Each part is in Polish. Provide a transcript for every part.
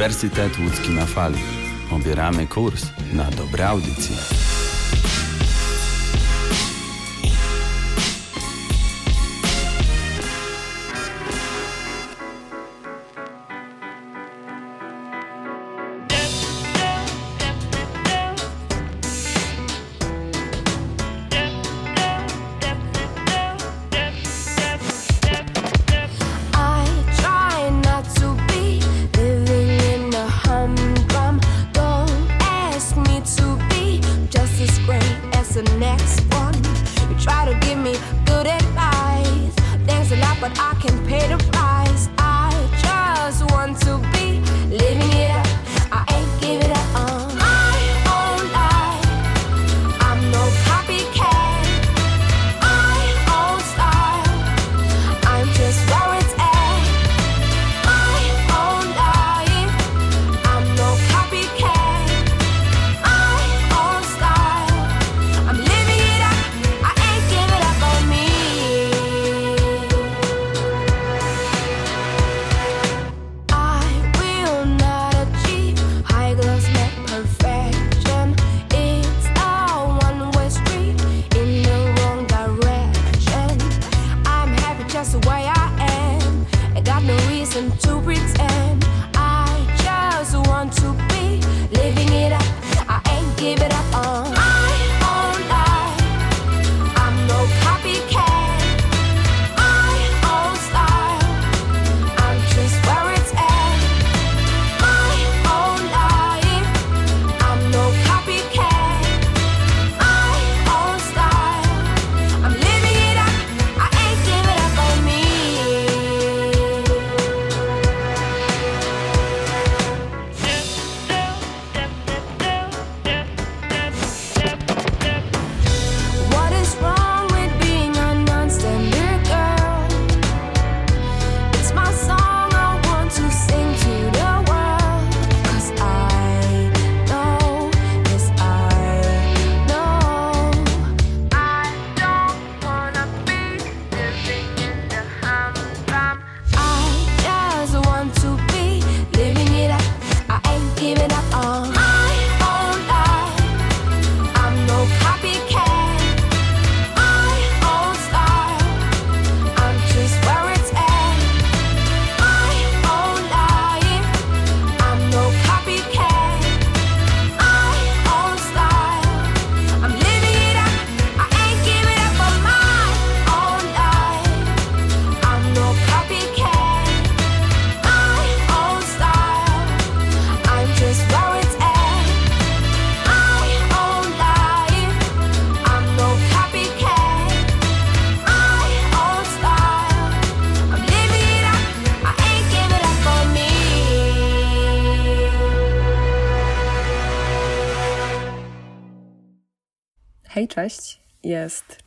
Uniwersytet Łódzki na fali. Obieramy kurs na dobre audycje.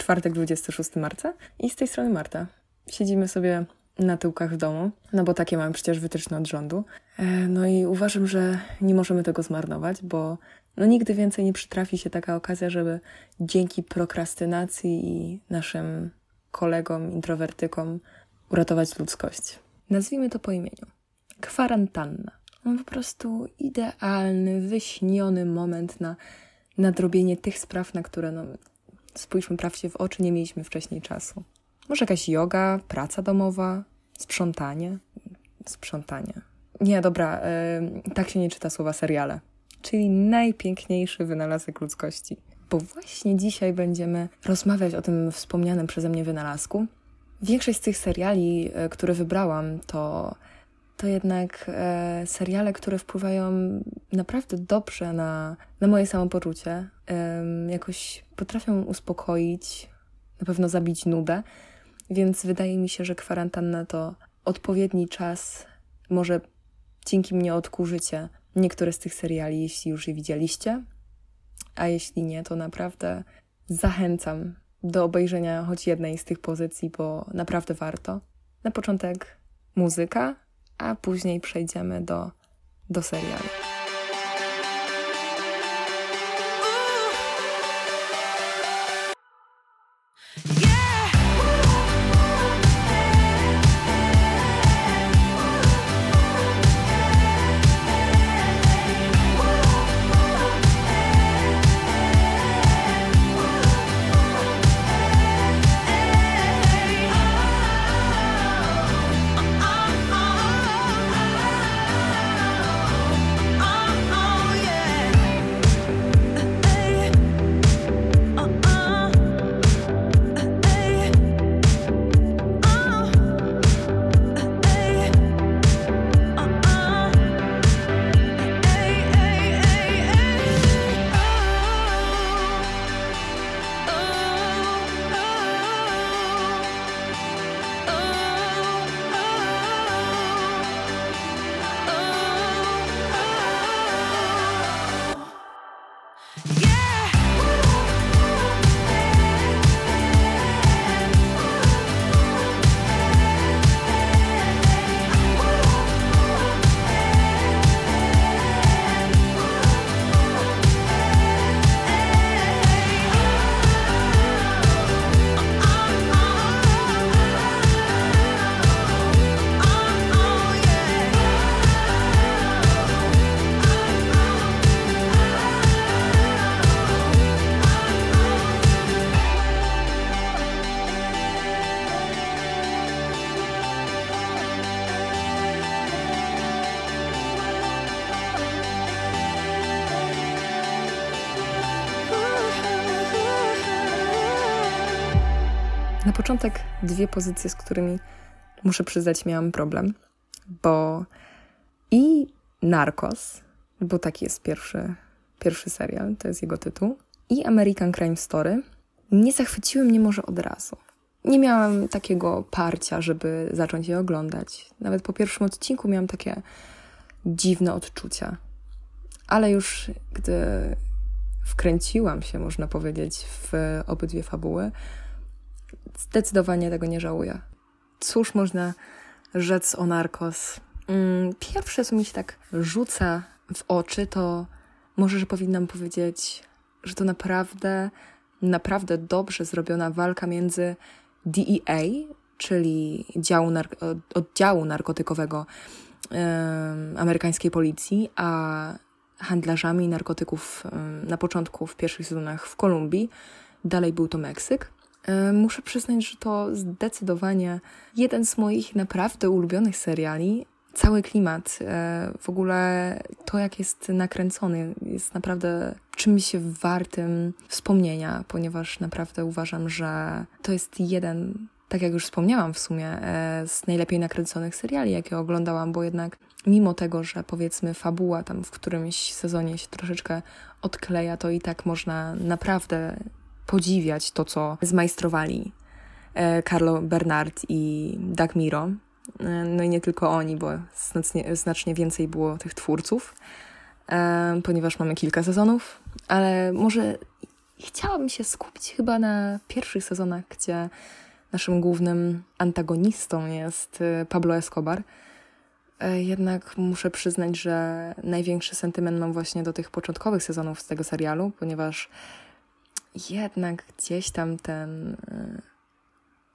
Czwartek, 26 marca i z tej strony Marta. Siedzimy sobie na tyłkach w domu, no bo takie mamy przecież wytyczne od rządu. E, no i uważam, że nie możemy tego zmarnować, bo no nigdy więcej nie przytrafi się taka okazja, żeby dzięki prokrastynacji i naszym kolegom, introwertykom uratować ludzkość. Nazwijmy to po imieniu. Kwarantanna. No po prostu idealny, wyśniony moment na nadrobienie tych spraw, na które, no, spójrzmy prawdzie w oczy, nie mieliśmy wcześniej czasu. Może jakaś yoga, praca domowa, sprzątanie. Sprzątanie. Nie, dobra, tak się nie czyta słowa seriale. Czyli najpiękniejszy wynalazek ludzkości. Bo właśnie dzisiaj będziemy rozmawiać o tym wspomnianym przeze mnie wynalazku. Większość z tych seriali, yy, które wybrałam, to to jednak e, seriale, które wpływają naprawdę dobrze na, na moje samopoczucie. E, jakoś potrafią uspokoić, na pewno zabić nudę, więc wydaje mi się, że kwarantanna to odpowiedni czas. Może dzięki mnie odkurzycie niektóre z tych seriali, jeśli już je widzieliście, a jeśli nie, to naprawdę zachęcam do obejrzenia choć jednej z tych pozycji, bo naprawdę warto. Na początek muzyka, a później przejdziemy do, do serialu. Dwie pozycje, z którymi muszę przyznać, miałam problem, bo i Narcos, bo taki jest pierwszy, pierwszy serial, to jest jego tytuł, i American Crime Story nie zachwyciły mnie może od razu. Nie miałam takiego parcia, żeby zacząć je oglądać. Nawet po pierwszym odcinku miałam takie dziwne odczucia. Ale już gdy wkręciłam się, można powiedzieć, w obydwie fabuły, zdecydowanie tego nie żałuję. Cóż można rzec o Narcos? Mm, pierwsze, co mi się tak rzuca w oczy, to może, że powinnam powiedzieć, że to naprawdę, naprawdę dobrze zrobiona walka między DEA, czyli działu oddziału narkotykowego amerykańskiej policji, a handlarzami narkotyków na początku, w pierwszych sezonach w Kolumbii. Dalej był to Meksyk. Muszę przyznać, że to zdecydowanie jeden z moich naprawdę ulubionych seriali. Cały klimat, e, w ogóle to, jak jest nakręcony, jest naprawdę czymś wartym wspomnienia, ponieważ naprawdę uważam, że to jest jeden tak jak już wspomniałam w sumie, e, z najlepiej nakręconych seriali, jakie oglądałam, bo jednak mimo tego, że powiedzmy fabuła tam w którymś sezonie się troszeczkę odkleja, to i tak można naprawdę podziwiać to, co zmajstrowali e, Carlo Bernard i Doug Miro. E, no i nie tylko oni, bo znacznie, znacznie więcej było tych twórców, ponieważ mamy kilka sezonów, ale może chciałabym się skupić chyba na pierwszych sezonach, gdzie naszym głównym antagonistą jest Pablo Escobar. E, jednak muszę przyznać, że największy sentyment mam właśnie do tych początkowych sezonów z tego serialu, ponieważ jednak gdzieś tam ten, y,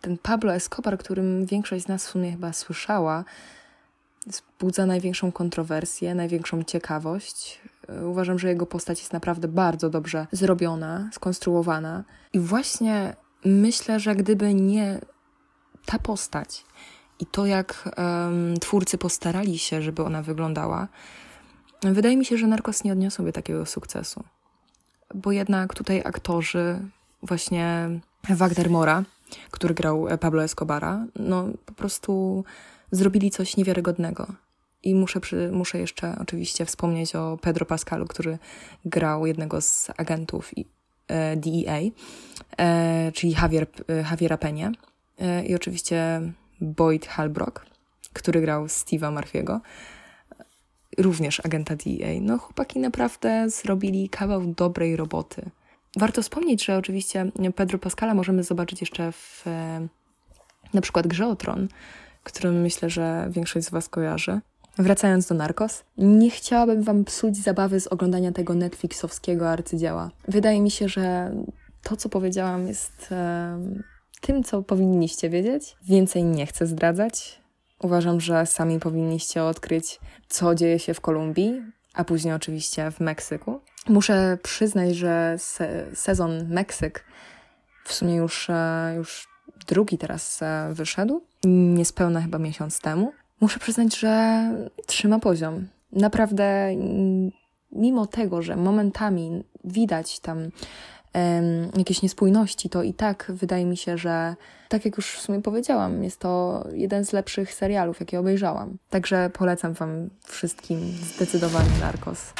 ten Pablo Escobar, którym większość z nas w sumie chyba słyszała, wzbudza największą kontrowersję, największą ciekawość. E, uważam, że jego postać jest naprawdę bardzo dobrze zrobiona, skonstruowana i właśnie myślę, że gdyby nie ta postać i to, jak um, twórcy postarali się, żeby ona wyglądała, wydaje mi się, że Narcos nie odniosłby takiego sukcesu. Bo jednak tutaj aktorzy, właśnie Wagner Mora, który grał Pablo Escobara, no po prostu zrobili coś niewiarygodnego. I muszę, przy, muszę jeszcze oczywiście wspomnieć o Pedro Pascalu, który grał jednego z agentów i E, DEA, e, czyli Javier, e, Javiera Penie i oczywiście Boyd Halbrook, który grał Steve'a Murphy'ego, również agenta DEA. No chłopaki naprawdę zrobili kawał dobrej roboty. Warto wspomnieć, że oczywiście Pedro Pascala możemy zobaczyć jeszcze w na przykład Grze o Tron, którym myślę, że większość z Was kojarzy. Wracając do Narcos, nie chciałabym Wam psuć zabawy z oglądania tego Netflixowskiego arcydzieła. Wydaje mi się, że to, co powiedziałam, jest e, tym, co powinniście wiedzieć. Więcej nie chcę zdradzać. Uważam, że sami powinniście odkryć, co dzieje się w Kolumbii, a później oczywiście w Meksyku. Muszę przyznać, że se sezon Meksyk w sumie już, e, już drugi teraz e, wyszedł, niespełna chyba miesiąc temu. Muszę przyznać, że trzyma poziom. Naprawdę, mimo tego, że momentami widać tam jakieś niespójności, to i tak wydaje mi się, że tak jak już w sumie powiedziałam, jest to jeden z lepszych serialów, jakie obejrzałam. Także polecam Wam wszystkim zdecydowanie Narcos.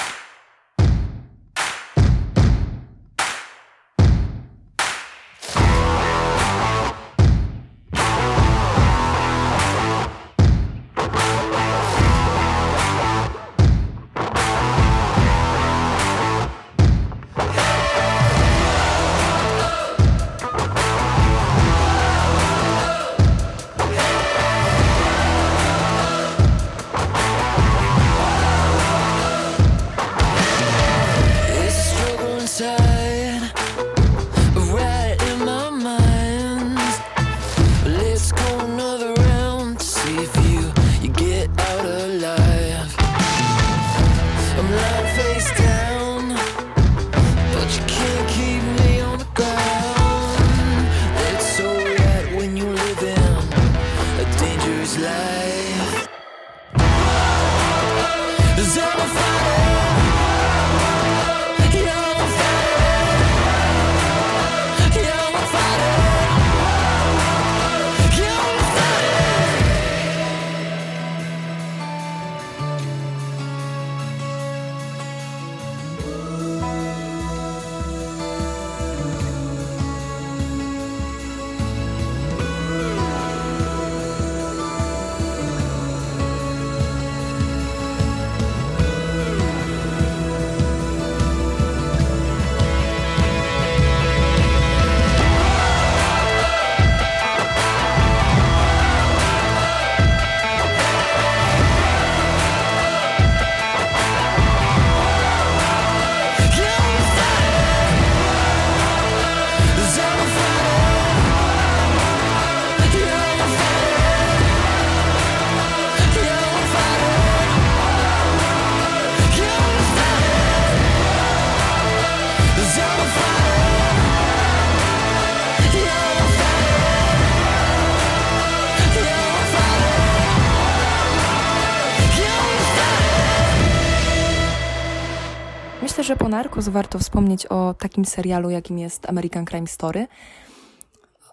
Narcos warto wspomnieć o takim serialu, jakim jest American Crime Story.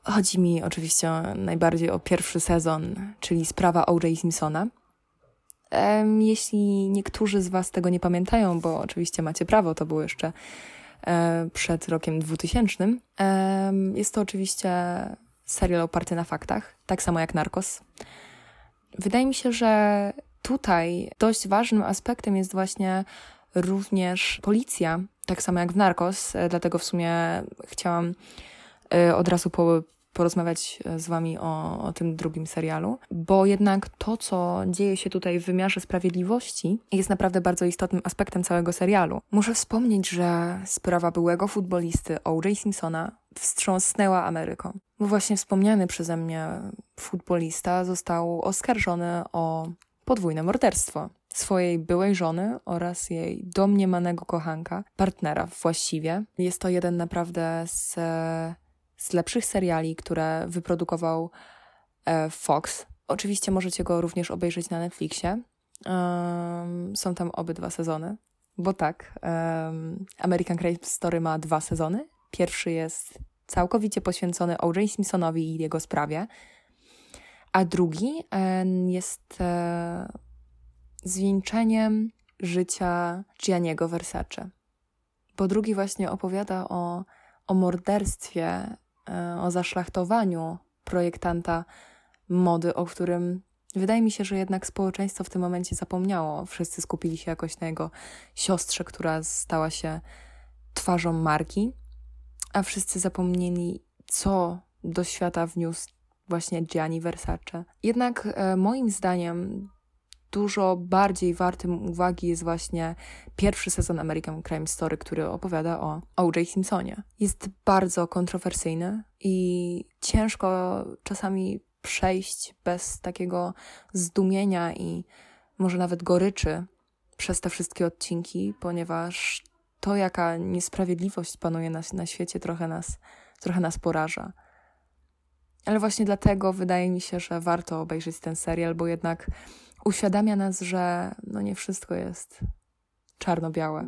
Chodzi mi oczywiście najbardziej o pierwszy sezon, czyli sprawa O.J. Simpsona. Jeśli niektórzy z Was tego nie pamiętają, bo oczywiście macie prawo, to było jeszcze e, przed rokiem 2000, jest to oczywiście serial oparty na faktach, tak samo jak Narcos. Wydaje mi się, że tutaj dość ważnym aspektem jest właśnie również policja, tak samo jak w Narcos, e, dlatego w sumie chciałam e, od razu po, porozmawiać e, z Wami o, o tym drugim serialu, bo jednak to, co dzieje się tutaj w wymiarze sprawiedliwości, jest naprawdę bardzo istotnym aspektem całego serialu. Muszę wspomnieć, że sprawa byłego futbolisty O.J. Simpsona wstrząsnęła Ameryką. Bo właśnie wspomniany przeze mnie futbolista został oskarżony o podwójne morderstwo swojej byłej żony oraz jej domniemanego kochanka, partnera właściwie. Jest to jeden naprawdę z, z lepszych seriali, które wyprodukował e, Fox. Oczywiście możecie go również obejrzeć na Netflixie. Um, są tam obydwa sezony, bo tak, um, American Crime Story ma dwa sezony. Pierwszy jest całkowicie poświęcony O.J. Simpsonowi i jego sprawie, a drugi jest e, zwieńczeniem życia Gianniego Versace. Bo drugi właśnie opowiada o, o morderstwie, e, o zaszlachtowaniu projektanta mody, o którym wydaje mi się, że jednak społeczeństwo w tym momencie zapomniało. Wszyscy skupili się jakoś na jego siostrze, która stała się twarzą marki, a wszyscy zapomnieli, co do świata wniósł właśnie Gianni Versace. Jednak e, moim zdaniem dużo bardziej wartym uwagi jest właśnie pierwszy sezon American Crime Story, który opowiada o O.J. Simpsonie. Jest bardzo kontrowersyjny i ciężko czasami przejść bez takiego zdumienia i może nawet goryczy przez te wszystkie odcinki, ponieważ to, jaka niesprawiedliwość panuje na, na świecie, trochę nas, trochę nas poraża. Ale właśnie dlatego wydaje mi się, że warto obejrzeć ten serial, bo jednak uświadamia nas, że no nie wszystko jest czarno-białe.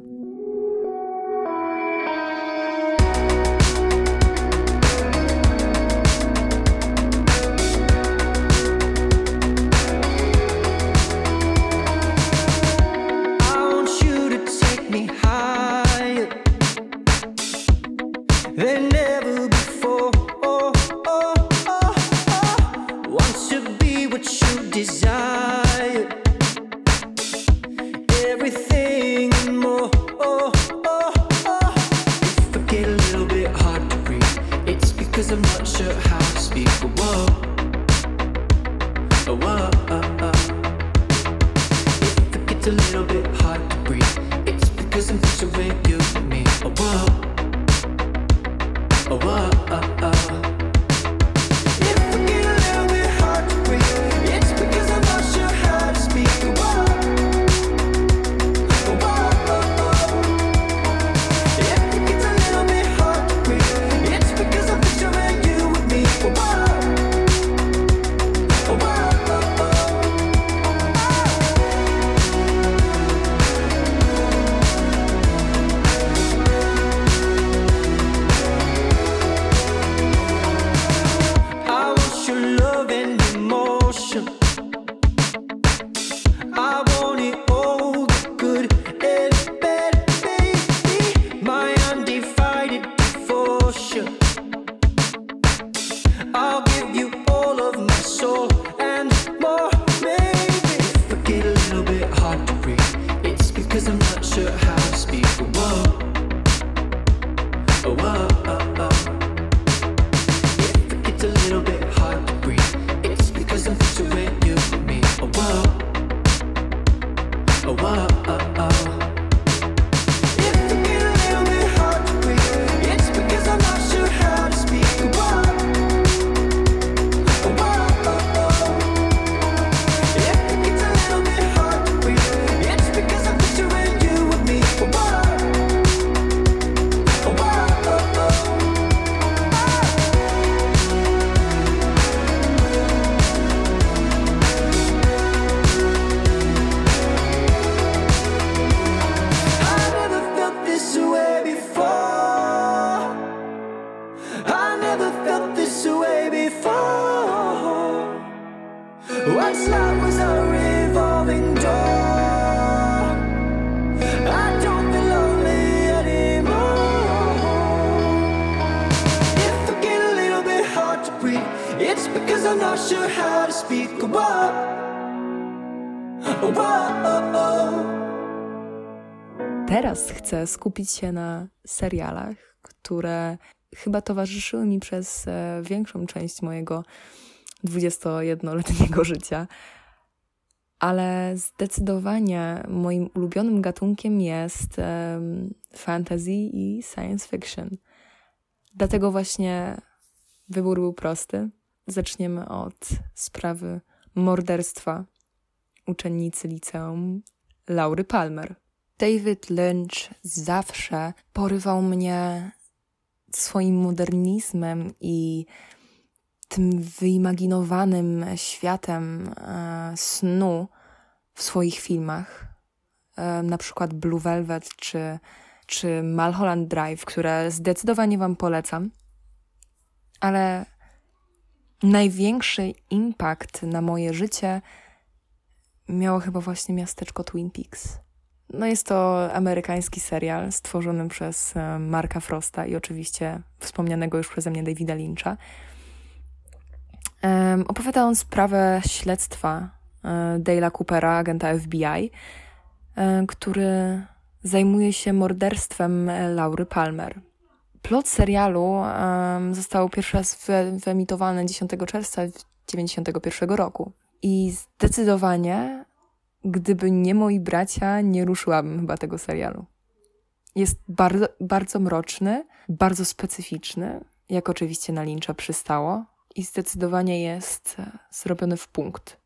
Skupić się na serialach, które chyba towarzyszyły mi przez e, większą część mojego 21-letniego życia. Ale zdecydowanie moim ulubionym gatunkiem jest fantasy i science fiction. Dlatego właśnie wybór był prosty. Zaczniemy od sprawy morderstwa uczennicy liceum Laury Palmer. David Lynch zawsze porywał mnie swoim modernizmem i tym wyimaginowanym światem e, snu w swoich filmach. E, na przykład Blue Velvet czy, czy Mulholland Drive, które zdecydowanie Wam polecam. Ale największy impact na moje życie miało chyba właśnie miasteczko Twin Peaks. No jest to amerykański serial stworzony przez e, Marka Frosta i oczywiście wspomnianego już przeze mnie Davida Lyncha. Opowiada on sprawę śledztwa um, Dale'a Coopera, agenta FBI, um, który zajmuje się morderstwem Laury Palmer. Plot serialu został pierwszy raz wyemitowany 10 czerwca 1991 roku. I zdecydowanie gdyby nie moi bracia, nie ruszyłabym chyba tego serialu. Jest bardzo, bardzo mroczny, bardzo specyficzny, jak oczywiście na Lyncha przystało, i zdecydowanie jest e, zrobiony w punkt.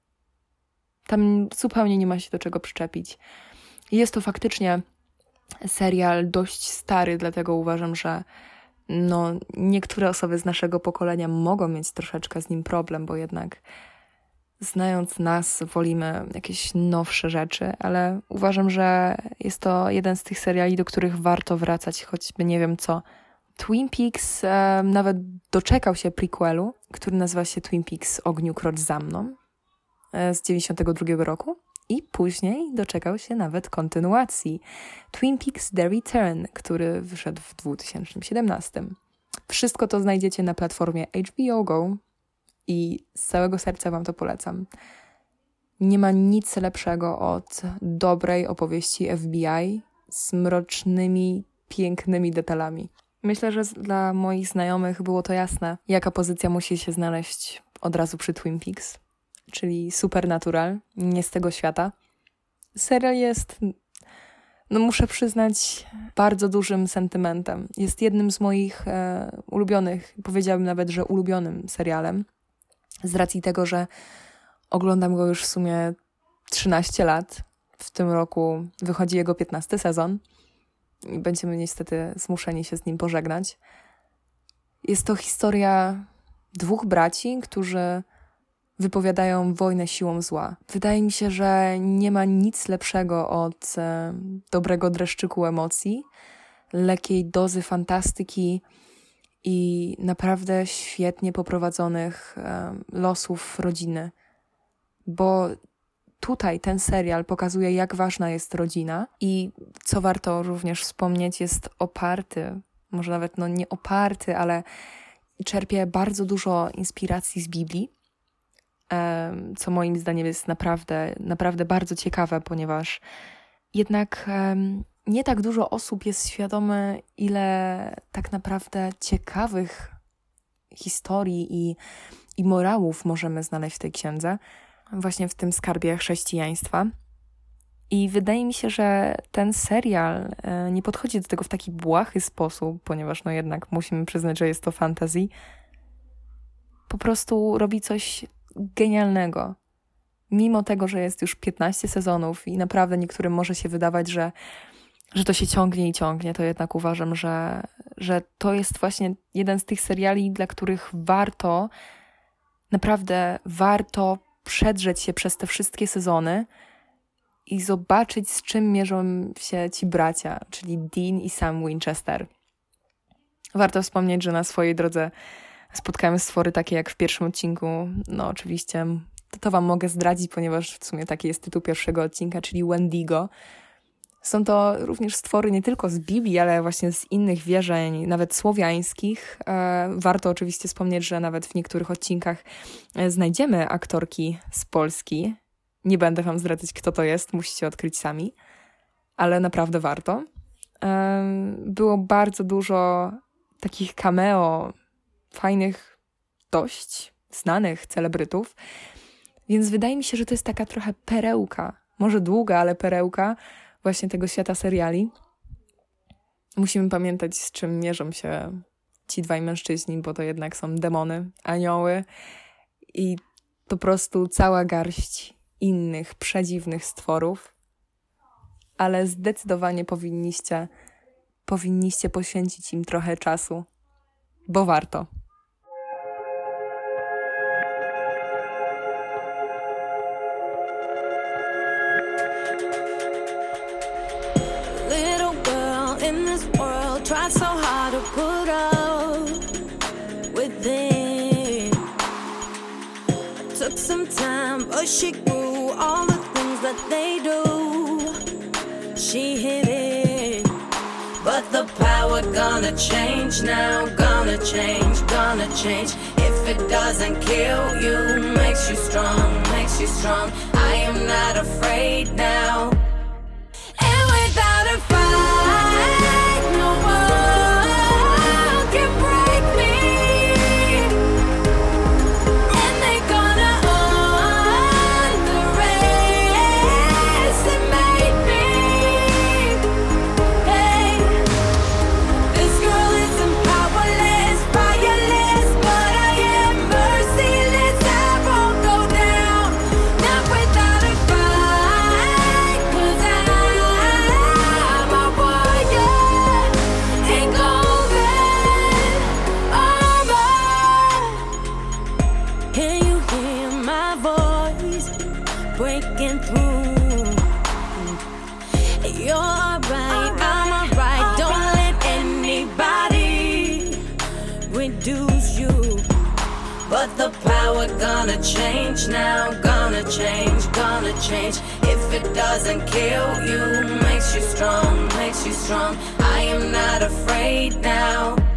Tam zupełnie nie ma się do czego przyczepić. Jest to faktycznie serial dość stary, dlatego uważam, że no, niektóre osoby z naszego pokolenia mogą mieć troszeczkę z nim problem, bo jednak znając nas, wolimy jakieś nowsze rzeczy, ale uważam, że jest to jeden z tych seriali, do których warto wracać, choćby nie wiem co. Twin Peaks e, nawet doczekał się prequelu, który nazywa się Twin Peaks Ogniu Krocz za mną e, z 92 roku i później doczekał się nawet kontynuacji Twin Peaks The Return, który wyszedł w 2017. Wszystko to znajdziecie na platformie HBO Go, i z całego serca Wam to polecam. Nie ma nic lepszego od dobrej opowieści FBI z mrocznymi, pięknymi detalami. Myślę, że dla moich znajomych było to jasne, jaka pozycja musi się znaleźć od razu przy Twin Peaks, czyli Supernatural, nie z tego świata. Serial jest, no muszę przyznać, bardzo dużym sentymentem. Jest jednym z moich e, ulubionych, powiedziałbym nawet, że ulubionym serialem z racji tego, że oglądam go już w sumie 13 lat. W tym roku wychodzi jego 15 sezon i będziemy niestety zmuszeni się z nim pożegnać. Jest to historia dwóch braci, którzy wypowiadają wojnę siłą zła. Wydaje mi się, że nie ma nic lepszego od e, dobrego dreszczyku emocji, lekkiej dozy fantastyki i naprawdę świetnie poprowadzonych losów rodziny, bo tutaj ten serial pokazuje, jak ważna jest rodzina i co warto również wspomnieć, jest oparty, może nawet no nie oparty, ale czerpie bardzo dużo inspiracji z Biblii, co moim zdaniem jest naprawdę, naprawdę bardzo ciekawe, ponieważ jednak nie tak dużo osób jest świadome, ile tak naprawdę ciekawych historii i, i morałów możemy znaleźć w tej księdze, właśnie w tym skarbie chrześcijaństwa. I wydaje mi się, że ten serial e, nie podchodzi do tego w taki błahy sposób, ponieważ no jednak musimy przyznać, że jest to fantasy. Po prostu robi coś genialnego. Mimo tego, że jest już 15 sezonów i naprawdę niektórym może się wydawać, że że to się ciągnie i ciągnie, to jednak uważam, że, że to jest właśnie jeden z tych seriali, dla których warto, naprawdę warto przedrzeć się przez te wszystkie sezony i zobaczyć, z czym mierzą się ci bracia, czyli Dean i Sam Winchester. Warto wspomnieć, że na swojej drodze spotkałem stwory takie jak w pierwszym odcinku, no oczywiście to to wam mogę zdradzić, ponieważ w sumie taki jest tytuł pierwszego odcinka, czyli Wendigo. Są to również stwory nie tylko z Biblii, ale właśnie z innych wierzeń, nawet słowiańskich. E, warto oczywiście wspomnieć, że nawet w niektórych odcinkach e, znajdziemy aktorki z Polski. Nie będę wam zdradzać, kto to jest, musicie odkryć sami, ale naprawdę warto. E, było bardzo dużo takich cameo, fajnych, dość znanych celebrytów, więc wydaje mi się, że to jest taka trochę perełka, może długa, ale perełka właśnie tego świata seriali. Musimy pamiętać, z czym mierzą się ci dwaj mężczyźni, bo to jednak są demony, anioły i po prostu cała garść innych przedziwnych stworów, ale zdecydowanie powinniście, powinniście poświęcić im trochę czasu, bo warto. She grew all the things that they do. She hit it, but the power gonna change now, gonna change, gonna change. If it doesn't kill you, makes you strong, makes you strong. I am not afraid now. Now, gonna change, gonna change. If it doesn't kill you, makes you strong, makes you strong. I am not afraid now.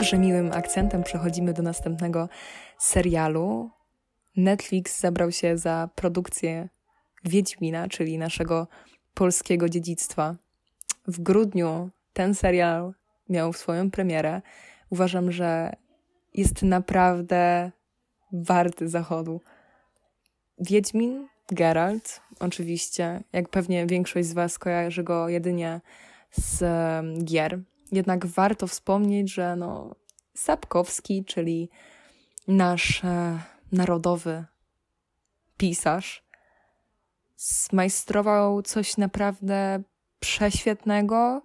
Jakże miłym akcentem przechodzimy do następnego serialu. Netflix zabrał się za produkcję Wiedźmina, czyli naszego polskiego dziedzictwa. W grudniu ten serial miał swoją premierę. Uważam, że jest naprawdę warty zachodu. Wiedźmin, Geralt, oczywiście, jak pewnie większość z Was kojarzy go jedynie z gier. Jednak warto wspomnieć, że no, Sapkowski, czyli nasz e, narodowy pisarz. Zmajstrował coś naprawdę prześwietnego.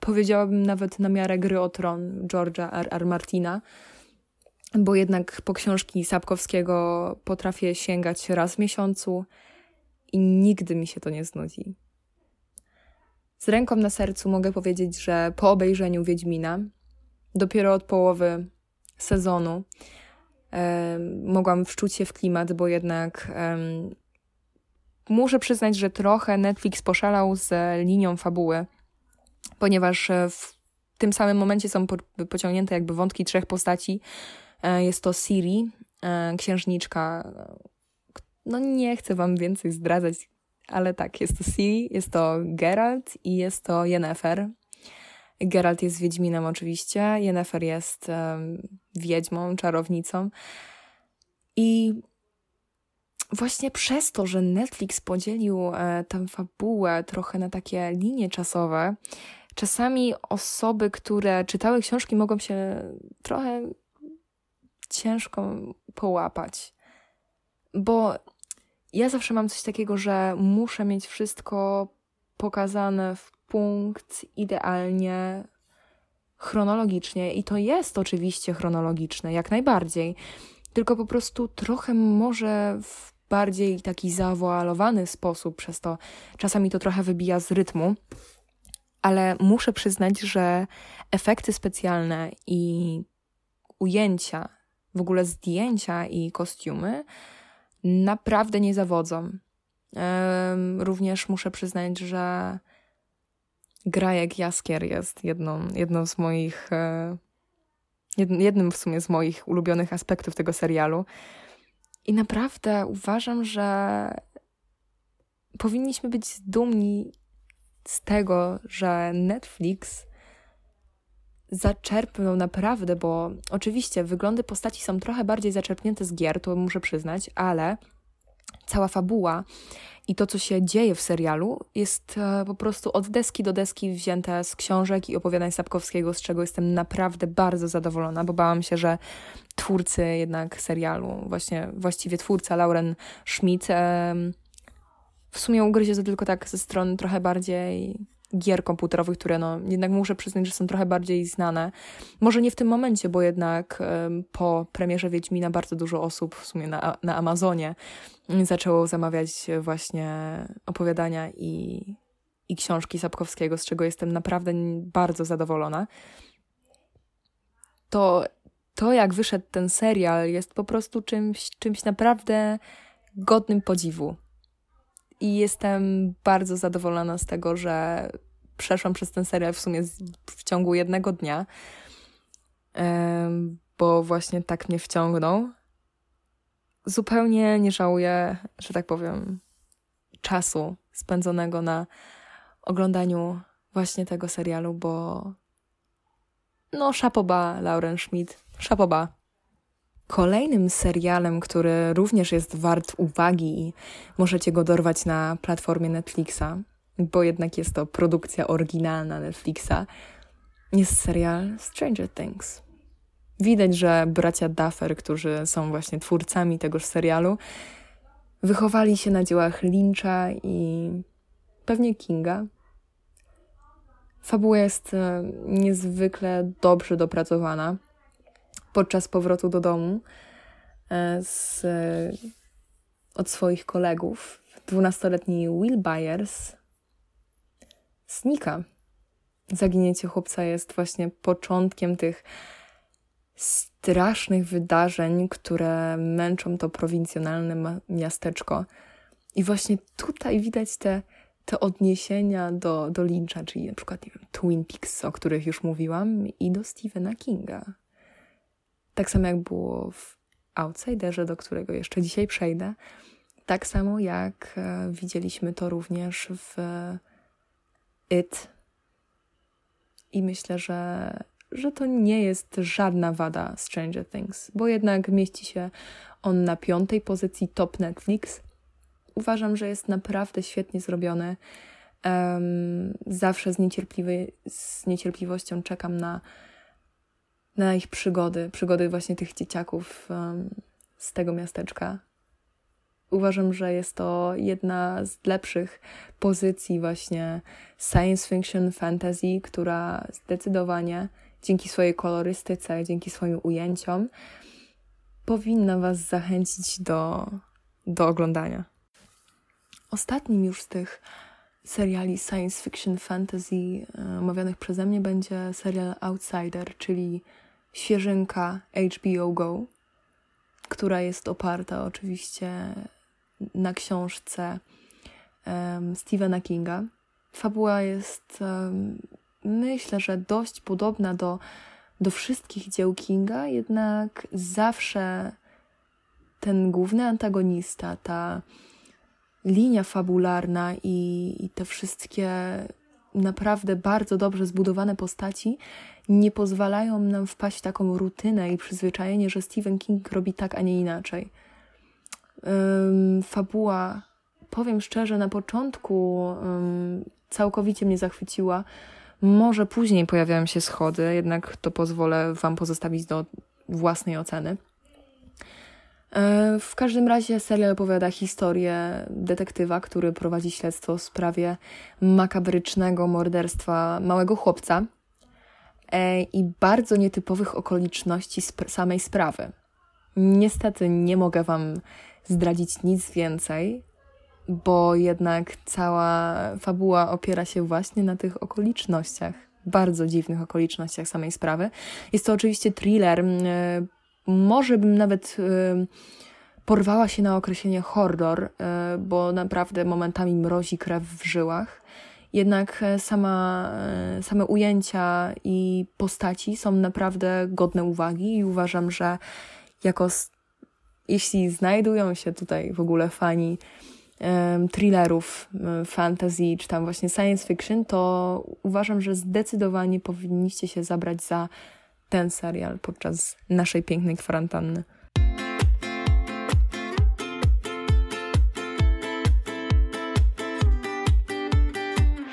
Powiedziałabym nawet na miarę gry o tron George'a R. R. Martina, bo jednak po książki Sapkowskiego potrafię sięgać raz w miesiącu i nigdy mi się to nie znudzi. Z ręką na sercu mogę powiedzieć, że po obejrzeniu Wiedźmina, dopiero od połowy sezonu, e, mogłam wczuć się w klimat, bo jednak e, muszę przyznać, że trochę Netflix poszalał z linią fabuły, ponieważ w tym samym momencie są po, pociągnięte jakby wątki trzech postaci. E, jest to Siri, e, księżniczka. No nie chcę wam więcej zdradzać, ale tak, jest to Siri, jest to Geralt i jest to Yennefer. Geralt jest Wiedźminem oczywiście, Yennefer jest um, wiedźmą, czarownicą. I właśnie przez to, że Netflix podzielił e, tę fabułę trochę na takie linie czasowe, czasami osoby, które czytały książki, mogą się trochę ciężko połapać. Bo ja zawsze mam coś takiego, że muszę mieć wszystko pokazane w punkt idealnie, chronologicznie. I to jest oczywiście chronologiczne, jak najbardziej. Tylko po prostu trochę może w bardziej taki zawoalowany sposób, przez to czasami to trochę wybija z rytmu. Ale muszę przyznać, że efekty specjalne i ujęcia, w ogóle zdjęcia i kostiumy naprawdę nie zawodzą. Również muszę przyznać, że Grajek Jaskier jest jedną, jedną z moich, e, jednym w sumie z moich ulubionych aspektów tego serialu. I naprawdę uważam, że powinniśmy być dumni z tego, że Netflix zaczerpnął naprawdę, bo oczywiście wyglądy postaci są trochę bardziej zaczerpnięte z gier, to muszę przyznać, ale cała fabuła i to, co się dzieje w serialu, jest e, po prostu od deski do deski wzięte z książek i opowiadań Sapkowskiego, z czego jestem naprawdę bardzo zadowolona, bo bałam się, że twórcy jednak serialu, właśnie właściwie twórca Lauren Schmidt, w sumie ugryzie to tylko tak ze strony trochę bardziej gier komputerowych, które no jednak muszę przyznać, że są trochę bardziej znane. Może nie w tym momencie, bo jednak po premierze Wiedźmina bardzo dużo osób w sumie na, na Amazonie zaczęło zamawiać właśnie opowiadania i, i książki Sapkowskiego, z czego jestem naprawdę bardzo zadowolona. To, to jak wyszedł ten serial jest po prostu czymś, czymś naprawdę godnym podziwu. I jestem bardzo zadowolona z tego, że przeszłam przez ten serial w sumie w ciągu jednego dnia, bo właśnie tak mnie wciągnął. Zupełnie nie żałuję, że tak powiem, czasu spędzonego na oglądaniu właśnie tego serialu, bo no, szapoba Lauren Schmidt, szapoba. Kolejnym serialem, który również jest wart uwagi i możecie go dorwać na platformie Netflixa, bo jednak jest to produkcja oryginalna Netflixa, jest serial Stranger Things. Widać, że bracia Duffer, którzy są właśnie twórcami tegoż serialu, wychowali się na dziełach Lyncha i pewnie Kinga. Fabuła jest e, niezwykle dobrze dopracowana podczas powrotu do domu e, z, od swoich kolegów. Dwunastoletni Will Byers znika. Zaginięcie chłopca jest właśnie początkiem tych strasznych wydarzeń, które męczą to prowincjonalne miasteczko. I właśnie tutaj widać te, te odniesienia do, do Lyncha, czyli na przykład nie wiem, Twin Peaks, o których już mówiłam, i do Stephena Kinga. Tak samo jak było w Outsiderze, do którego jeszcze dzisiaj przejdę. Tak samo jak e, widzieliśmy to również w It. I myślę, że, że to nie jest żadna wada Stranger Things, bo jednak mieści się on na piątej pozycji top Netflix. Uważam, że jest naprawdę świetnie zrobiony. Um, zawsze z, z niecierpliwością czekam na, na ich przygody, przygody właśnie tych dzieciaków um, z tego miasteczka. Uważam, że jest to jedna z lepszych pozycji właśnie science fiction, fantasy, która zdecydowanie dzięki swojej kolorystyce, dzięki swoim ujęciom powinna Was zachęcić do, do oglądania. Ostatnim już z tych seriali science fiction, fantasy omawianych przeze mnie będzie serial Outsider, czyli świeżynka HBO Go, która jest oparta oczywiście na książce um, Stephena Kinga. Fabuła jest, um, myślę, że dość podobna do, do wszystkich dzieł Kinga, jednak zawsze ten główny antagonista, ta linia fabularna i, i te wszystkie naprawdę bardzo dobrze zbudowane postaci nie pozwalają nam wpaść w taką rutynę i przyzwyczajenie, że Stephen King robi tak, a nie inaczej. Um, fabuła, powiem szczerze, na początku um, całkowicie mnie zachwyciła. Może później pojawiają się schody, jednak to pozwolę Wam pozostawić do własnej oceny. E, w każdym razie serial opowiada historię detektywa, który prowadzi śledztwo w sprawie makabrycznego morderstwa małego chłopca e, i bardzo nietypowych okoliczności sp samej sprawy. Niestety nie mogę Wam zdradzić nic więcej, bo jednak cała fabuła opiera się właśnie na tych okolicznościach, bardzo dziwnych okolicznościach samej sprawy. Jest to oczywiście thriller e, może bym nawet y, porwała się na określenie horror, y, bo naprawdę momentami mrozi krew w żyłach. Jednak e, sama, e, same ujęcia i postaci są naprawdę godne uwagi i uważam, że jako jeśli znajdują się tutaj w ogóle fani um, thrillerów, fantasy czy tam właśnie science fiction, to uważam, że zdecydowanie powinniście się zabrać za ten serial podczas naszej pięknej kwarantanny.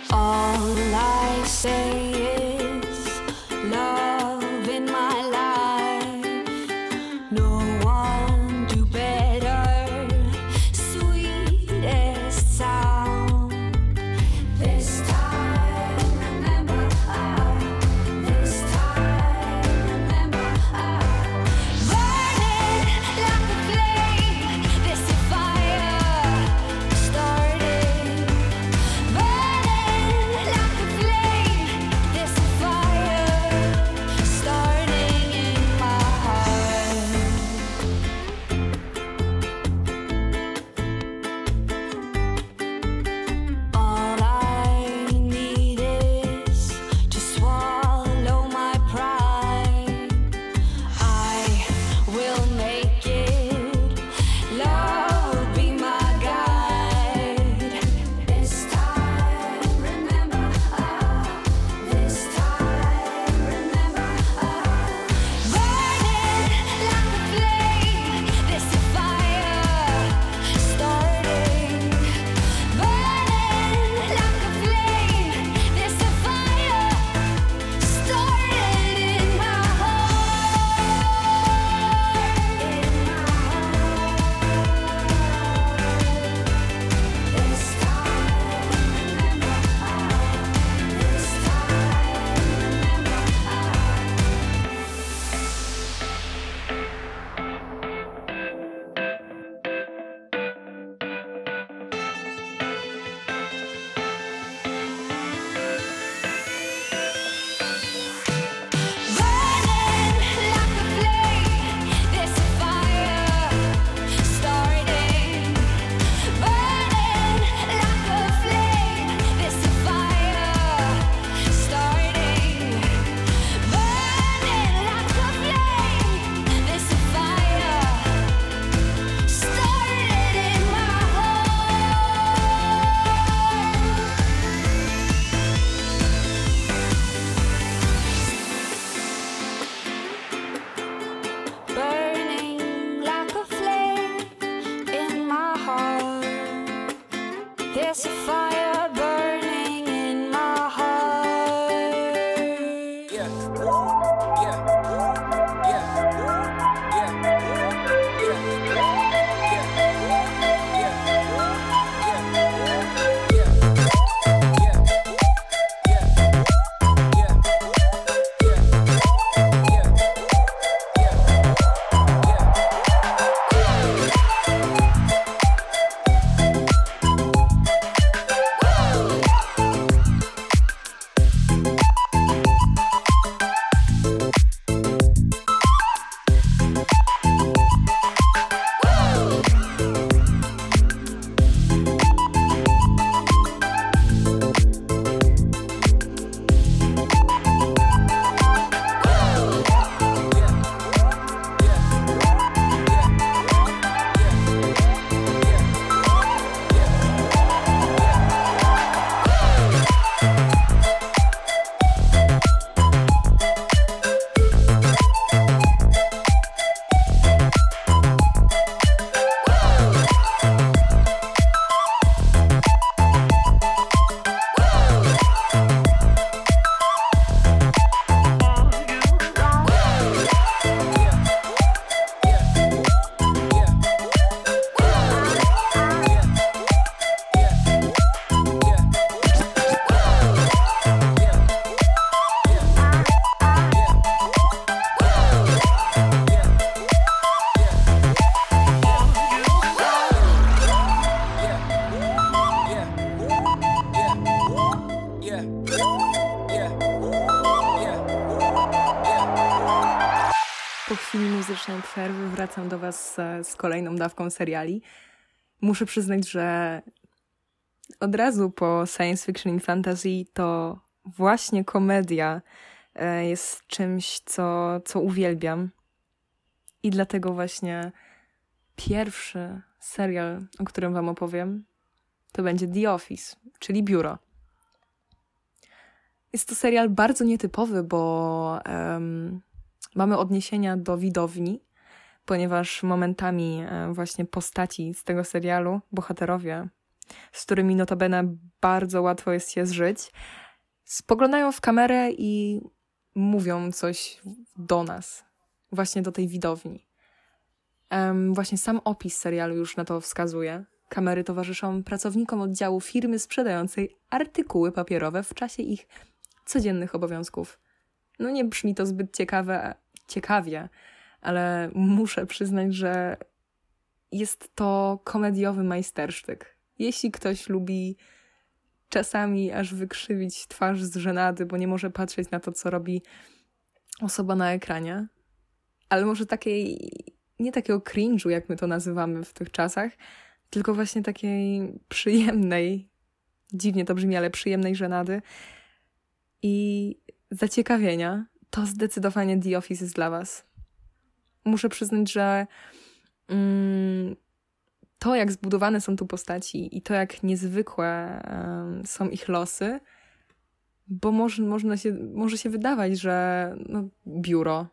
All I say z, kolejną dawką seriali. Muszę przyznać, że od razu po science fiction i fantasy to właśnie komedia e, jest czymś, co, co uwielbiam. I dlatego właśnie pierwszy serial, o którym Wam opowiem, to będzie The Office, czyli biuro. Jest to serial bardzo nietypowy, bo um, mamy odniesienia do widowni, ponieważ momentami e, właśnie postaci z tego serialu, bohaterowie, z którymi notabene bardzo łatwo jest się zżyć, spoglądają w kamerę i mówią coś do nas, właśnie do tej widowni. Właśnie sam opis serialu już na to wskazuje. Kamery towarzyszą pracownikom oddziału firmy sprzedającej artykuły papierowe w czasie ich codziennych obowiązków. No nie brzmi to zbyt ciekawe, ciekawie, ale muszę przyznać, że jest to komediowy majstersztyk. Jeśli ktoś lubi czasami aż wykrzywić twarz z żenady, bo nie może patrzeć na to, co robi osoba na ekranie, ale może takiej, nie takiego cringe'u, jak my to nazywamy w tych czasach, tylko właśnie takiej przyjemnej, dziwnie to brzmi, ale przyjemnej żenady i zaciekawienia, to zdecydowanie The Office jest dla Was. Muszę przyznać, że mm, to, jak zbudowane są tu postaci i to, jak niezwykłe są ich losy, bo może, można się, może się wydawać, że no, biuro,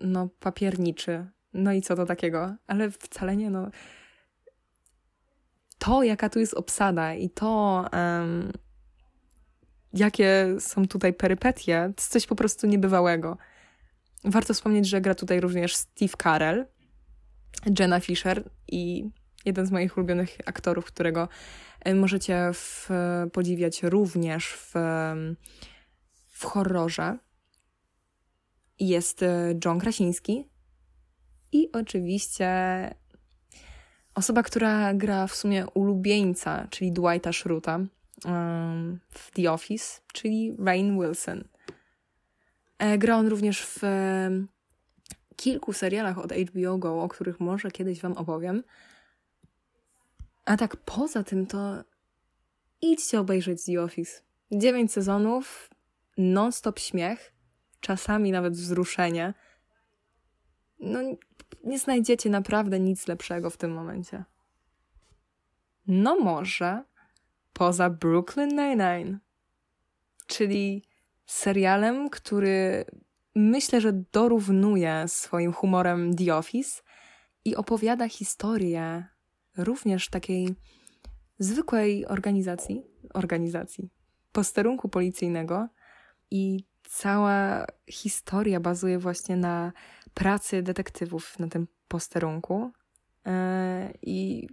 no papierniczy, no i co to takiego, ale wcale nie, no. To, jaka tu jest obsada i to, um, jakie są tutaj perypetie, to jest coś po prostu niebywałego. Warto wspomnieć, że gra tutaj również Steve Carell, Jenna Fisher i jeden z moich ulubionych aktorów, którego e, możecie w, podziwiać również w, w horrorze. Jest e, John Krasiński i oczywiście osoba, która gra w sumie ulubieńca, czyli Dwighta Schruta w The Office, czyli Rain Wilson. E, gra on również w kilku serialach od HBO Go, o których może kiedyś Wam opowiem. A tak poza tym to idźcie obejrzeć The Office. Dziewięć sezonów, non-stop śmiech, czasami nawet wzruszenie. No, nie znajdziecie naprawdę nic lepszego w tym momencie. No może poza Brooklyn Nine-Nine, czyli serialem, który myślę, że dorównuje swoim humorem The Office i opowiada historię również takiej zwykłej organizacji, organizacji, posterunku policyjnego i cała historia bazuje właśnie na pracy detektywów na tym posterunku. E, I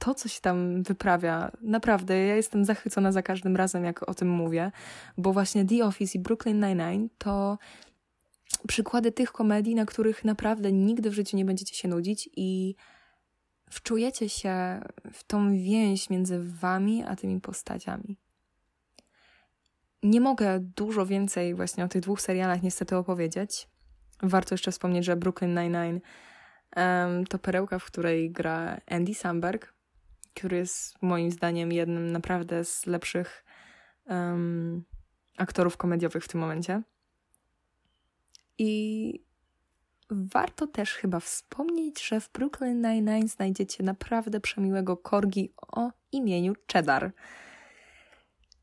to, co się tam wyprawia, naprawdę, ja jestem zachwycona za każdym razem, jak o tym mówię, bo właśnie The Office i Brooklyn Nine-Nine to przykłady tych komedii, na których naprawdę nigdy w życiu nie będziecie się nudzić i wczujecie się w tą więź między wami a tymi postaciami. Nie mogę dużo więcej właśnie o tych dwóch serialach niestety opowiedzieć. Warto jeszcze wspomnieć, że Brooklyn Nine-Nine um, to perełka, w której gra Andy Samberg, który jest moim zdaniem jednym naprawdę z lepszych um, aktorów komediowych w tym momencie. I warto też chyba wspomnieć, że w Brooklyn Nine-Nine znajdziecie naprawdę przemiłego korgi o imieniu Cheddar.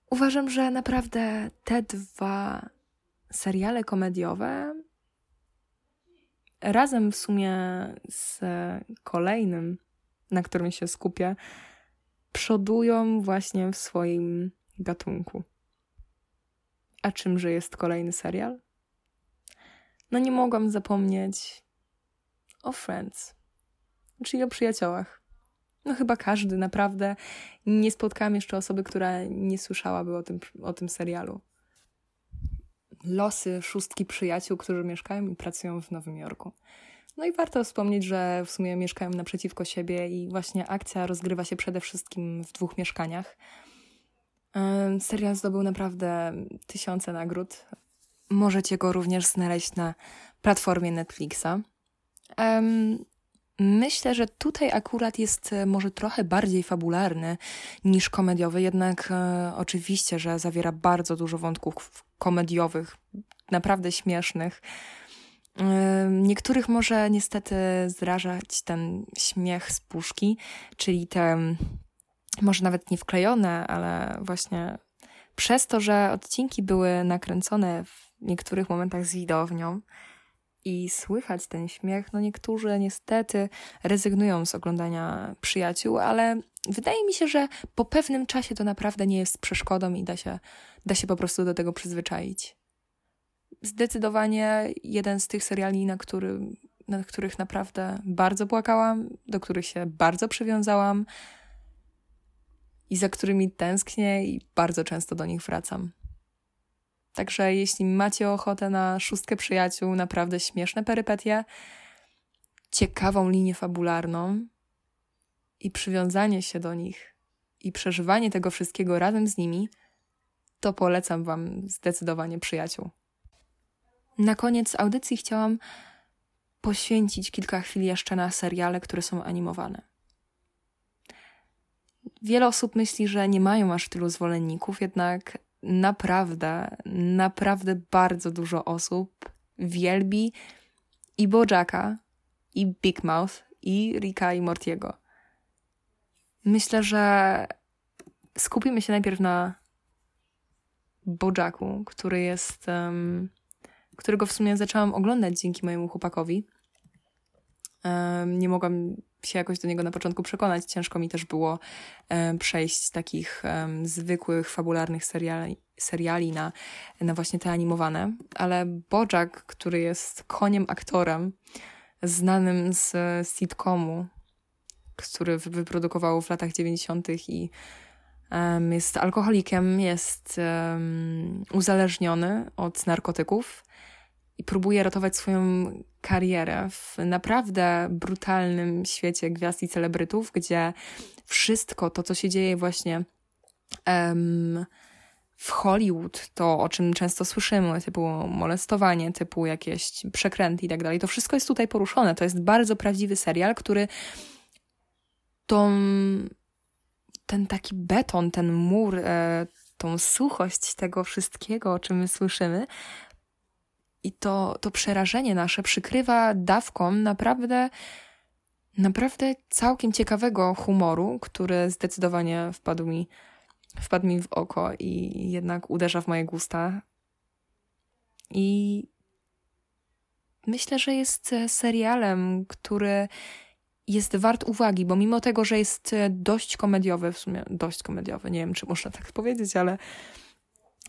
Uważam, że naprawdę te dwa seriale komediowe razem w sumie z kolejnym na którym się skupię, przodują właśnie w swoim gatunku. A czymże jest kolejny serial? No nie mogłam zapomnieć o Friends, czyli o przyjaciołach. No chyba każdy, naprawdę. Nie spotkałam jeszcze osoby, która nie słyszałaby o tym, o tym serialu. Losy szóstki przyjaciół, którzy mieszkają i pracują w Nowym Jorku. No i warto wspomnieć, że w sumie mieszkają naprzeciwko siebie i właśnie akcja rozgrywa się przede wszystkim w dwóch mieszkaniach. Serial zdobył naprawdę tysiące nagród. Możecie go również znaleźć na platformie Netflixa. Myślę, że tutaj akurat jest e, może trochę bardziej fabularny niż komediowy, jednak e, oczywiście, że zawiera bardzo dużo wątków komediowych, naprawdę śmiesznych. Niektórych może niestety zrażać ten śmiech z puszki, czyli te może nawet nie wklejone, ale właśnie przez to, że odcinki były nakręcone w niektórych momentach z widownią i słychać ten śmiech, no niektórzy niestety rezygnują z oglądania przyjaciół, ale wydaje mi się, że po pewnym czasie to naprawdę nie jest przeszkodą i da się, da się po prostu do tego przyzwyczaić. Zdecydowanie jeden z tych seriali, na, który, na których naprawdę bardzo płakałam, do których się bardzo przywiązałam i za którymi tęsknię i bardzo często do nich wracam. Także jeśli macie ochotę na szóstkę przyjaciół, naprawdę śmieszne perypetie, ciekawą linię fabularną i przywiązanie się do nich i przeżywanie tego wszystkiego razem z nimi, to polecam Wam zdecydowanie przyjaciół. Na koniec audycji chciałam poświęcić kilka chwil jeszcze na seriale, które są animowane. Wiele osób myśli, że nie mają aż tylu zwolenników, jednak naprawdę, naprawdę bardzo dużo osób wielbi i Bojacka, i Big Mouth, i Rika i Mortiego. Myślę, że skupimy się najpierw na Bojacku, który jest, um, którego w sumie zaczęłam oglądać dzięki mojemu chłopakowi. Nie mogłam się jakoś do niego na początku przekonać. Ciężko mi też było przejść takich zwykłych, fabularnych seriali, seriali na, na właśnie te animowane, ale Bojack, który jest koniem aktorem, znanym z sitcomu, który wyprodukował w latach 90. i jest alkoholikiem, jest uzależniony od narkotyków i próbuje ratować swoją karierę w naprawdę brutalnym świecie gwiazd i celebrytów, gdzie wszystko to, co się dzieje właśnie um, w Hollywood, to o czym często słyszymy, typu molestowanie, typu jakieś przekręty i tak dalej, to wszystko jest tutaj poruszone. To jest bardzo prawdziwy serial, który tą, ten taki beton, ten mur, e, tą suchość tego wszystkiego, o czym my słyszymy, i to, to przerażenie nasze przykrywa dawką naprawdę, naprawdę całkiem ciekawego humoru, który zdecydowanie wpadł mi, wpadł mi w oko i jednak uderza w moje gusta. I myślę, że jest serialem, który jest wart uwagi, bo mimo tego, że jest dość komediowy, w sumie dość komediowy, nie wiem, czy można tak powiedzieć, ale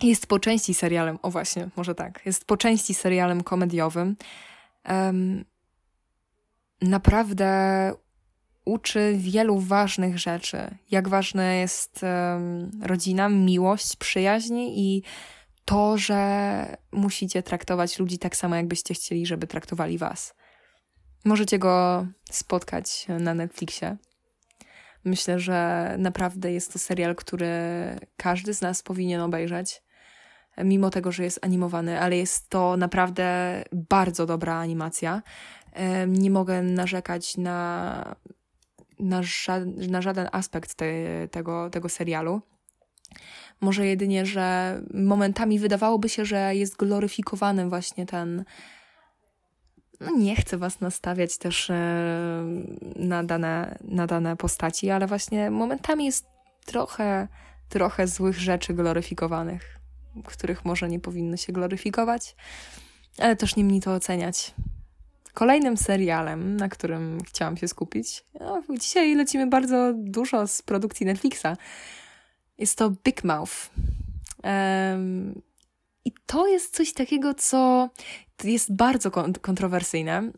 jest po części serialem, o właśnie, może tak, jest po części serialem komediowym. Um, naprawdę uczy wielu ważnych rzeczy. Jak ważna jest um, rodzina, miłość, przyjaźń i to, że musicie traktować ludzi tak samo, jakbyście chcieli, żeby traktowali was. Możecie go spotkać na Netflixie. Myślę, że naprawdę jest to serial, który każdy z nas powinien obejrzeć mimo tego, że jest animowany, ale jest to naprawdę bardzo dobra animacja. Nie mogę narzekać na, na, ża na żaden aspekt te, tego, tego serialu. Może jedynie, że momentami wydawałoby się, że jest gloryfikowany właśnie ten. No nie chcę was nastawiać też na dane, na dane postaci, ale właśnie momentami jest trochę, trochę złych rzeczy gloryfikowanych których może nie powinno się gloryfikować, ale też nie mnie to oceniać. Kolejnym serialem, na którym chciałam się skupić, no, dzisiaj lecimy bardzo dużo z produkcji Netflixa. Jest to Big Mouth. Um, I to jest coś takiego, co jest bardzo kontrowersyjne.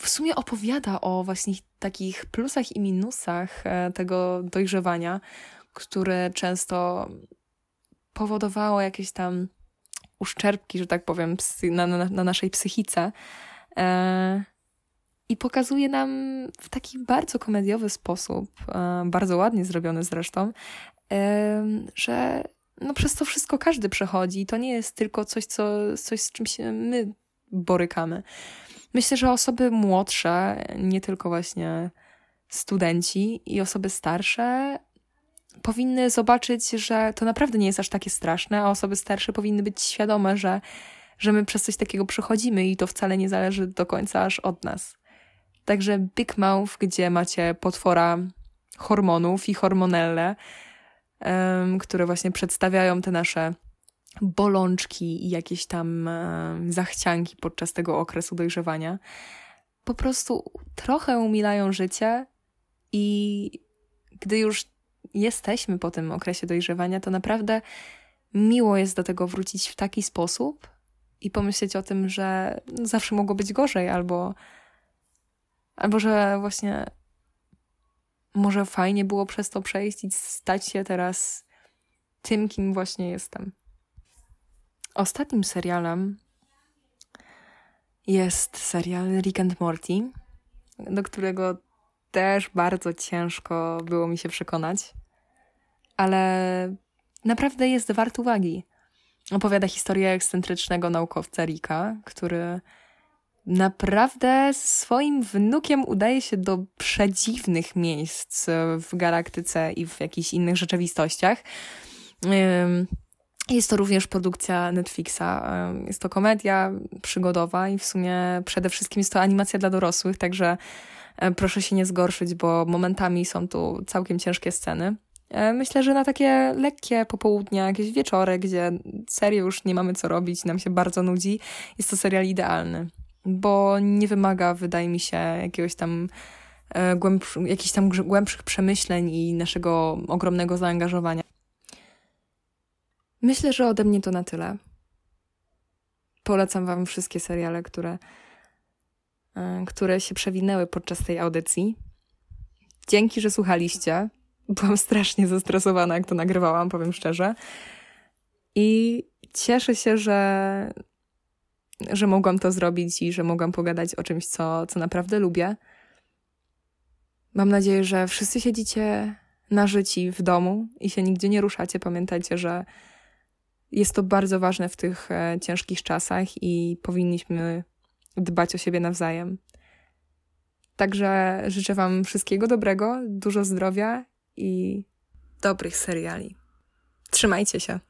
W sumie opowiada o właśnie takich plusach i minusach e, tego dojrzewania, które często powodowało jakieś tam uszczerbki, że tak powiem, na, na, na naszej psychice. E, I pokazuje nam w taki bardzo komediowy sposób, e, bardzo ładnie zrobiony zresztą, e, że no przez to wszystko każdy przechodzi. To nie jest tylko coś, co, coś z czym się my borykamy. Myślę, że osoby młodsze, nie tylko właśnie studenci i osoby starsze, powinny zobaczyć, że to naprawdę nie jest aż takie straszne, a osoby starsze powinny być świadome, że, że my przez coś takiego przechodzimy i to wcale nie zależy do końca aż od nas. Także Big Mouth, gdzie macie potwora hormonów i hormonelle, um, które właśnie przedstawiają te nasze bolączki i jakieś tam um, zachcianki podczas tego okresu dojrzewania, po prostu trochę umilają życie i gdy już jesteśmy po tym okresie dojrzewania, to naprawdę miło jest do tego wrócić w taki sposób i pomyśleć o tym, że zawsze mogło być gorzej, albo, albo że właśnie może fajnie było przez to przejść i stać się teraz tym, kim właśnie jestem. Ostatnim serialem jest serial Rick and Morty, do którego też bardzo ciężko było mi się przekonać, ale naprawdę jest wart uwagi. Opowiada historię ekscentrycznego naukowca Rika, który naprawdę swoim wnukiem udaje się do przedziwnych miejsc w galaktyce i w jakichś innych rzeczywistościach. Jest to również produkcja Netflixa. Jest to komedia przygodowa i w sumie przede wszystkim jest to animacja dla dorosłych, także e, proszę się nie zgorszyć, bo momentami są tu całkiem ciężkie sceny. E, myślę, że na takie lekkie popołudnia, jakieś wieczory, gdzie serio już nie mamy co robić, nam się bardzo nudzi, jest to serial idealny bo nie wymaga, wydaje mi się, jakiegoś tam e, jakichś tam głębszych przemyśleń i naszego ogromnego zaangażowania. Myślę, że ode mnie to na tyle. Polecam Wam wszystkie seriale, które, e, które się przewinęły podczas tej audycji. Dzięki, że słuchaliście. Byłam strasznie zestresowana, jak to nagrywałam, powiem szczerze. I cieszę się, że że mogłam to zrobić i że mogłam pogadać o czymś, co, co naprawdę lubię. Mam nadzieję, że wszyscy siedzicie na życi w domu i się nigdzie nie ruszacie. Pamiętajcie, że jest to bardzo ważne w tych e, ciężkich czasach i powinniśmy dbać o siebie nawzajem. Także życzę Wam wszystkiego dobrego, dużo zdrowia i dobrych seriali. Trzymajcie się.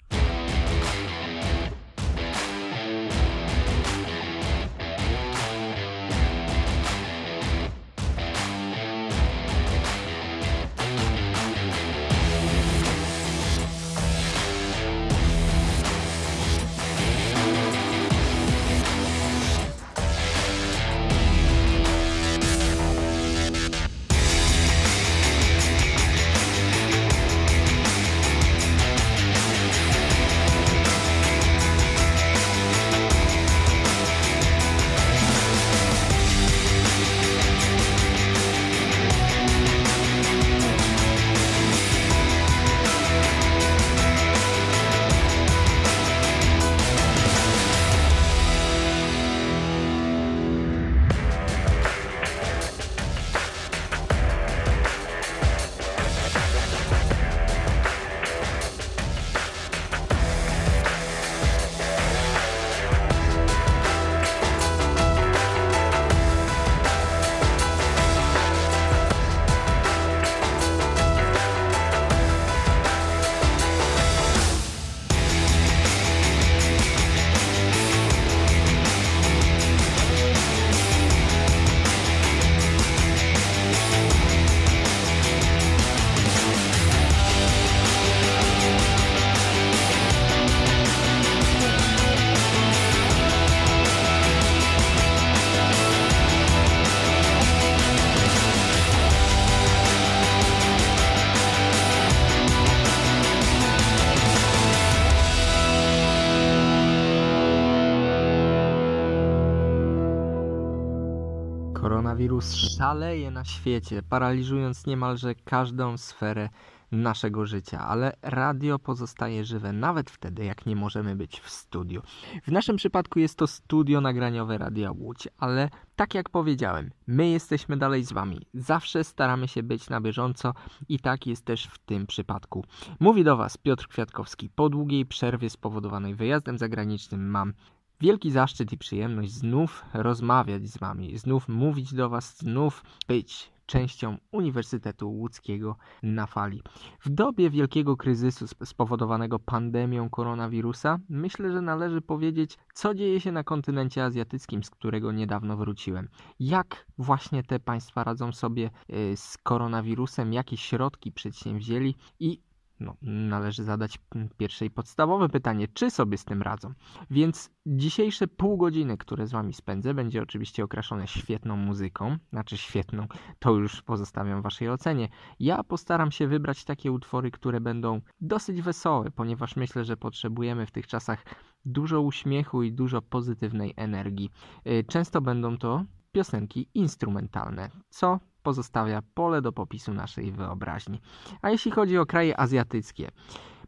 Szaleje na świecie, paraliżując niemalże każdą sferę naszego życia, ale radio pozostaje żywe nawet wtedy, jak nie możemy być w studiu. W naszym przypadku jest to studio nagraniowe Radia Łódź, ale tak jak powiedziałem, my jesteśmy dalej z Wami. Zawsze staramy się być na bieżąco i tak jest też w tym przypadku. Mówi do Was Piotr Kwiatkowski. Po długiej przerwie spowodowanej wyjazdem zagranicznym mam wielki zaszczyt i przyjemność znów rozmawiać z Wami, znów mówić do Was, znów być częścią Uniwersytetu Łódzkiego na fali. W dobie wielkiego kryzysu spowodowanego pandemią koronawirusa, myślę, że należy powiedzieć, co dzieje się na kontynencie azjatyckim, z którego niedawno wróciłem. Jak właśnie te państwa radzą sobie y, z koronawirusem, jakie środki przedsięwzięli i no, należy zadać pierwsze i podstawowe pytanie, czy sobie z tym radzą. Więc dzisiejsze pół godziny, które z Wami spędzę, będzie oczywiście okraszone świetną muzyką, znaczy świetną, to już pozostawiam Waszej ocenie. Ja postaram się wybrać takie utwory, które będą dosyć wesołe, ponieważ myślę, że potrzebujemy w tych czasach dużo uśmiechu i dużo pozytywnej energii. Y, często będą to piosenki instrumentalne, co pozostawia pole do popisu naszej wyobraźni. A jeśli chodzi o kraje azjatyckie,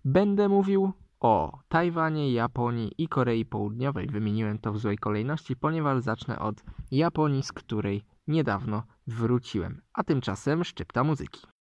będę mówił o Tajwanie, Japonii i Korei Południowej. Wymieniłem to w złej kolejności, ponieważ zacznę od Japonii, z której niedawno wróciłem. A tymczasem szczypta muzyki.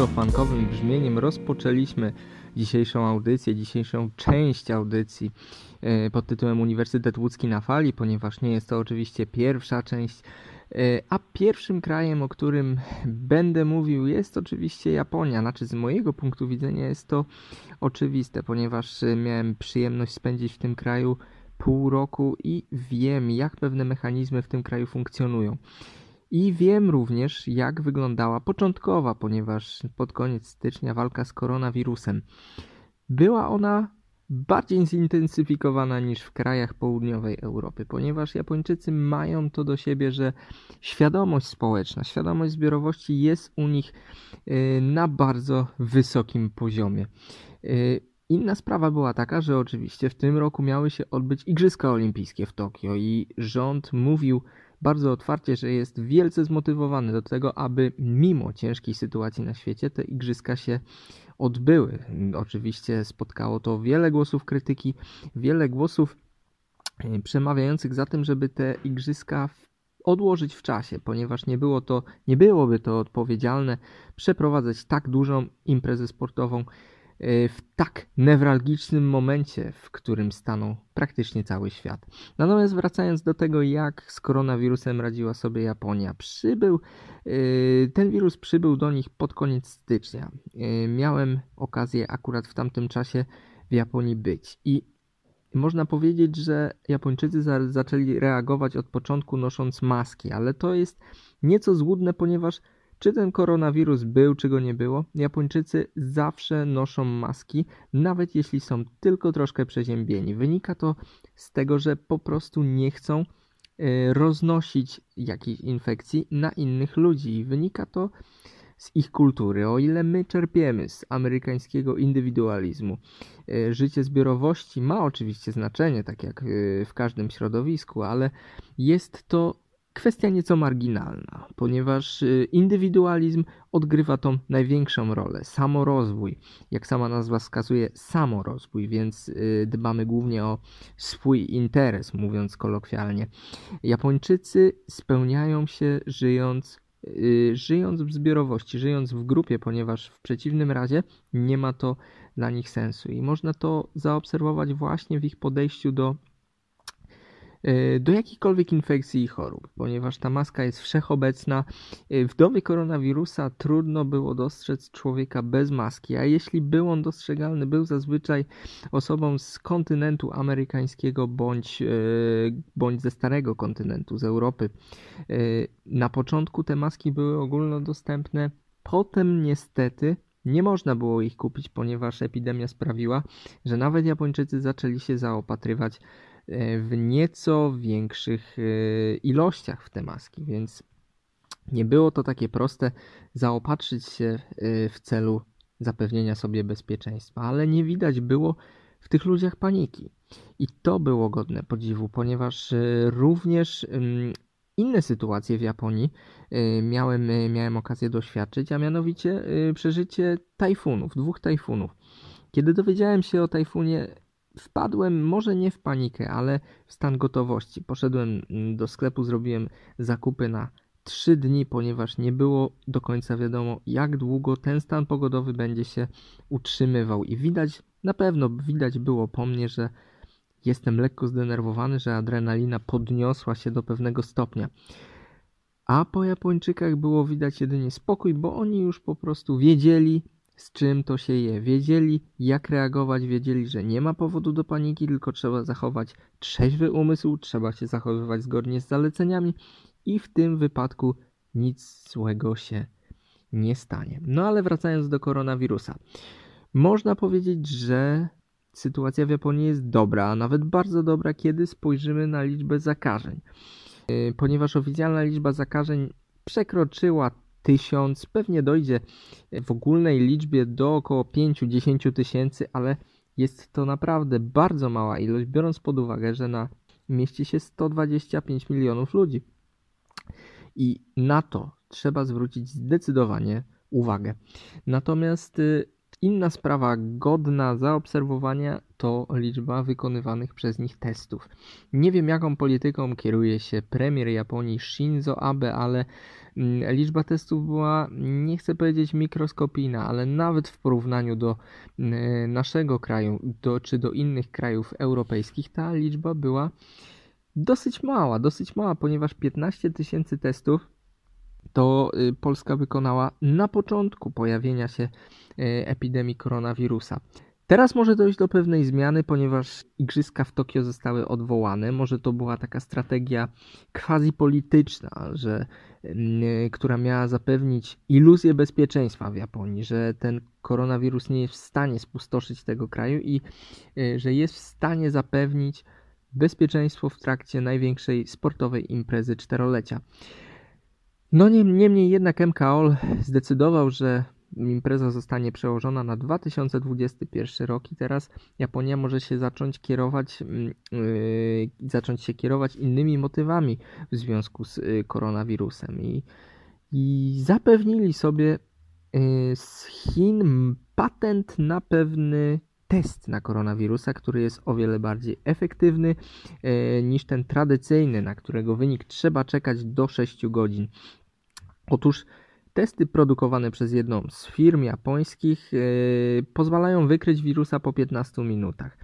Nieco funkowym brzmieniem rozpoczęliśmy dzisiejszą audycję, dzisiejszą część audycji e, pod tytułem Uniwersytet Łódzki na fali, ponieważ nie jest to oczywiście pierwsza część E, A pierwszym krajem, o którym będę mówił, jest oczywiście Japonia. Znaczy, z mojego punktu widzenia jest to oczywiste, ponieważ e, miałem przyjemność spędzić w tym kraju pół roku i wiem, jak pewne mechanizmy w tym kraju funkcjonują. I wiem również, jak wyglądała początkowa, ponieważ pod koniec stycznia walka z koronawirusem. Była ona bardziej zintensyfikowana niż w krajach południowej Europy, ponieważ Japończycy mają to do siebie, że świadomość społeczna, świadomość zbiorowości jest u nich y, na bardzo wysokim poziomie. Y, Inna sprawa była taka, że oczywiście w tym roku miały się odbyć Igrzyska Olimpijskie w Tokio i rząd mówił bardzo otwarcie, że jest wielce zmotywowany do tego, aby mimo ciężkiej sytuacji na świecie te igrzyska się odbyły. Oczywiście spotkało to wiele głosów krytyki, wiele głosów e, przemawiających za tym, żeby te igrzyska odłożyć w czasie, ponieważ nie było to, nie byłoby to odpowiedzialne przeprowadzać tak dużą imprezę sportową w tak newralgicznym momencie, w którym stanął praktycznie cały świat. Natomiast wracając do tego, jak z koronawirusem radziła sobie Japonia, przybył, e, ten wirus przybył do nich pod koniec stycznia. E, miałem okazję akurat w tamtym czasie w Japonii być i można powiedzieć, że Japończycy za zaczęli reagować od początku nosząc maski, ale to jest nieco złudne, ponieważ czy ten koronawirus był, czy go nie było, Japończycy zawsze noszą maski, nawet jeśli są tylko troszkę przeziębieni. Wynika to z tego, że po prostu nie chcą e, roznosić jakiejś infekcji na innych ludzi. Wynika to z ich kultury. O ile my czerpiemy z amerykańskiego indywidualizmu, e, życie zbiorowości ma oczywiście znaczenie, tak jak e, w każdym środowisku, ale jest to kwestia nieco marginalna, ponieważ y, indywidualizm odgrywa tą największą rolę. Samorozwój, jak sama nazwa wskazuje, samorozwój, więc y, dbamy głównie o swój interes, mówiąc kolokwialnie. Japończycy spełniają się żyjąc y, żyjąc w zbiorowości, żyjąc w grupie, ponieważ w przeciwnym razie nie ma to dla nich sensu. I można to zaobserwować właśnie w ich podejściu do do jakichkolwiek infekcji i chorób, ponieważ ta maska jest wszechobecna. E, w dobie koronawirusa trudno było dostrzec człowieka bez maski, a jeśli był on dostrzegalny, był zazwyczaj osobą z kontynentu amerykańskiego bądź, e, bądź ze starego kontynentu, z Europy. Na początku te maski były ogólnodostępne, potem niestety nie można było ich kupić, ponieważ epidemia sprawiła, że nawet Japończycy zaczęli się zaopatrywać w nieco większych e, ilościach w te maski, więc nie było to takie proste zaopatrzyć się e, w celu zapewnienia sobie bezpieczeństwa, ale nie widać było w tych ludziach paniki. I to było godne podziwu, ponieważ również inne sytuacje w Japonii miałem, miałem okazję doświadczyć, a mianowicie przeżycie tajfunów, dwóch tajfunów. Kiedy dowiedziałem się o tajfunie wpadłem może nie w panikę, ale w stan gotowości. Poszedłem mm, do sklepu, zrobiłem zakupy na 3 dni, ponieważ nie było do końca wiadomo, jak długo ten stan pogodowy będzie się utrzymywał. I widać, na pewno widać było po mnie, że jestem lekko zdenerwowany, że adrenalina podniosła się do pewnego stopnia. A po Japończykach było widać jedynie spokój, bo oni już po prostu wiedzieli, z czym to się je. Wiedzieli, jak reagować, wiedzieli, że nie ma powodu do paniki, tylko trzeba zachować trzeźwy umysł, trzeba się zachowywać zgodnie z zaleceniami i w tym wypadku nic złego się nie stanie. No ale wracając do koronawirusa. Można powiedzieć, że sytuacja w Japonii jest dobra, a nawet bardzo dobra, kiedy spojrzymy na liczbę zakażeń. Yy, ponieważ oficjalna liczba zakażeń przekroczyła tysiąc, pewnie dojdzie w ogólnej liczbie do około 5-10 tysięcy, ale jest to naprawdę bardzo mała ilość, biorąc pod uwagę, że na mieści się 125 milionów ludzi. I na to trzeba zwrócić zdecydowanie uwagę. Natomiast y, inna sprawa godna zaobserwowania to liczba wykonywanych przez nich testów. Nie wiem, jaką polityką kieruje się premier Japonii Shinzo Abe, ale Mm, liczba testów była, nie chcę powiedzieć mikroskopijna, ale nawet w porównaniu do mm, naszego kraju do, czy do innych krajów europejskich ta liczba była dosyć mała, dosyć mała, ponieważ 15 tysięcy testów to y, Polska wykonała na początku pojawienia się epidemii koronawirusa. Teraz może dojść do pewnej zmiany, ponieważ igrzyska w Tokio zostały odwołane. Może to była taka strategia quasi polityczna, że, yy, która miała zapewnić iluzję bezpieczeństwa w Japonii, że ten koronawirus nie jest w stanie spustoszyć tego kraju i yy, że jest w stanie zapewnić bezpieczeństwo w trakcie największej sportowej imprezy czterolecia. No niemniej jednak MKOL zdecydował, że impreza zostanie przełożona na 2021 rok i teraz Japonia może się zacząć kierować, yy, zacząć się kierować innymi motywami w związku z yy, koronawirusem i, i zapewnili sobie yy, z Chin patent na pewny test na koronawirusa, który jest o wiele bardziej efektywny yy, niż ten tradycyjny, na którego wynik trzeba czekać do 6 godzin. Otóż Testy produkowane przez jedną z firm japońskich yy, pozwalają wykryć wirusa po 15 minutach.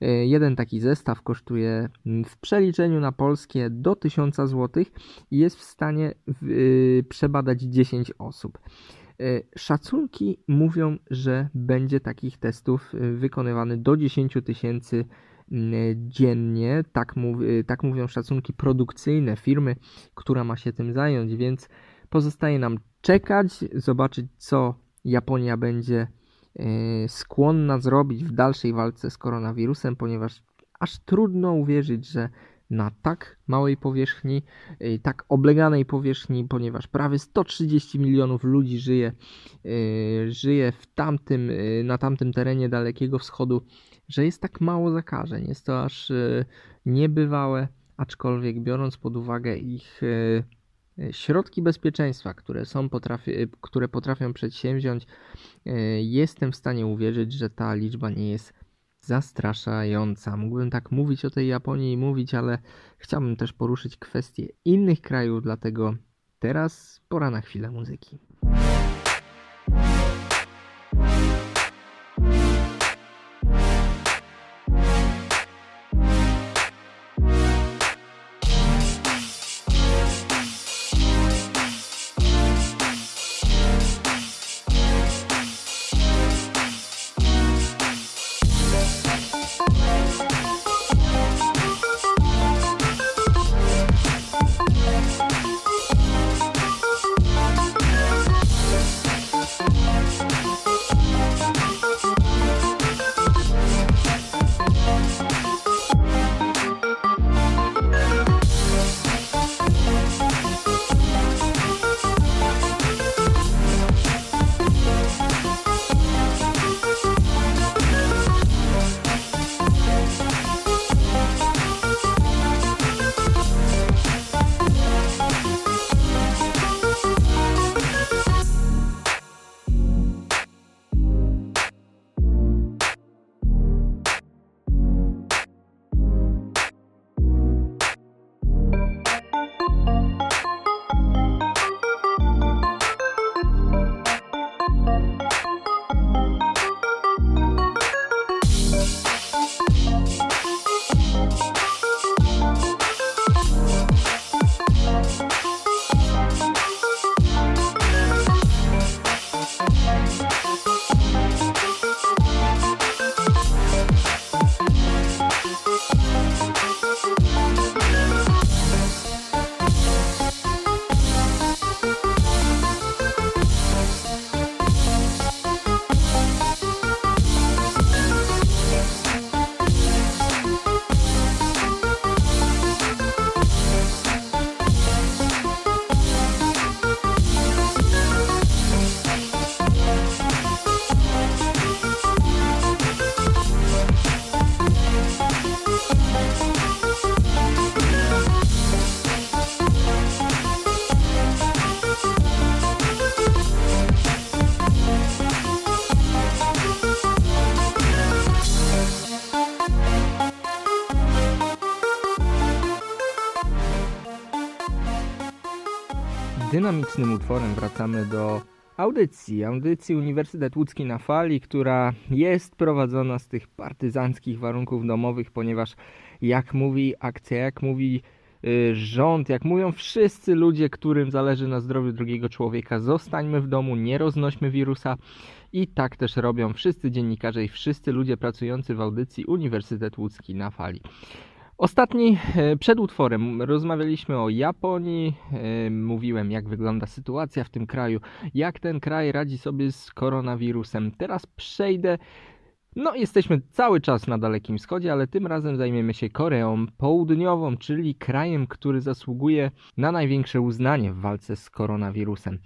Yy, jeden taki zestaw kosztuje w przeliczeniu na polskie do 1000 zł i jest w stanie yy, przebadać 10 osób. Szacunki mówią, że będzie takich testów wykonywanych do 10 tysięcy dziennie. Tak, mów, tak mówią szacunki produkcyjne firmy, która ma się tym zająć, więc Pozostaje nam czekać, zobaczyć co Japonia będzie e, skłonna zrobić w dalszej walce z koronawirusem, ponieważ aż trudno uwierzyć, że na tak małej powierzchni, e, tak obleganej powierzchni, ponieważ prawie 130 milionów ludzi żyje, e, żyje w tamtym, na tamtym terenie Dalekiego Wschodu, że jest tak mało zakażeń. Jest to aż niebywałe, aczkolwiek biorąc pod uwagę ich środki bezpieczeństwa, które, są potrafi, e, które potrafią przedsięwziąć, e, jestem w stanie uwierzyć, że ta liczba nie jest zastraszająca. Mógłbym tak mówić o tej Japonii i mówić, ale chciałbym też poruszyć kwestie innych krajów, dlatego teraz pora na chwilę muzyki. Dynamicznym utworem wracamy do audycji, audycji Uniwersytet Łódzki na Fali, która jest prowadzona z tych partyzanckich warunków domowych, ponieważ jak mówi akcja, jak mówi y, rząd, jak mówią wszyscy ludzie, którym zależy na zdrowiu drugiego człowieka, zostańmy w domu, nie roznośmy wirusa. I tak też robią wszyscy dziennikarze i wszyscy ludzie pracujący w audycji Uniwersytet Łódzki na Fali. Ostatni, e, przed utworem rozmawialiśmy o Japonii, e, mówiłem jak wygląda sytuacja w tym kraju, jak ten kraj radzi sobie z koronawirusem. Teraz przejdę, no jesteśmy cały czas na Dalekim Wschodzie, ale tym razem zajmiemy się Koreą Południową, czyli krajem, który zasługuje na największe uznanie w walce z koronawirusem.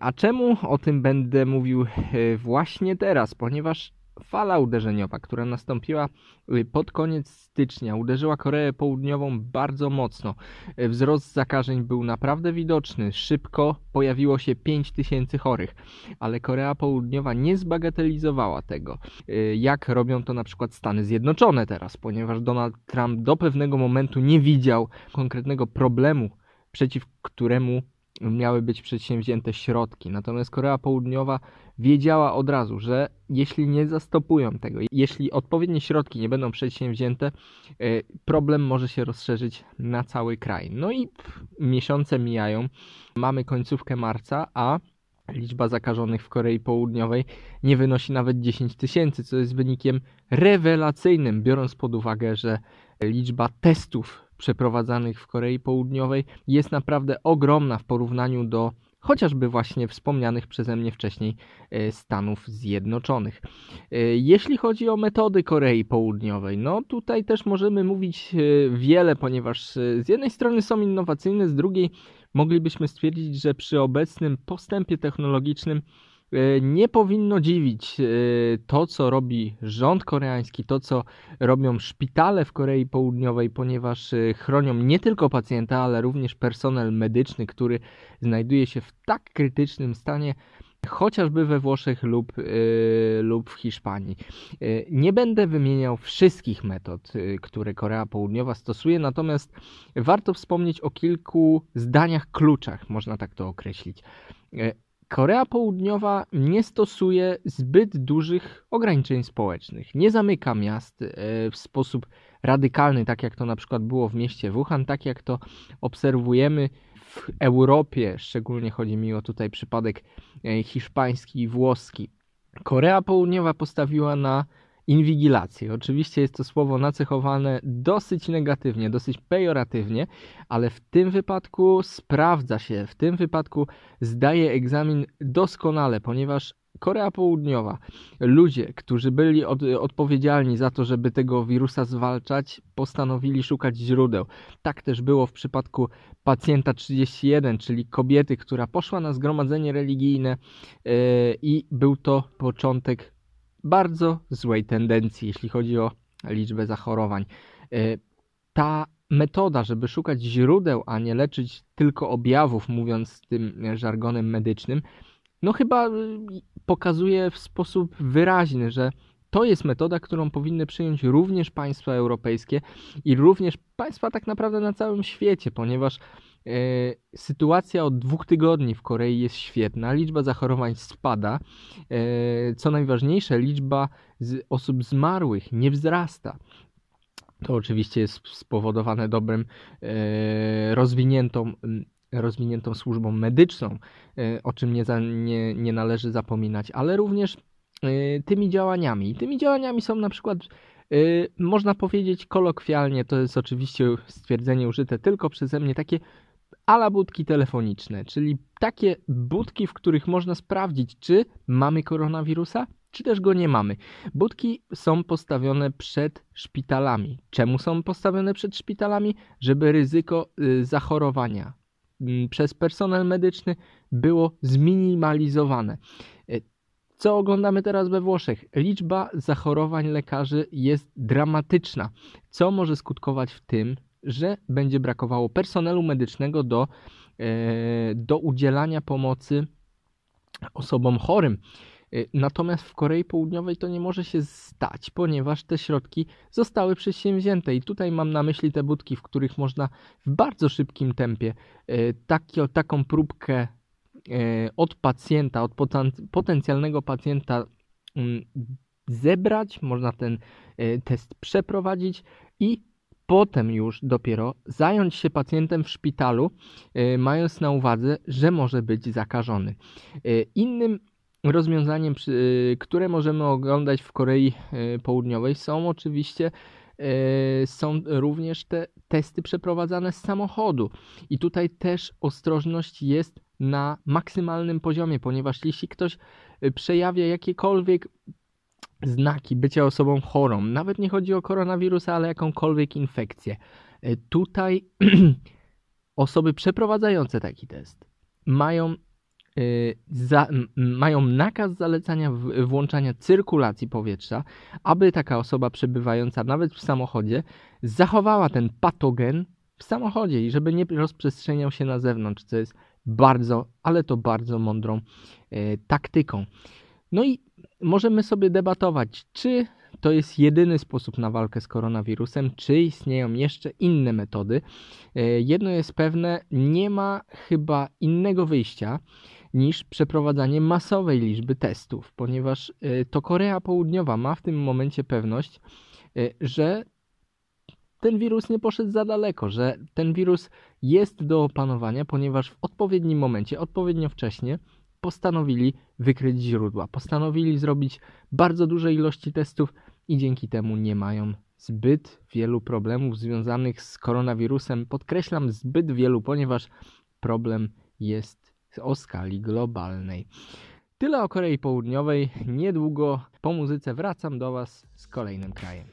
A czemu o tym będę mówił e, właśnie teraz? Ponieważ fala uderzeniowa, która nastąpiła y, pod koniec stycznia, uderzyła Koreę Południową bardzo mocno. Y, wzrost zakażeń był naprawdę widoczny. Szybko pojawiło się 5 tysięcy chorych, ale Korea Południowa nie zbagatelizowała tego, y, jak robią to na przykład Stany Zjednoczone teraz, ponieważ Donald Trump do pewnego momentu nie widział konkretnego problemu, przeciw któremu miały być przedsięwzięte środki. Natomiast Korea Południowa wiedziała od razu, że jeśli nie zastopują tego, jeśli odpowiednie środki nie będą przedsięwzięte, e, problem może się rozszerzyć na cały kraj. No i miesiące mijają, mamy końcówkę marca, a liczba zakażonych w Korei Południowej nie wynosi nawet 10 tysięcy, co jest wynikiem rewelacyjnym, biorąc pod uwagę, że liczba testów przeprowadzanych w Korei Południowej jest naprawdę ogromna w porównaniu do chociażby właśnie wspomnianych przeze mnie wcześniej e, Stanów Zjednoczonych. E, jeśli chodzi o metody Korei Południowej, no tutaj też możemy mówić e, wiele, ponieważ z jednej strony są innowacyjne, z drugiej moglibyśmy stwierdzić, że przy obecnym postępie technologicznym nie powinno dziwić e, to, co robi rząd koreański, to, co robią szpitale w Korei Południowej, ponieważ e, chronią nie tylko pacjenta, ale również personel medyczny, który znajduje się w tak krytycznym stanie, chociażby we Włoszech lub, lub w Hiszpanii. Nie będę wymieniał wszystkich metod, które Korea Południowa stosuje, natomiast warto wspomnieć o kilku zdaniach kluczach, można tak to określić. Korea Południowa nie stosuje zbyt dużych ograniczeń społecznych. Nie zamyka miast e, w sposób radykalny, tak jak to na przykład było w mieście Wuhan, tak jak to obserwujemy w Europie, szczególnie chodzi mi o tutaj przypadek e, hiszpański i włoski. Korea Południowa postawiła na inwigilację. Oczywiście jest to słowo nacechowane dosyć negatywnie, dosyć pejoratywnie, ale w tym wypadku sprawdza się, w tym wypadku zdaje egzamin doskonale, ponieważ Korea Południowa, ludzie, którzy byli od, odpowiedzialni za to, żeby tego wirusa zwalczać, postanowili szukać źródeł. Tak też było w przypadku pacjenta 31, czyli kobiety, która poszła na zgromadzenie religijne yy, i był to początek bardzo złej tendencji, jeśli chodzi o liczbę zachorowań. E, ta metoda, żeby szukać źródeł, a nie leczyć tylko objawów, mówiąc tym żargonem medycznym, no chyba y, pokazuje w sposób wyraźny, że to jest metoda, którą powinny przyjąć również państwa europejskie i również państwa tak naprawdę na całym świecie, ponieważ sytuacja od dwóch tygodni w Korei jest świetna, liczba zachorowań spada. E, co najważniejsze, liczba osób zmarłych nie wzrasta. To oczywiście jest spowodowane dobrym, e, rozwiniętą, rozwiniętą służbą medyczną, o czym nie, za, nie, nie należy zapominać, ale również tymi działaniami. Tymi działaniami są na przykład można powiedzieć kolokwialnie, to jest oczywiście stwierdzenie użyte tylko przeze mnie, takie ala budki telefoniczne, czyli takie budki, w których można sprawdzić, czy mamy koronawirusa, czy też go nie mamy. Budki są postawione przed szpitalami. Czemu są postawione przed szpitalami? Żeby ryzyko y, zachorowania mm, przez personel medyczny było zminimalizowane. Y, co oglądamy teraz we Włoszech? Liczba zachorowań lekarzy jest dramatyczna, co może skutkować w tym, że będzie brakowało personelu medycznego do, e, do udzielania pomocy osobom chorym. E, natomiast w Korei Południowej to nie może się stać, ponieważ te środki zostały przedsięwzięte. I tutaj mam na myśli te budki, w których można w bardzo szybkim tempie e, taki, taką próbkę od pacjenta, od potencjalnego pacjenta mm, zebrać, można ten test przeprowadzić i potem już dopiero zająć się pacjentem w szpitalu, mając na uwadze, że może być zakażony. Innym rozwiązaniem, które możemy oglądać w Korei Południowej są oczywiście E, są również te testy przeprowadzane z samochodu. I tutaj też ostrożność jest na maksymalnym poziomie, ponieważ jeśli ktoś e, przejawia jakiekolwiek znaki bycia osobą chorą, nawet nie chodzi o koronawirusa, ale jakąkolwiek infekcję, e, tutaj osoby przeprowadzające taki test mają Y, za, mają nakaz zalecania włączania cyrkulacji powietrza, aby taka osoba przebywająca nawet w samochodzie zachowała ten patogen w samochodzie i żeby nie rozprzestrzeniał się na zewnątrz, co jest bardzo, ale to bardzo mądrą e, taktyką. No i możemy sobie debatować, czy to jest jedyny sposób na walkę z koronawirusem, czy istnieją jeszcze inne metody. E, jedno jest pewne, nie ma chyba innego wyjścia niż przeprowadzanie masowej liczby testów, ponieważ y, to Korea Południowa ma w tym momencie pewność, y, że ten wirus nie poszedł za daleko, że ten wirus jest do opanowania, ponieważ w odpowiednim momencie, odpowiednio wcześnie postanowili wykryć źródła, postanowili zrobić bardzo duże ilości testów i dzięki temu nie mają zbyt wielu problemów związanych z koronawirusem. Podkreślam zbyt wielu, ponieważ problem jest o skali globalnej. Tyle o Korei Południowej. Niedługo po muzyce wracam do Was z kolejnym krajem.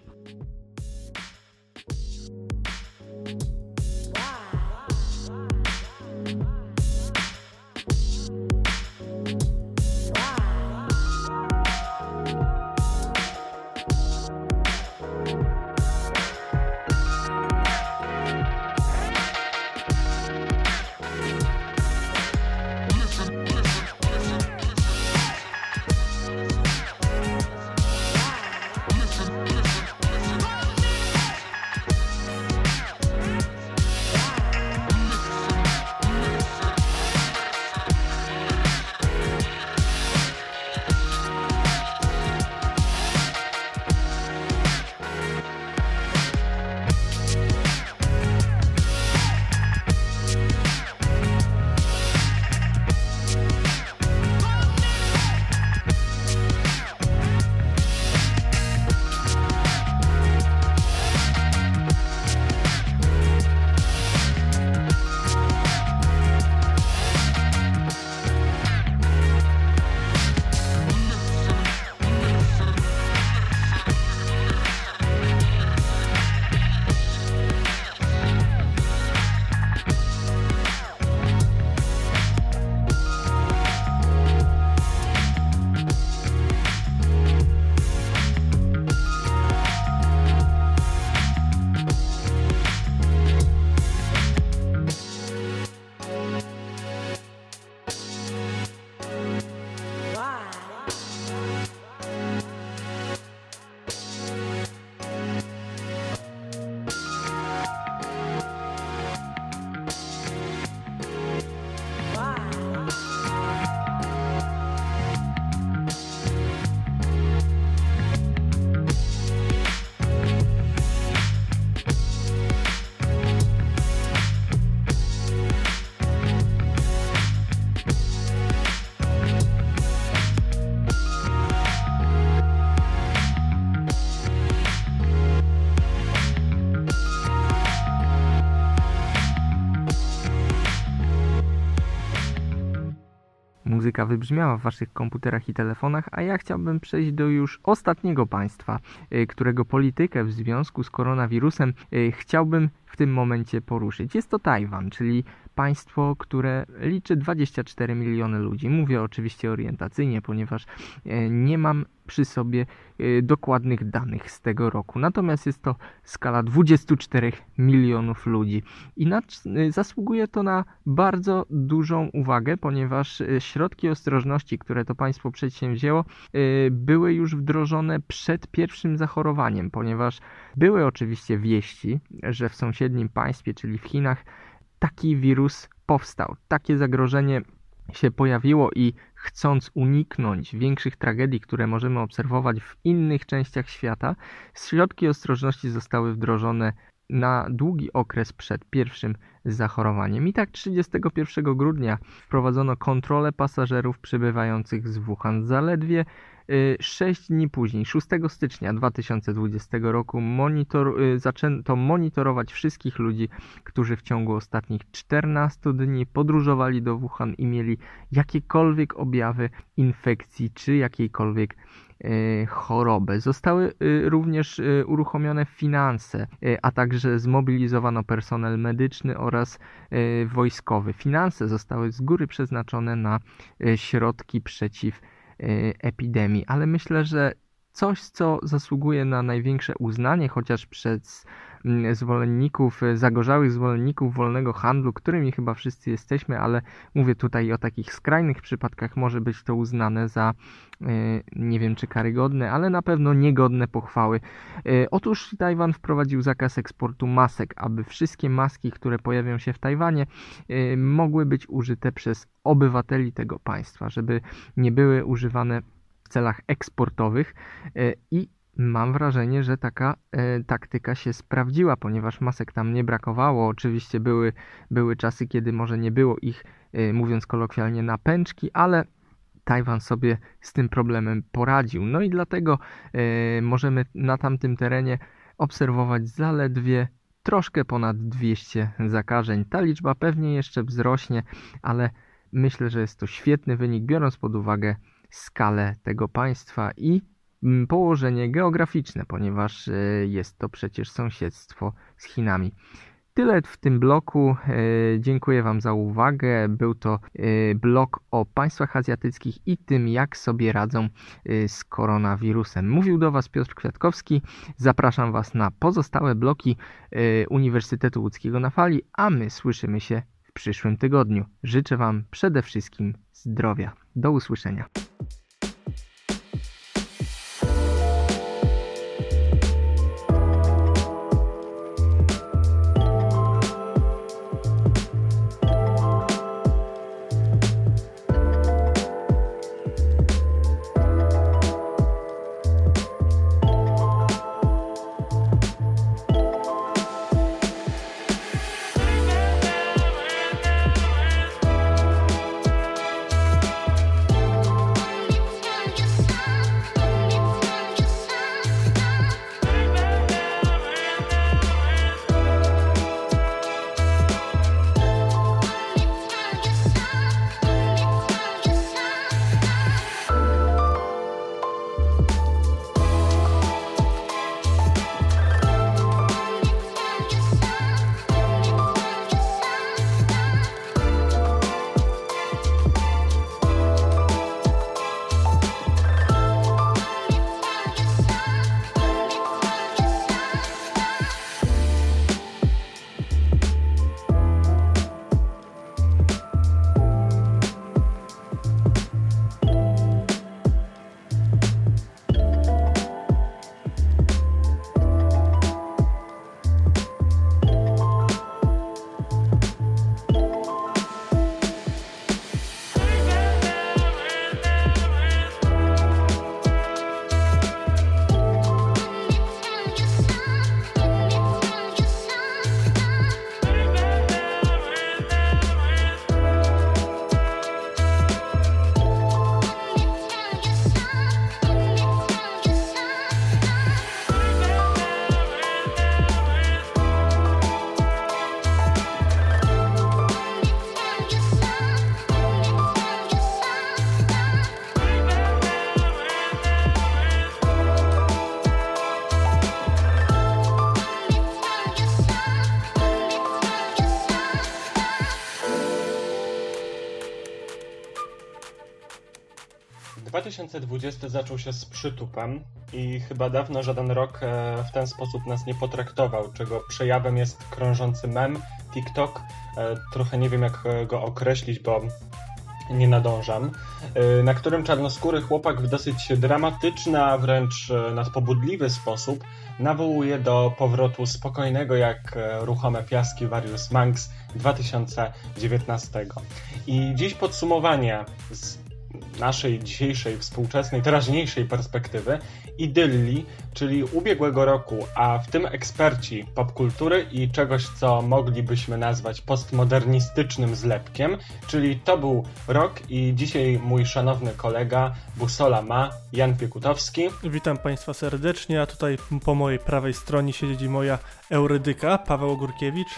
Muzyka wybrzmiała w waszych komputerach i telefonach, a ja chciałbym przejść do już ostatniego państwa, y, którego politykę w związku z koronawirusem y, chciałbym w tym momencie poruszyć. Jest to Tajwan, czyli państwo, które liczy 24 miliony ludzi. Mówię oczywiście orientacyjnie, ponieważ e, nie mam przy sobie e, dokładnych danych z tego roku. Natomiast jest to skala 24 milionów ludzi i na, e, zasługuje to na bardzo dużą uwagę, ponieważ środki ostrożności, które to państwo przedsięwzięło, były już wdrożone przed pierwszym zachorowaniem, ponieważ były oczywiście wieści, że w sąsiednim państwie, czyli w Chinach, taki wirus powstał, takie zagrożenie się pojawiło i chcąc uniknąć większych tragedii, które możemy obserwować w innych częściach świata, środki ostrożności zostały wdrożone na długi okres przed pierwszym zachorowaniem. I tak 31 grudnia wprowadzono kontrolę pasażerów przybywających z Wuhan. Zaledwie 6 dni później, 6 stycznia 2020 roku, monitor, y, zaczęto monitorować wszystkich ludzi, którzy w ciągu ostatnich 14 dni podróżowali do Wuhan i mieli jakiekolwiek objawy infekcji czy jakiejkolwiek y, choroby. Zostały y, również uruchomione finanse, a także zmobilizowano personel medyczny oraz wojskowy. Finanse zostały z góry przeznaczone na środki przeciw Y, epidemii, ale myślę, że coś, co zasługuje na największe uznanie, chociaż przez zwolenników, zagorzałych zwolenników wolnego handlu, którymi chyba wszyscy jesteśmy, ale mówię tutaj o takich skrajnych przypadkach, może być to uznane za y, nie wiem czy karygodne, ale na pewno niegodne pochwały. Y, otóż Tajwan wprowadził zakaz eksportu masek, aby wszystkie maski, które pojawią się w Tajwanie, mogły być użyte przez obywateli tego państwa, żeby nie były używane w celach eksportowych e, i mam wrażenie, że taka e, taktyka się sprawdziła, ponieważ masek tam nie brakowało. Oczywiście były, były czasy, kiedy może nie było ich, e, mówiąc kolokwialnie, na pęczki, ale Tajwan sobie z tym problemem poradził. No i dlatego możemy na tamtym terenie obserwować zaledwie troszkę ponad 200 zakażeń. Ta liczba pewnie jeszcze wzrośnie, ale myślę, że jest to świetny wynik, biorąc pod uwagę skalę tego państwa i położenie geograficzne, ponieważ e, jest to przecież sąsiedztwo z Chinami. Tyle w tym bloku. E, dziękuję Wam za uwagę. Był to e, blok o państwach azjatyckich i tym, jak sobie radzą z koronawirusem. Mówił do Was Piotr Kwiatkowski. Zapraszam Was na pozostałe bloki Uniwersytetu Łódzkiego na fali, a my słyszymy się w przyszłym tygodniu. Życzę Wam przede wszystkim zdrowia. Do usłyszenia. 2020 zaczął się z przytupem i chyba dawno żaden rok e, w ten sposób nas nie potraktował, czego przejawem jest krążący mem, TikTok. E, trochę nie wiem jak go określić, bo nie nadążam, na którym czarnoskóry chłopak w dosyć dramatyczny, a wręcz nadpobudliwy sposób nawołuje do powrotu spokojnego jak e, ruchome piaski Various Manx 2019. I dziś podsumowanie z naszej dzisiejszej, współczesnej, teraźniejszej perspektywy idylli, czyli ubiegłego roku, a w tym eksperci popkultury i czegoś, co moglibyśmy nazwać postmodernistycznym zlepkiem, czyli to był rok i dzisiaj mój szanowny kolega Busola ma, Jan Piekutowski. Witam Państwa serdecznie, a tutaj po mojej prawej stronie siedzi moja Eurydyka, Paweł Ogórkiewicz.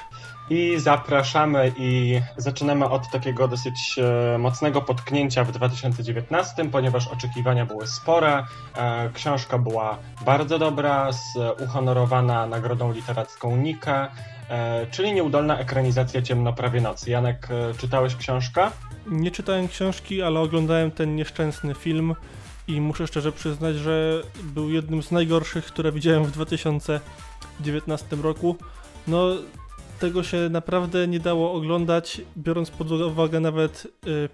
I zapraszamy i zaczynamy od takiego dosyć e, mocnego potknięcia w 2019, ponieważ oczekiwania były spore. E, książka była bardzo dobra, uhonorowana nagrodą literacką Nika, e, czyli nieudolna ekranizacja Ciemno prawie nocy. Janek, czytałeś książkę? Nie czytałem książki, ale oglądałem ten nieszczęsny film i muszę szczerze przyznać, że był jednym z najgorszych, które widziałem w 2019 roku. No, tego się naprawdę nie dało oglądać, biorąc pod uwagę nawet y,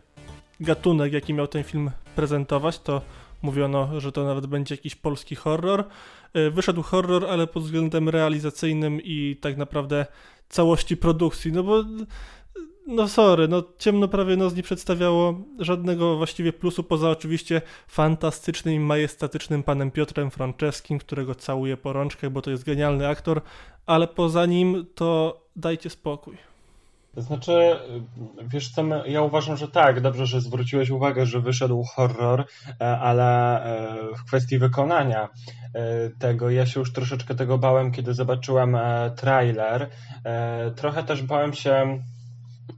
gatunek, jaki miał ten film prezentować, to mówiono, że to nawet będzie jakiś polski horror. Y, wyszedł horror, ale pod względem realizacyjnym i tak naprawdę całości produkcji, no bo no sorry, no Ciemno prawie noc nie przedstawiało żadnego właściwie plusu, poza oczywiście fantastycznym i majestatycznym panem Piotrem Franceskim, którego całuje po rączkach, bo to jest genialny aktor, ale poza nim to dajcie spokój. To znaczy, wiesz co, ja uważam, że tak, dobrze, że zwróciłeś uwagę, że wyszedł horror, e, ale e, w kwestii wykonania e, tego, ja się już troszeczkę tego bałem, kiedy zobaczyłem trailer. Trochę też bałem się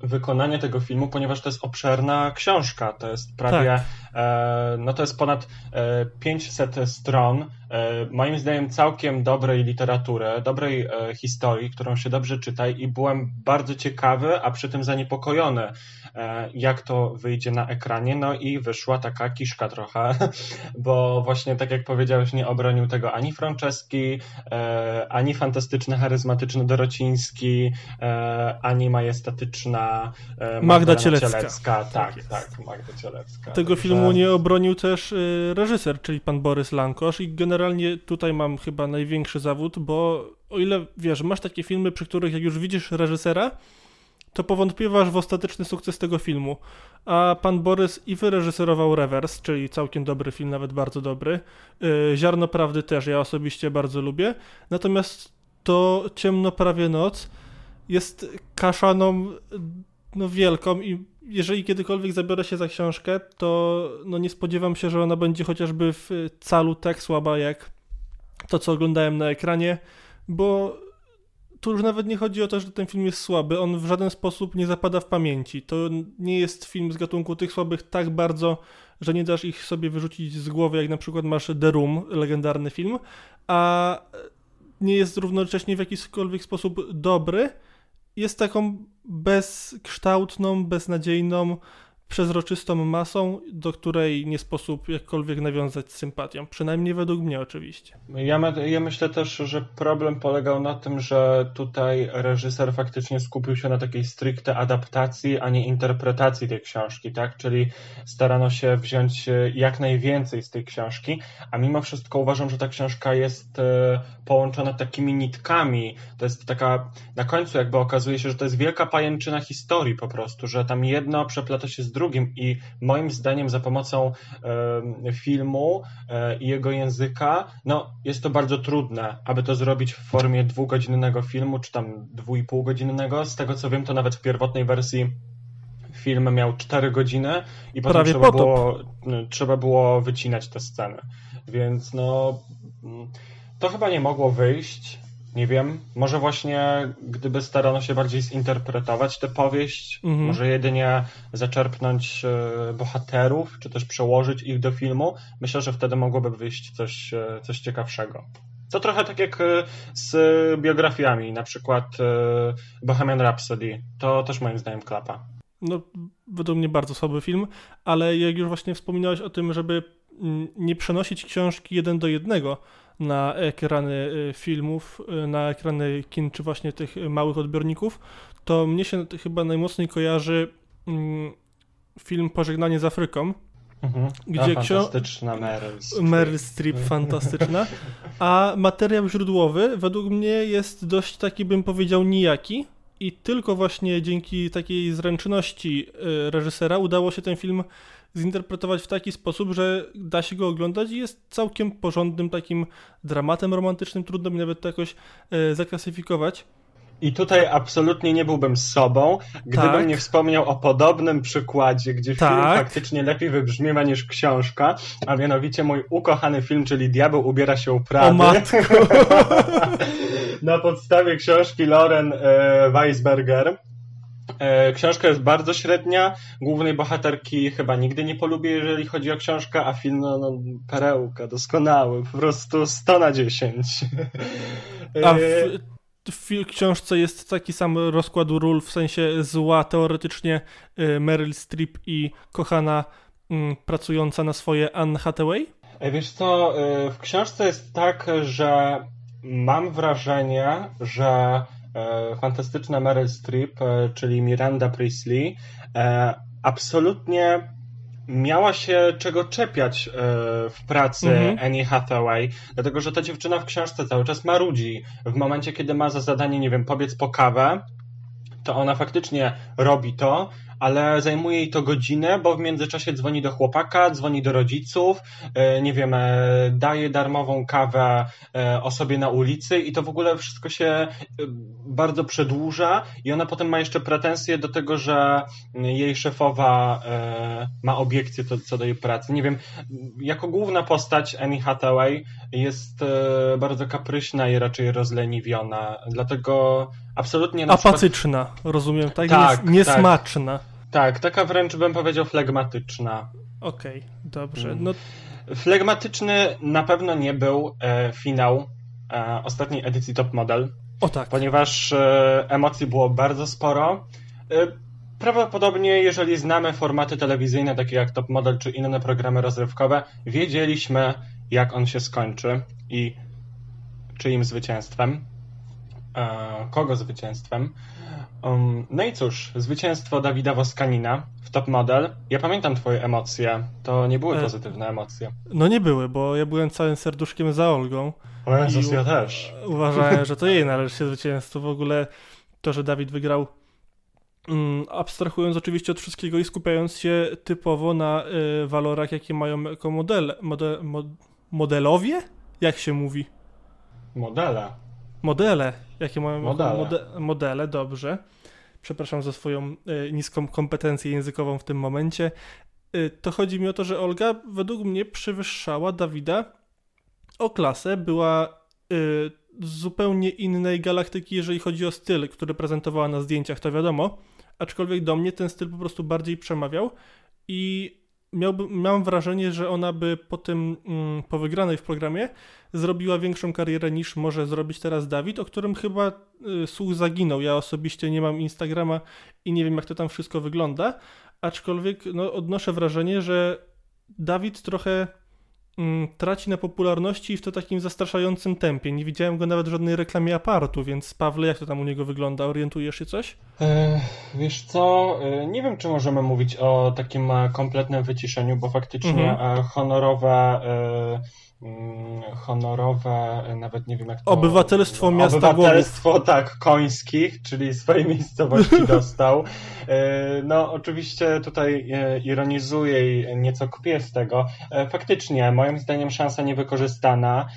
wykonanie tego filmu, ponieważ to jest obszerna książka. To jest prawie, tak. E, no to jest ponad e, 500 stron. E, moim zdaniem całkiem dobrej literatury, dobrej e, historii, którą się dobrze czyta i byłem bardzo ciekawy, a przy tym zaniepokojony E, jak to wyjdzie na ekranie. No i wyszła taka kiszka trochę, bo właśnie tak jak powiedziałeś, nie obronił tego ani Franceski, e, ani fantastyczny, charyzmatyczny Dorociński, e, ani majestatyczna Magda, Magda Cielecka. Cielecka. Tak, tak, tak, Magda Cielecka. Tego Także... filmu nie obronił też reżyser, czyli pan Borys Lankosz i generalnie tutaj mam chyba największy zawód, bo o ile wiesz, masz takie filmy, przy których jak już widzisz reżysera, to powątpiewasz w ostateczny sukces tego filmu. A pan Borys i wyreżyserował Rewers, czyli całkiem dobry film, nawet bardzo dobry. Y, Ziarno Prawdy też, ja osobiście bardzo lubię. Natomiast to Ciemno prawie noc jest kaszaną no, wielką i jeżeli kiedykolwiek zabiorę się za książkę, to no, nie spodziewam się, że ona będzie chociażby w calu tak słaba jak to, co oglądałem na ekranie, bo tu już nawet nie chodzi o to, że ten film jest słaby, on w żaden sposób nie zapada w pamięci. To nie jest film z gatunku tych słabych tak bardzo, że nie dasz ich sobie wyrzucić z głowy, jak na przykład masz The Room, legendarny film, a nie jest równocześnie w jakikolwiek sposób dobry. Jest taką bezkształtną, beznadziejną, przezroczystą masą, do której nie sposób jakkolwiek nawiązać sympatią. Przynajmniej według mnie oczywiście. Ja, ja myślę też, że problem polegał na tym, że tutaj reżyser faktycznie skupił się na takiej stricte adaptacji, a nie interpretacji tej książki, tak? Czyli starano się wziąć e, jak najwięcej z tej książki, a mimo wszystko uważam, że ta książka jest e, połączona takimi nitkami. To jest taka, na końcu jakby okazuje się, że to jest wielka pajęczyna historii po prostu, że tam jedno przeplata się z drugim i moim zdaniem za pomocą filmu e, i jego języka, no jest to bardzo trudne, aby to zrobić w formie dwugodzinnego filmu, czy tam dwójpółgodzinnego. Z tego co wiem, to nawet w pierwotnej wersji film miał 4 godziny i potem trzeba było, trzeba było wycinać te sceny. Więc no to chyba nie mogło wyjść. Nie wiem, może właśnie gdyby starano się bardziej zinterpretować tę powieść, mhm. może jedynie zaczerpnąć e, bohaterów, czy też przełożyć ich do filmu, myślę, że wtedy mogłoby wyjść coś, e, coś ciekawszego. To trochę tak jak e, z biografiami, na przykład Bohemian Rhapsody. To też moim zdaniem klapa. No, według mnie bardzo słaby film, ale jak już właśnie wspominałeś o tym, żeby mm, nie przenosić książki jeden do jednego, na ekrany y, filmów, y, na ekrany kin, czy właśnie tych małych odbiorników, to mnie się chyba najmocniej kojarzy mm, film Pożegnanie z Afryką. Mhm. Gdzie A, fantastyczna Meryl Streep. Meryl Streep fantastyczna. A materiał źródłowy według mnie jest dość taki, bym powiedział, nijaki. I tylko właśnie dzięki takiej zręczności y, reżysera udało się ten film zinterpretować w taki sposób, że da się go oglądać i jest całkiem porządnym takim dramatem romantycznym. Trudno mi nawet to jakoś y, zaklasyfikować. I tutaj absolutnie nie byłbym sobą, gdybym Tak. nie wspomniał o podobnym przykładzie, gdzie film Tak. faktycznie lepiej wybrzmiewa niż książka, a mianowicie mój ukochany film, czyli Diabeł ubiera się u Prady. O! Na podstawie książki Lauren e, Weisberger. E, Książka jest bardzo średnia. Głównej bohaterki chyba nigdy nie polubię, jeżeli chodzi o książkę, a film, no, no perełka, doskonały, po prostu 100 na 10. A w, E, w książce jest taki sam rozkład ról, w sensie zła teoretycznie y, Meryl Streep i kochana mm, pracująca na swoje Anne Hathaway. E, Wiesz co, w książce jest tak, że mam wrażenie, że e, fantastyczna Meryl Streep, e, czyli Miranda Priestley, e, absolutnie miała się czego czepiać e, w pracy Mhm. Annie Hathaway, dlatego że ta dziewczyna w książce cały czas marudzi. W momencie, kiedy ma za zadanie, nie wiem, pobiec po kawę, to ona faktycznie robi to, ale zajmuje jej to godzinę, bo w międzyczasie dzwoni do chłopaka, dzwoni do rodziców, e, nie wiem, e, daje darmową kawę e, osobie na ulicy i to w ogóle wszystko się bardzo przedłuża i ona potem ma jeszcze pretensje do tego, że jej szefowa ma obiekcje co, do jej pracy. Nie wiem, jako główna postać Annie Hathaway jest bardzo kapryśna i raczej rozleniwiona, dlatego absolutnie na przykład- Apatyczna, rozumiem, tak? Tak, Nies- niesmaczna. Tak, taka wręcz bym powiedział flegmatyczna. Okej, dobrze. Mm. No, Flegmatyczny na pewno nie był e, finał e, ostatniej edycji Top Model, o tak. ponieważ e, emocji było bardzo sporo. E, prawdopodobnie, jeżeli znamy formaty telewizyjne, takie jak Top Model czy inne programy rozrywkowe, wiedzieliśmy, jak on się skończy i czyim zwycięstwem. E, kogo zwycięstwem? Um, no i cóż, zwycięstwo Dawida Woskanina w Top Model. Ja pamiętam twoje emocje. To nie były E. pozytywne emocje. No nie były, bo ja byłem całym serduszkiem za Olgą. O Jezus, ja też. Uważałem, że to jej należy się zwycięstwo. W ogóle to, że Dawid wygrał, mm, abstrahując oczywiście od wszystkiego i skupiając się typowo na y, walorach, jakie mają jako modele, mode, mod, modelowie? Jak się mówi? Modele. Modele. Jakie mają jako Modele. Mode, modele, dobrze. Przepraszam za swoją y, niską kompetencję językową w tym momencie. Y, to chodzi mi o to, że Olga według mnie przewyższała Dawida o klasę, była y, z zupełnie innej galaktyki, jeżeli chodzi o styl, który prezentowała na zdjęciach, to wiadomo. Aczkolwiek do mnie ten styl po prostu bardziej przemawiał i miałbym, miałem wrażenie, że ona by po tym, mm, po wygranej w programie, zrobiła większą karierę niż może zrobić teraz Dawid, o którym chyba y, słuch zaginął. Ja osobiście nie mam Instagrama i nie wiem, jak to tam wszystko wygląda, aczkolwiek no, odnoszę wrażenie, że Dawid trochę traci na popularności i w to takim zastraszającym tempie. Nie widziałem go nawet w żadnej reklamie apartu, więc Pawle, jak to tam u niego wygląda? Orientujesz się coś? E, wiesz co, e, nie wiem, czy możemy mówić o takim e, kompletnym wyciszeniu, bo faktycznie Mhm. e, honorowe, mm, honorowe, e, nawet nie wiem jak to... Obywatelstwo miasta Obywatelstwo, tak, końskich, czyli swojej miejscowości dostał. E, No, oczywiście tutaj e, ironizuję i nieco kpię z tego. E, Faktycznie, moim zdaniem szansa niewykorzystana.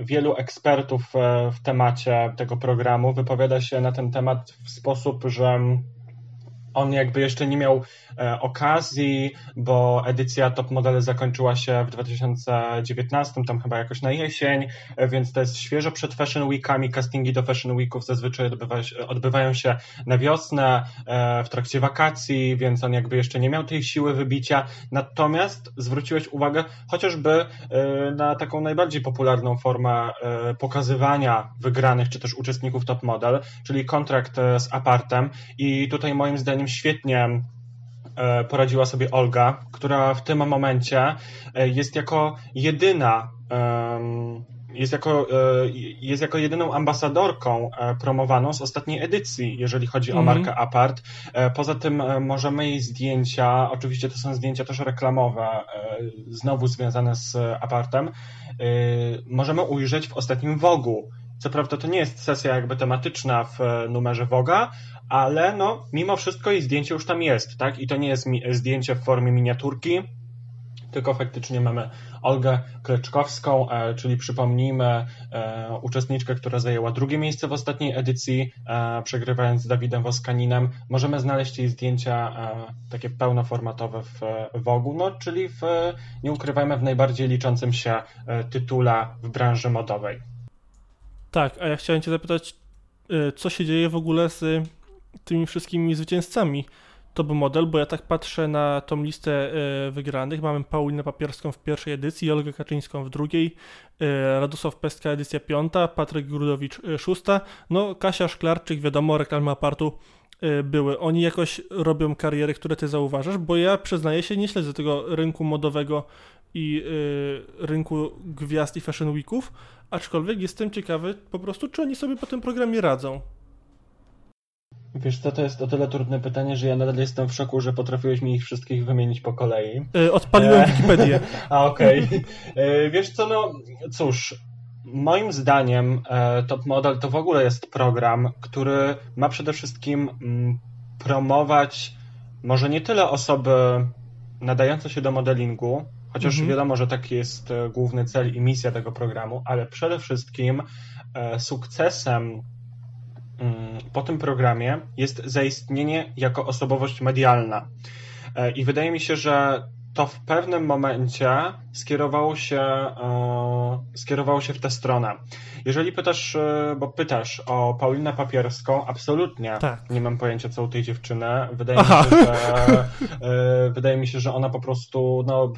Wielu ekspertów w temacie tego programu wypowiada się na ten temat w sposób, że on jakby jeszcze nie miał e, okazji, bo edycja Top Model zakończyła się w 2019, tam chyba jakoś na jesień, e, więc to jest świeżo przed Fashion Weekami. Castingi do Fashion Weeków zazwyczaj odbywa odbywają się na wiosnę, e, w trakcie wakacji, więc on jakby jeszcze nie miał tej siły wybicia. Natomiast zwróciłeś uwagę chociażby na taką najbardziej popularną formę pokazywania wygranych czy też uczestników Top Model, czyli kontrakt z Apartem. I tutaj moim zdaniem świetnie e, poradziła sobie Olga, która w tym momencie e, jest jako jedyna jest jako, e, jest jako jedyną ambasadorką promowaną z ostatniej edycji, jeżeli chodzi o Mhm. markę Apart. Poza tym możemy jej zdjęcia, oczywiście to są zdjęcia też reklamowe, znowu związane z Apartem, możemy ujrzeć w ostatnim Wogu. Co prawda to nie jest sesja jakby tematyczna w e, numerze Woga, ale no, mimo wszystko jej zdjęcie już tam jest, tak? I to nie jest zdjęcie w formie miniaturki, tylko faktycznie mamy Olgę Kleczkowską, e, czyli przypomnijmy e, uczestniczkę, która zajęła drugie miejsce w ostatniej edycji, przegrywając z Dawidem Woskaninem. Możemy znaleźć jej zdjęcia takie pełnoformatowe w Wogu, no czyli w, nie ukrywajmy, w najbardziej liczącym się tytule w branży modowej. Tak, a ja chciałem Cię zapytać, y, co się dzieje w ogóle z tymi wszystkimi zwycięzcami top model, bo ja tak patrzę na tą listę y, wygranych. Mamy Paulinę Papierską w pierwszej edycji, Olgę Kaczyńską w drugiej, y, Radosław Pestka edycja piąta, Patryk Grudowicz szósta, no Kasia Szklarczyk, wiadomo, reklamy apartu były. Oni jakoś robią kariery, które Ty zauważasz, bo ja przyznaję się, nie śledzę tego rynku modowego i y, rynku gwiazd i fashion weeków, aczkolwiek jestem ciekawy po prostu, czy oni sobie po tym programie radzą. Wiesz co, to jest o tyle trudne pytanie, że ja nadal jestem w szoku, że potrafiłeś mi ich wszystkich wymienić po kolei. Y, odpaliłem E, Wikipedię. A okej. E, Wiesz co, no cóż, moim zdaniem e, Top Model to w ogóle jest program, który ma przede wszystkim mm, promować może nie tyle osoby nadające się do modelingu, chociaż Mhm. wiadomo, że taki jest e, główny cel i misja tego programu, ale przede wszystkim e, sukcesem mm, po tym programie jest zaistnienie jako osobowość medialna. E, I wydaje mi się, że to w pewnym momencie skierowało się, skierowało się w tę stronę. Jeżeli pytasz, bo pytasz o Paulinę Papierską, absolutnie Tak. nie mam pojęcia co u tej dziewczyny. Wydaje Aha. mi się, że, wydaje mi się, że ona po prostu no,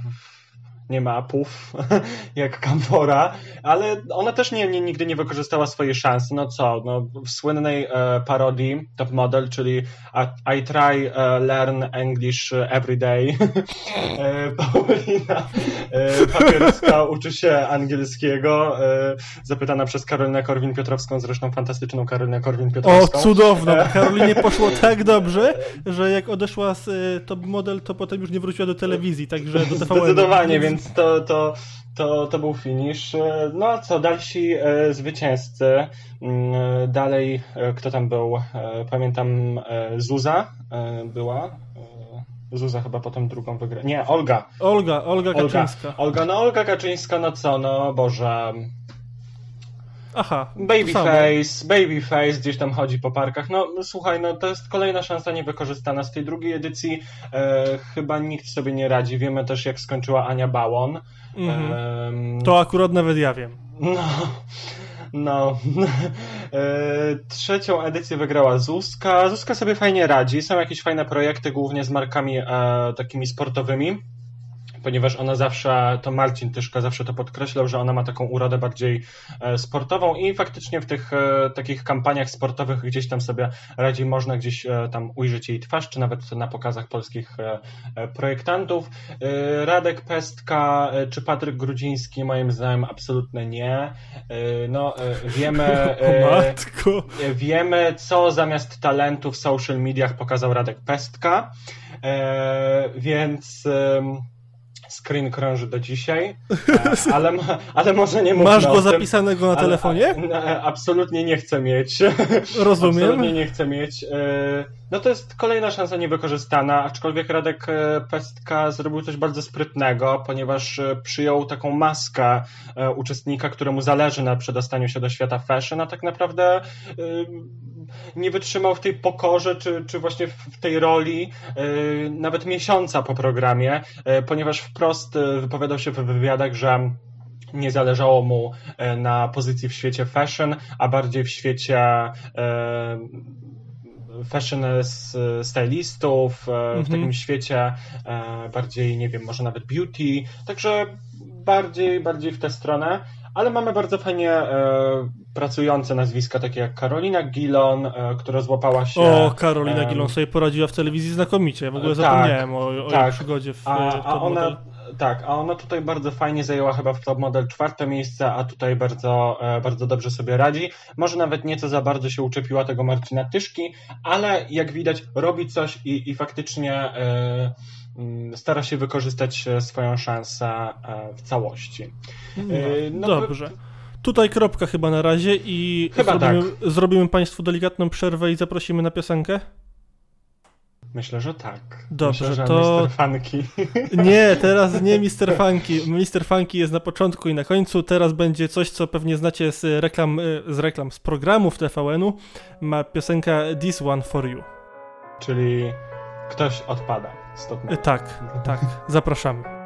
nie ma puf jak Kamfora, ale ona też nie, nie, nigdy nie wykorzystała swojej szansy. No co, no, w słynnej e, parodii Top Model, czyli I, I try e, learn English every day, e, Paulina e, Papierska uczy się angielskiego, e, zapytana przez Karolinę Korwin-Piotrowską, zresztą fantastyczną Karolinę O, Korwin-Piotrowską. cudowno! Karolinie poszło tak dobrze, że jak odeszła z top model, to potem już nie wróciła do telewizji, także do TVN. Zdecydowanie, więc to, to, to, to był finish. E, No a co, dalsi e, zwycięzcy. Mm, e, Dalej, kto tam był? Pamiętam Zuza była. Zuza chyba potem drugą wygrała. Nie, Olga. Olga, Olga Olga. Kaczyńska. Olga, no Olga Kaczyńska, no co, no Boże. Aha. Babyface, babyface gdzieś tam chodzi po parkach. No słuchaj, no to jest kolejna szansa niewykorzystana. Z tej drugiej edycji e, chyba nikt sobie nie radzi. Wiemy też, jak skończyła Ania Bałon. Mhm. Em, To akurat nawet ja wiem. No, no. E, Trzecią edycję wygrała Zuzka. Zuzka sobie fajnie radzi. Są jakieś fajne projekty, głównie z markami e, takimi sportowymi. Ponieważ ona zawsze, to Marcin Tyszka zawsze to podkreślał, że ona ma taką urodę bardziej e, sportową i faktycznie w tych e, takich kampaniach sportowych gdzieś tam sobie radzi, można gdzieś e, tam ujrzeć jej twarz, czy nawet na pokazach polskich projektantów. Radek Pestka czy Patryk Grudziński moim zdaniem absolutnie nie. No wiemy... Wiemy, co zamiast talentu w social mediach pokazał Radek Pestka, więc screen krąży do dzisiaj, ale, ale może nie mówmy Masz go zapisanego na Ale- telefonie? a- a- absolutnie nie chcę mieć. Rozumiem. Absolutnie nie chcę mieć. No to jest kolejna szansa niewykorzystana, aczkolwiek Radek e, Pestka zrobił coś bardzo sprytnego, ponieważ e, przyjął taką maskę e, uczestnika, któremu zależy na przedostaniu się do świata fashion, a tak naprawdę nie wytrzymał w tej pokorze, czy, czy właśnie w tej roli nawet miesiąca po programie, ponieważ wprost wypowiadał się w wywiadach, że nie zależało mu na pozycji w świecie fashion, a bardziej w świecie fashion s- stylistów, e, w Mhm. takim świecie e, bardziej, nie wiem, może nawet beauty, także bardziej, bardziej w tę stronę. Ale mamy bardzo fajnie e, pracujące nazwiska, takie jak Karolina Gilon, e, która złapała się. O, Karolina em, Gilon sobie poradziła w telewizji znakomicie. W ogóle tak, zapomniałem o, o jej tak. przygodzie w A, e, a ona, Model. Tak, a ona tutaj bardzo fajnie zajęła chyba w top model czwarte miejsce, a tutaj bardzo, e, bardzo dobrze sobie radzi. Może nawet nieco za bardzo się uczepiła tego Marcina Tyszki, ale jak widać robi coś i, i faktycznie e, mm, stara się wykorzystać e, swoją szansę w całości. No, no, dobrze. Tutaj kropka chyba na razie i chyba zrobimy, tak. zrobimy Państwu delikatną przerwę i zaprosimy na piosenkę. Myślę, że tak. Dobrze, Myślę, że to... Mr. Funky. Nie, teraz nie Mr. Funky. Mr. Funky jest na początku i na końcu. Teraz będzie coś, co pewnie znacie z reklam, z reklam, z programów TVN-u. Ma piosenka This One For You. Czyli ktoś odpada. Stop. Tak, tak. Zapraszamy.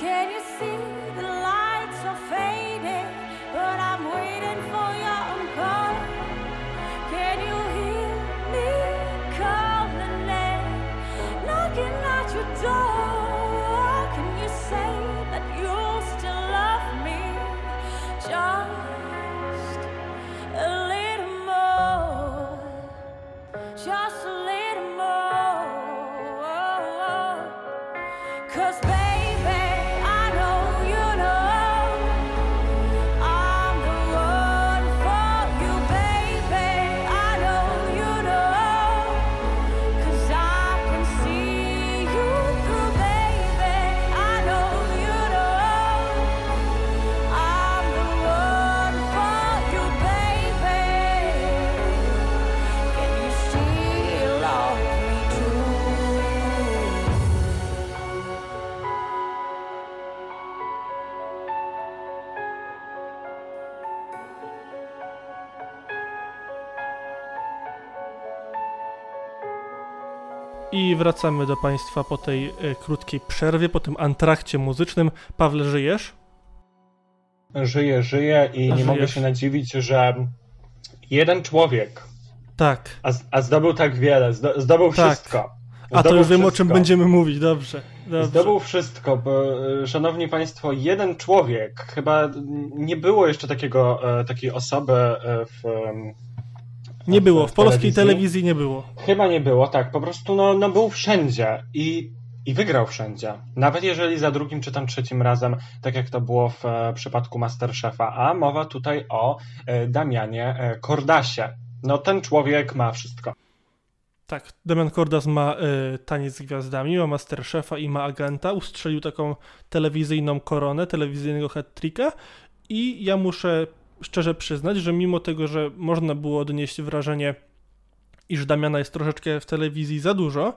Can you see? I wracamy do Państwa po tej e, krótkiej przerwie, po tym antrakcie muzycznym. Pawle, żyjesz? Żyję, żyję i A nie żyjesz. mogę się nadziwić, że jeden człowiek tak. A, a zdobył tak wiele, zdobył tak. wszystko. Zdobył a to już wiem, o czym będziemy mówić, dobrze, dobrze. Zdobył wszystko, bo, e, szanowni państwo, jeden człowiek, chyba nie było jeszcze takiego, e, takiej osoby w Nie było, w polskiej telewizji nie było. Chyba nie było, tak. Po prostu no, no był wszędzie i, i wygrał wszędzie. Nawet jeżeli za drugim czy tam trzecim razem, tak jak to było w e, przypadku Masterchefa. A mowa tutaj o e, Damianie e, Kordasie. No ten człowiek ma wszystko. Tak, Damian Kordas ma y, taniec z gwiazdami, ma Masterchefa i ma agenta. Ustrzelił taką telewizyjną koronę, telewizyjnego hat-tricka i ja muszę szczerze przyznać, że mimo tego, że można było odnieść wrażenie, iż Damiana jest troszeczkę w telewizji za dużo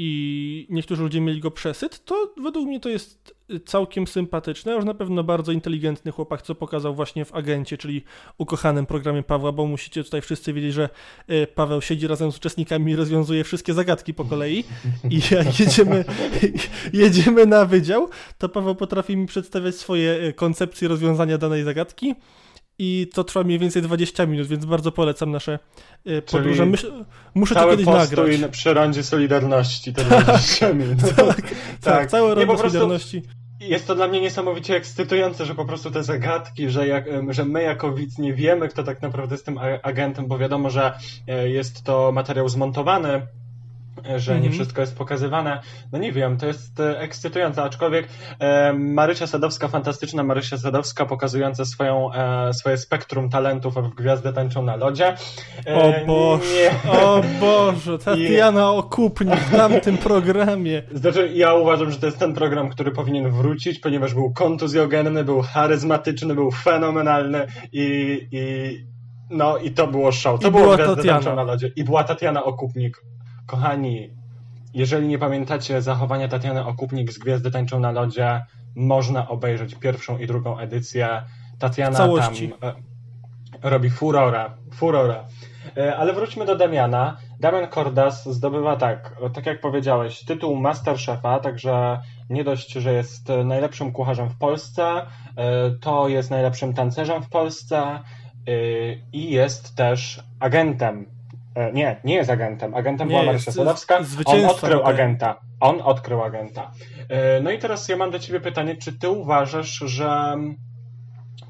i niektórzy ludzie mieli go przesyt, to według mnie to jest całkiem sympatyczne, już na pewno bardzo inteligentny chłopak, co pokazał właśnie w Agencie, czyli ukochanym programie Pawła, bo musicie tutaj wszyscy wiedzieć, że e, Paweł siedzi razem z uczestnikami i rozwiązuje wszystkie zagadki po kolei. I jak jedziemy, jedziemy na wydział, to Paweł potrafi mi przedstawiać swoje e, koncepcje rozwiązania danej zagadki i to trwa mniej więcej 20 minut, więc bardzo polecam nasze e, podróże. Myśl, muszę to kiedyś nagrać. na przy rondzie Solidarności te 20 minut. tak, tak, tak, całe rondo Solidarności. Jest to dla mnie niesamowicie ekscytujące, że po prostu te zagadki, że, jak, że my jako widz nie wiemy, kto tak naprawdę jest tym agentem, bo wiadomo, że e, jest to materiał zmontowany, że nie mhm. wszystko jest pokazywane. No nie wiem, to jest e, ekscytujące, aczkolwiek e, Marysia Sadowska, fantastyczna Marysia Sadowska, pokazująca swoją, e, swoje spektrum talentów w Gwiazdę tańczą na lodzie. E, o Boże, nie. o Boże, Tatiana Okupnik w tamtym programie. Znaczy, ja uważam, że to jest ten program, który powinien wrócić, ponieważ był kontuzjogenny, był charyzmatyczny, był fenomenalny i, i no i to było show. To I było Tatiana. na lodzie. I była Tatiana Okupnik. Kochani, jeżeli nie pamiętacie zachowania Tatiany Okupnik z Gwiazdy Tańczą na Lodzie, można obejrzeć pierwszą i drugą edycję. Tatiana tam e, robi furorę, furorę. E, ale wróćmy do Damiana. Damian Kordas zdobywa tak, tak jak powiedziałeś, tytuł Masterchefa, także nie dość, że jest najlepszym kucharzem w Polsce, e, to jest najlepszym tancerzem w Polsce i jest też agentem nie, nie jest agentem. Agentem nie, była Marysia Sadowska. On odkrył agenta. On odkrył agenta. E, no i teraz ja mam do ciebie pytanie, czy ty uważasz, że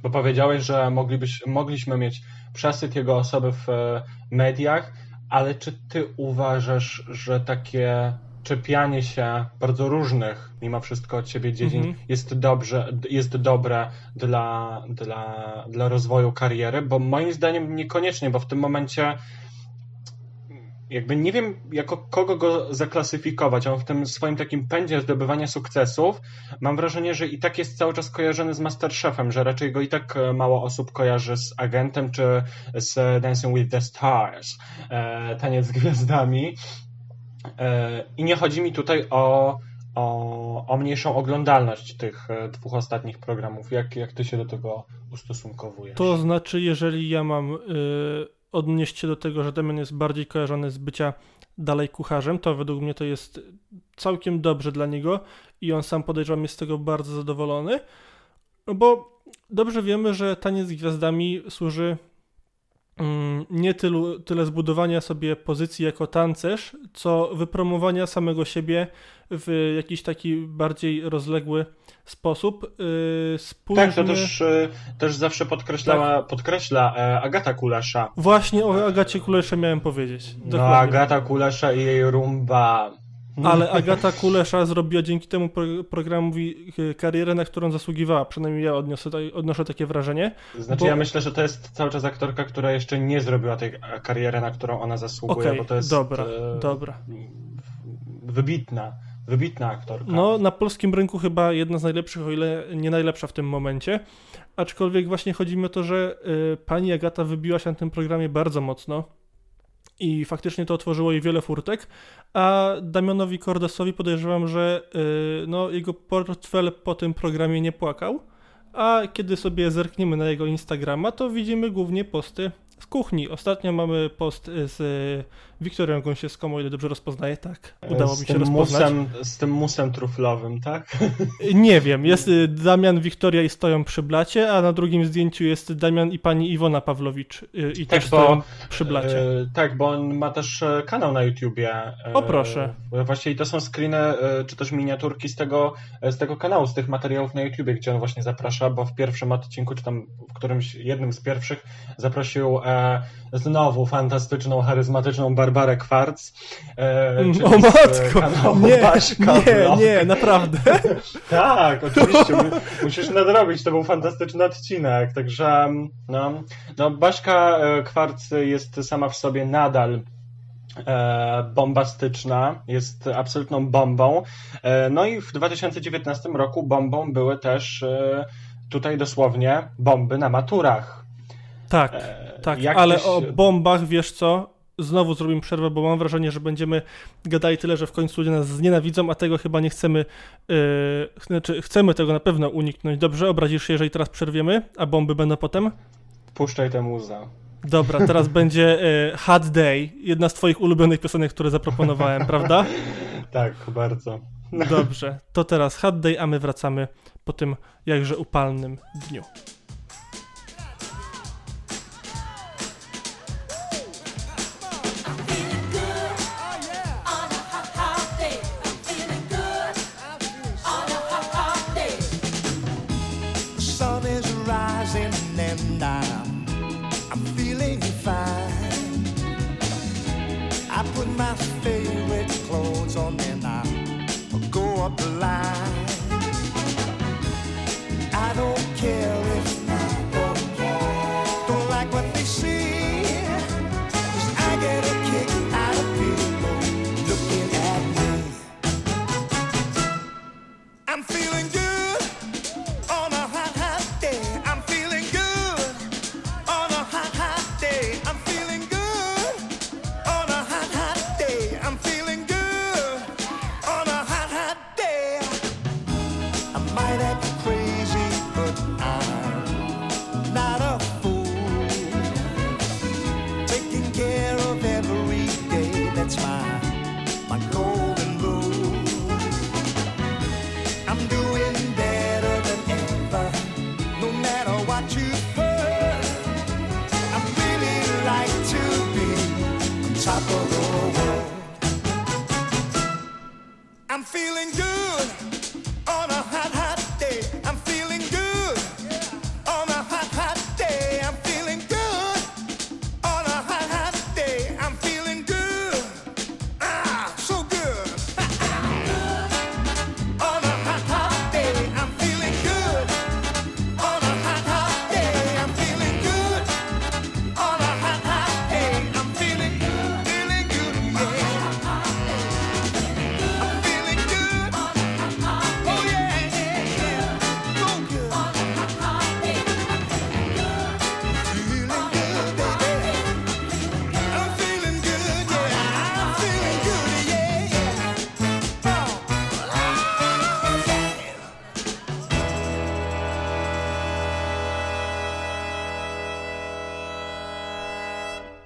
bo powiedziałeś, że moglibyś, mogliśmy mieć przesyt jego osoby w e, mediach, ale czy ty uważasz, że takie czepianie się bardzo różnych, mimo wszystko od siebie dziedzin, mm -hmm. jest dobrze, jest dobre dla, dla, dla rozwoju kariery? Bo moim zdaniem niekoniecznie, bo w tym momencie jakby nie wiem, jako kogo go zaklasyfikować. On w tym swoim takim pędzie zdobywania sukcesów mam wrażenie, że i tak jest cały czas kojarzony z Masterchefem, że raczej go i tak e, mało osób kojarzy z Agentem czy z Dancing with the Stars, e, Taniec z Gwiazdami. E, I nie chodzi mi tutaj o, o, o mniejszą oglądalność tych dwóch ostatnich programów. Jak, jak ty się do tego ustosunkowujesz? To znaczy, jeżeli ja mam... Yy odnieść się do tego, że Damian jest bardziej kojarzony z bycia dalej kucharzem, to według mnie to jest całkiem dobrze dla niego i on sam podejrzewam jest z tego bardzo zadowolony, no bo dobrze wiemy, że taniec z gwiazdami służy mm, nie tylu, tyle zbudowania sobie pozycji jako tancerz, co wypromowania samego siebie w jakiś taki bardziej rozległy sposób. Yy, spójrzmy... Tak, to też, yy, też zawsze podkreślała, tak. podkreśla e, Agata Kulesza. Właśnie o Agacie Kulesze miałem powiedzieć. No, Dokładnie. No, Agata Kulesza i jej rumba. Ale Agata Kulesza zrobiła dzięki temu pro programowi y, karierę, na którą zasługiwała. Przynajmniej ja odniosę, odnoszę takie wrażenie. Znaczy, bo... ja myślę, że to jest cały czas aktorka, która jeszcze nie zrobiła tej kariery, na którą ona zasługuje, okay, bo to jest. Dobra, e... dobra. Wybitna. Wybitna aktorka. No, na polskim rynku chyba jedna z najlepszych, o ile nie najlepsza w tym momencie. Aczkolwiek właśnie chodzi mi o to, że y, pani Agata wybiła się na tym programie bardzo mocno i faktycznie to otworzyło jej wiele furtek, a Damianowi Kordesowi podejrzewam, że y, no, jego portfel po tym programie nie płakał, a kiedy sobie zerkniemy na jego Instagrama, to widzimy głównie posty z kuchni. Ostatnio mamy post z Wiktorią Gąsiewską, o ile dobrze rozpoznaję, tak. Udało z mi się rozpoznać. Musem, z tym musem truflowym, tak? Nie wiem. Jest y, Damian, Wiktoria i stoją przy blacie, a na drugim zdjęciu jest Damian i pani Iwona Pawlowicz y, i tak, też bo, stoją przy blacie. E, tak, bo on ma też e, kanał na YouTubie. E, o proszę. Właściwie to są screeny, czy też miniaturki z tego, z tego kanału, z tych materiałów na YouTubie, gdzie on właśnie zaprasza, bo w pierwszym odcinku, czy tam w którymś jednym z pierwszych zaprosił e, znowu fantastyczną, charyzmatyczną Barbarę Kwarc. E, o matko! Nie, nie, nie, naprawdę. tak, oczywiście. Musisz nadrobić, to był fantastyczny odcinek. Także no, no Baśka e, Kwarc jest sama w sobie nadal e, bombastyczna, jest absolutną bombą. E, no i w 2019 roku bombą były też tutaj dosłownie bomby na maturach. Tak, tak, ale o bombach wiesz co? Znowu zrobimy przerwę, bo mam wrażenie, że będziemy gadali tyle, że w końcu ludzie nas znienawidzą, a tego chyba nie chcemy, yy, znaczy chcemy tego na pewno uniknąć. Dobrze, obrazisz się, jeżeli teraz przerwiemy, a bomby będą potem? Puszczaj tę muza. Dobra, teraz będzie y, Hot Day, jedna z twoich ulubionych piosenek, które zaproponowałem, prawda? Tak, bardzo. Dobrze, to teraz Hot Day, a my wracamy po tym jakże upalnym dniu. put my favorite clothes on, and I go up the line. I don't care.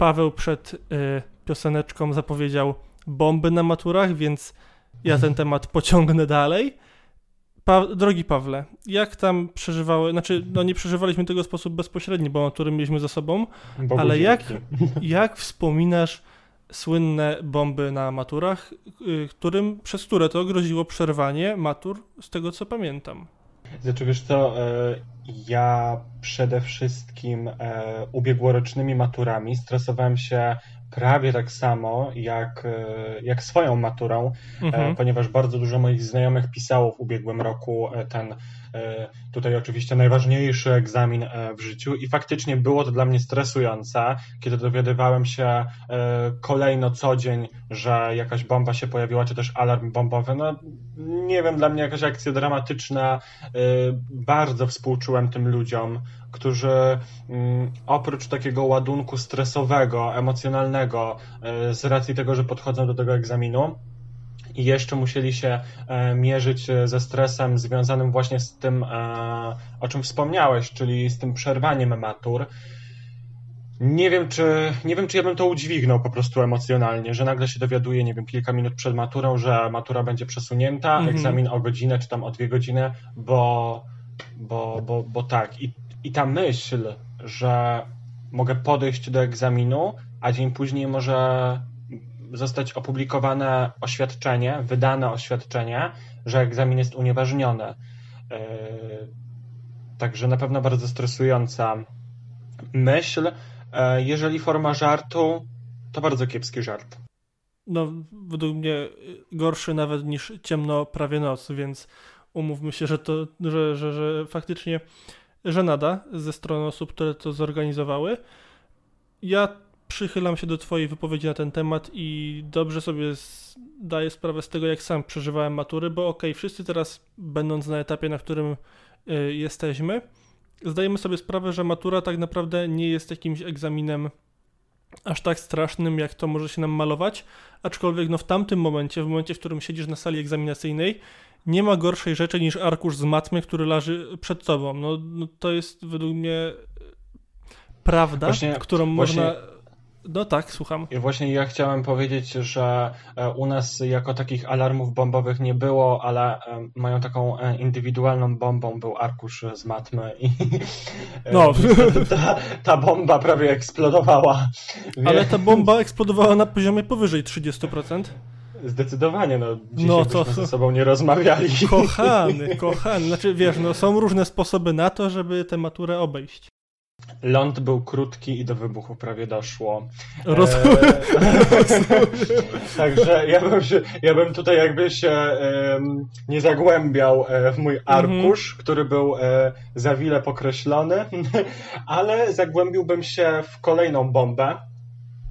Paweł przed y, pioseneczką zapowiedział bomby na maturach, więc ja ten temat pociągnę dalej. Pa Drogi Pawle, jak tam przeżywały, znaczy, no nie przeżywaliśmy tego w sposób bezpośredni, bo matury mieliśmy za sobą, Bogu ale jak, jak wspominasz słynne bomby na maturach, y, którym, przez które to groziło przerwanie matur, z tego co pamiętam? Znaczy, wiesz co, e, ja przede wszystkim e, ubiegłorocznymi maturami stresowałem się prawie tak samo jak, e, jak swoją maturą, mhm. ponieważ bardzo dużo moich znajomych pisało w ubiegłym roku ten tutaj oczywiście najważniejszy egzamin w życiu i faktycznie było to dla mnie stresujące, kiedy dowiadywałem się kolejno co dzień, że jakaś bomba się pojawiła, czy też alarm bombowy. No nie wiem, dla mnie jakaś akcja dramatyczna. Bardzo współczułem tym ludziom, którzy mm, oprócz takiego ładunku stresowego, emocjonalnego, z racji tego, że podchodzą do tego egzaminu, i jeszcze musieli się e, mierzyć ze stresem związanym właśnie z tym, e, o czym wspomniałeś, czyli z tym przerwaniem matur nie wiem, czy, nie wiem, czy ja bym to udźwignął po prostu emocjonalnie, że nagle się dowiaduję, nie wiem, kilka minut przed maturą, że matura będzie przesunięta, -hmm. egzamin o godzinę czy tam o dwie godziny, bo, bo, bo, bo tak. I, I ta myśl, że mogę podejść do egzaminu, a dzień później może zostać opublikowane oświadczenie, wydane oświadczenie, że egzamin jest unieważniony. Yy, także na pewno bardzo stresująca myśl, E, jeżeli forma żartu, to bardzo kiepski żart. No, według mnie gorszy nawet niż ciemno prawie noc, więc umówmy się, że to, że, że, że faktycznie żenada ze strony osób, które to zorganizowały. Ja przychylam się do Twojej wypowiedzi na ten temat i dobrze sobie zdaję sprawę z tego, jak sam przeżywałem matury, bo okej, okay, wszyscy teraz, będąc na etapie, na którym y, jesteśmy, zdajemy sobie sprawę, że matura tak naprawdę nie jest jakimś egzaminem aż tak strasznym, jak to może się nam malować, aczkolwiek no w tamtym momencie, w momencie, w którym siedzisz na sali egzaminacyjnej, nie ma gorszej rzeczy niż arkusz z matmy, który leży przed tobą. No, no to jest według mnie prawda, właśnie, którą właśnie... można no tak, słucham. I właśnie ja chciałem powiedzieć, że e, u nas jako takich alarmów bombowych nie było, ale e, mają taką e, indywidualną bombą był arkusz z matmy i no. ta, ta bomba prawie eksplodowała. Ale ta bomba eksplodowała na poziomie powyżej 30%. Zdecydowanie, no dzisiaj no, to ze sobą nie rozmawiali. Kochany, kochany. Znaczy wiesz, no są różne sposoby na to, żeby tę maturę obejść. Ląd był krótki i do wybuchu prawie doszło. Rozumiem. także ja bym, się, ja bym tutaj jakby się nie zagłębiał e, w mój mhm. arkusz, mm -hmm. który był e, za wiele pokreślony, ale zagłębiłbym się w kolejną bombę.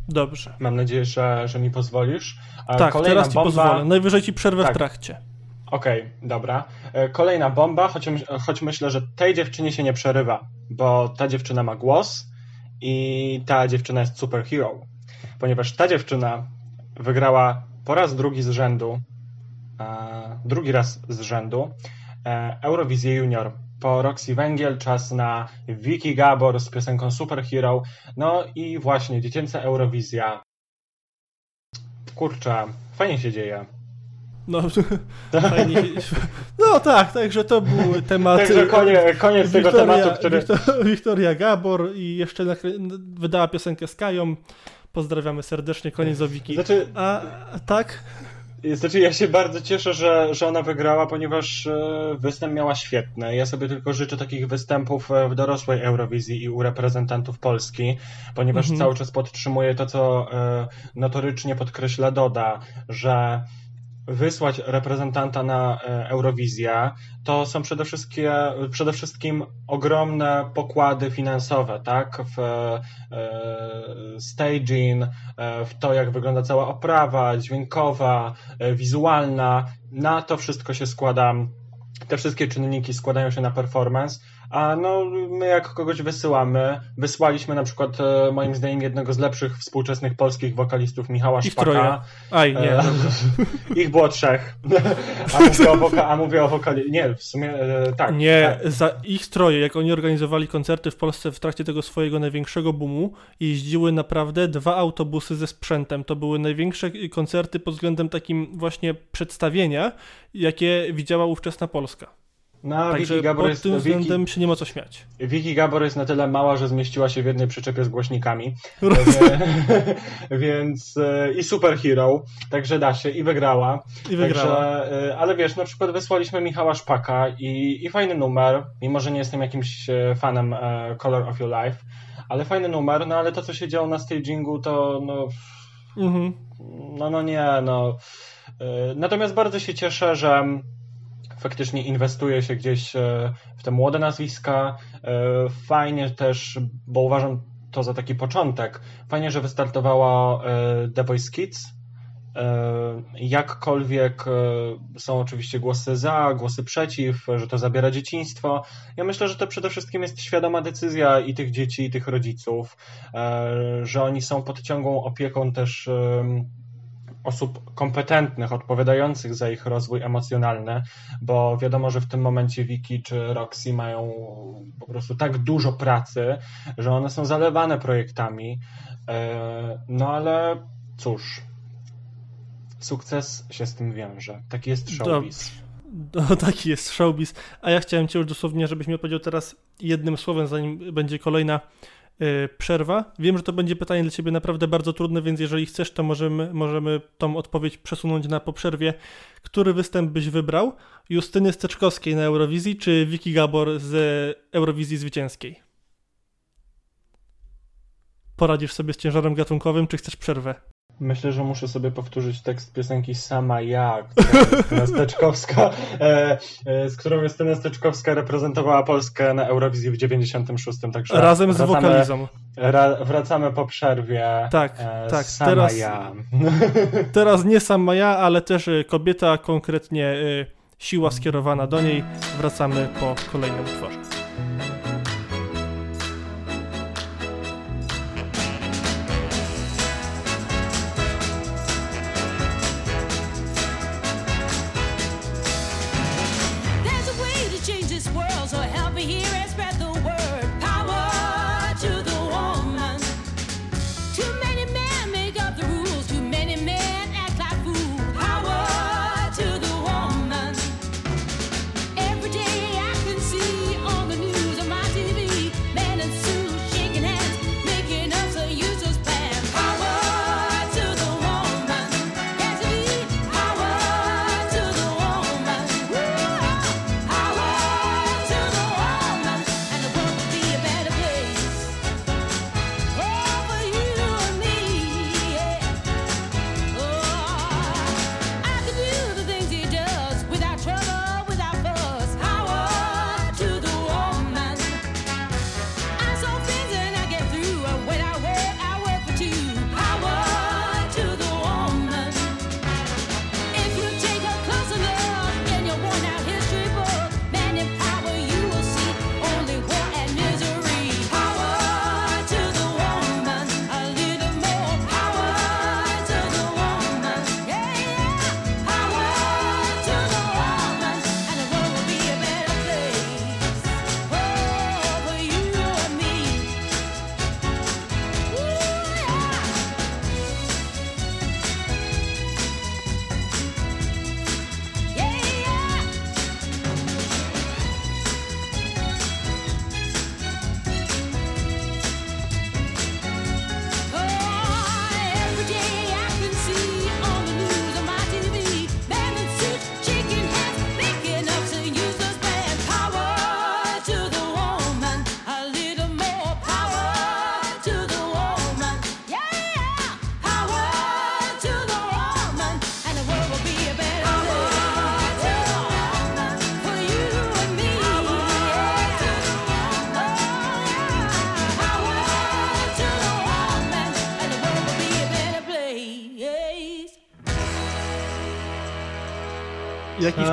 Dobrze. Mam nadzieję, że, że mi pozwolisz. Tak, Kolejna teraz ci bomba... pozwolę. Najwyżej ci przerwę tak. w trakcie. Okej, okay, dobra. E, kolejna bomba, choć, choć myślę, że tej dziewczynie się nie przerywa, bo ta dziewczyna ma głos i ta dziewczyna jest superhero, ponieważ ta dziewczyna wygrała po raz drugi z rzędu, e, drugi raz z rzędu e, Eurowizję Junior. Po Roxy Węgiel czas na Vicky Gabor z piosenką Superhero. No i właśnie dziecięca Eurowizja. Kurczę, fajnie się dzieje. No, fajnie. no tak, także to był temat. Także koniec, koniec Wiktoria, tego tematu, który. Wiktoria Gabor i jeszcze wydała piosenkę z Kają. Pozdrawiamy serdecznie, koniec Owiki. Znaczy, a, a tak? Znaczy, ja się bardzo cieszę, że, że ona wygrała, ponieważ e, występ miała świetny. Ja sobie tylko życzę takich występów e, w dorosłej Eurowizji i u reprezentantów Polski, ponieważ mhm. cały czas podtrzymuję to, co e, notorycznie podkreśla Doda, że wysłać reprezentanta na e, Eurowizję, to są przede wszystkim, przede wszystkim ogromne pokłady finansowe, tak? W e, staging, e, w to, jak wygląda cała oprawa dźwiękowa, wizualna. Na to wszystko się składa, te wszystkie czynniki składają się na performance, a no, my jak kogoś wysyłamy, wysłaliśmy na przykład e, moim zdaniem jednego z lepszych współczesnych polskich wokalistów, Michała ich Szpaka. Troje. Aj, nie. E, ich było trzech. a, mówię o woka- a mówię o wokali... Nie, w sumie e, tak. Nie, tak. za ich troje, jak oni organizowali koncerty w Polsce w trakcie tego swojego największego boomu, jeździły naprawdę dwa autobusy ze sprzętem. To były największe koncerty pod względem takim właśnie przedstawienia, jakie widziała ówczesna Polska. No, Także Wiki Gabor pod jest, tym względem się nie ma co śmiać. Wiki Gabor jest na tyle mała, że zmieściła się w jednej przyczepie z głośnikami. Więc e, i superhero, także da się i wygrała. I wygrała. Także, ale wiesz, na przykład wysłaliśmy Michała Szpaka i, i fajny numer, mimo że nie jestem jakimś e, fanem e, Color of Your Life, ale fajny numer, no ale to co się działo na stagingu to no mhm. no, no nie, no natomiast bardzo się cieszę, że faktycznie inwestuje się gdzieś e, w te młode nazwiska. E, fajnie też, bo uważam to za taki początek, fajnie, że wystartowała e, The Voice Kids. Jakkolwiek są oczywiście głosy za, głosy przeciw, że to zabiera dzieciństwo. Ja myślę, że to przede wszystkim jest świadoma decyzja i tych dzieci, i tych rodziców, że oni są pod ciągłą opieką też osób kompetentnych, odpowiadających za ich rozwój emocjonalny, bo wiadomo, że w tym momencie Wiki czy Roxy mają po prostu tak dużo pracy, że one są zalewane projektami. E, no ale cóż, sukces się z tym wiąże. Taki jest showbiz. No, taki jest showbiz. A ja chciałem Cię już dosłownie, żebyś mi odpowiedział teraz jednym słowem, zanim będzie kolejna przerwa. Wiem, że to będzie pytanie dla Ciebie naprawdę bardzo trudne, więc jeżeli chcesz, to możemy, możemy tą odpowiedź przesunąć na po przerwie. Który występ byś wybrał? Justyny Steczkowskiej na Eurowizji, czy Wiki Gabor z Eurowizji Zwycięskiej? poradzisz sobie z ciężarem gatunkowym, czy chcesz przerwę? Myślę, że muszę sobie powtórzyć tekst piosenki Sama Ja, która Justyna Steczkowska, e, e, z którą Justyna Steczkowska reprezentowała Polskę na Eurowizji w 96. Także Razem z wracamy, wokalizą. Ra, wracamy po przerwie. Tak, e, tak, Sama teraz- Ja. Teraz nie sama ja, ale też y, kobieta, konkretnie y, siła skierowana do niej. Wracamy po kolejnym utworze.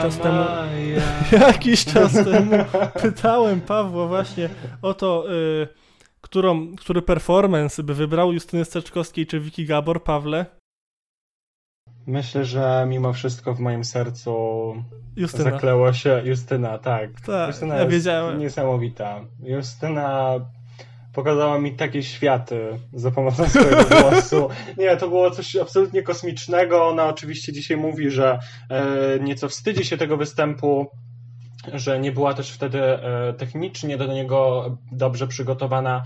Czas temu, jakiś czas temu pytałem Pawła właśnie o to, y, którą, który performance by wybrał Justyny Steczkowskiej czy Wiki Gabor, Pawle? Myślę, że mimo wszystko w moim sercu Justyna. zakleło się Justyna, tak. Tak, Justyna ja jest wiedziałem. niesamowita. Justyna pokazała mi takie światy za pomocą swojego głosu. Nie, to było coś absolutnie kosmicznego. Ona oczywiście dzisiaj mówi, że e, nieco wstydzi się tego występu, że nie była też wtedy e, technicznie do niego dobrze przygotowana.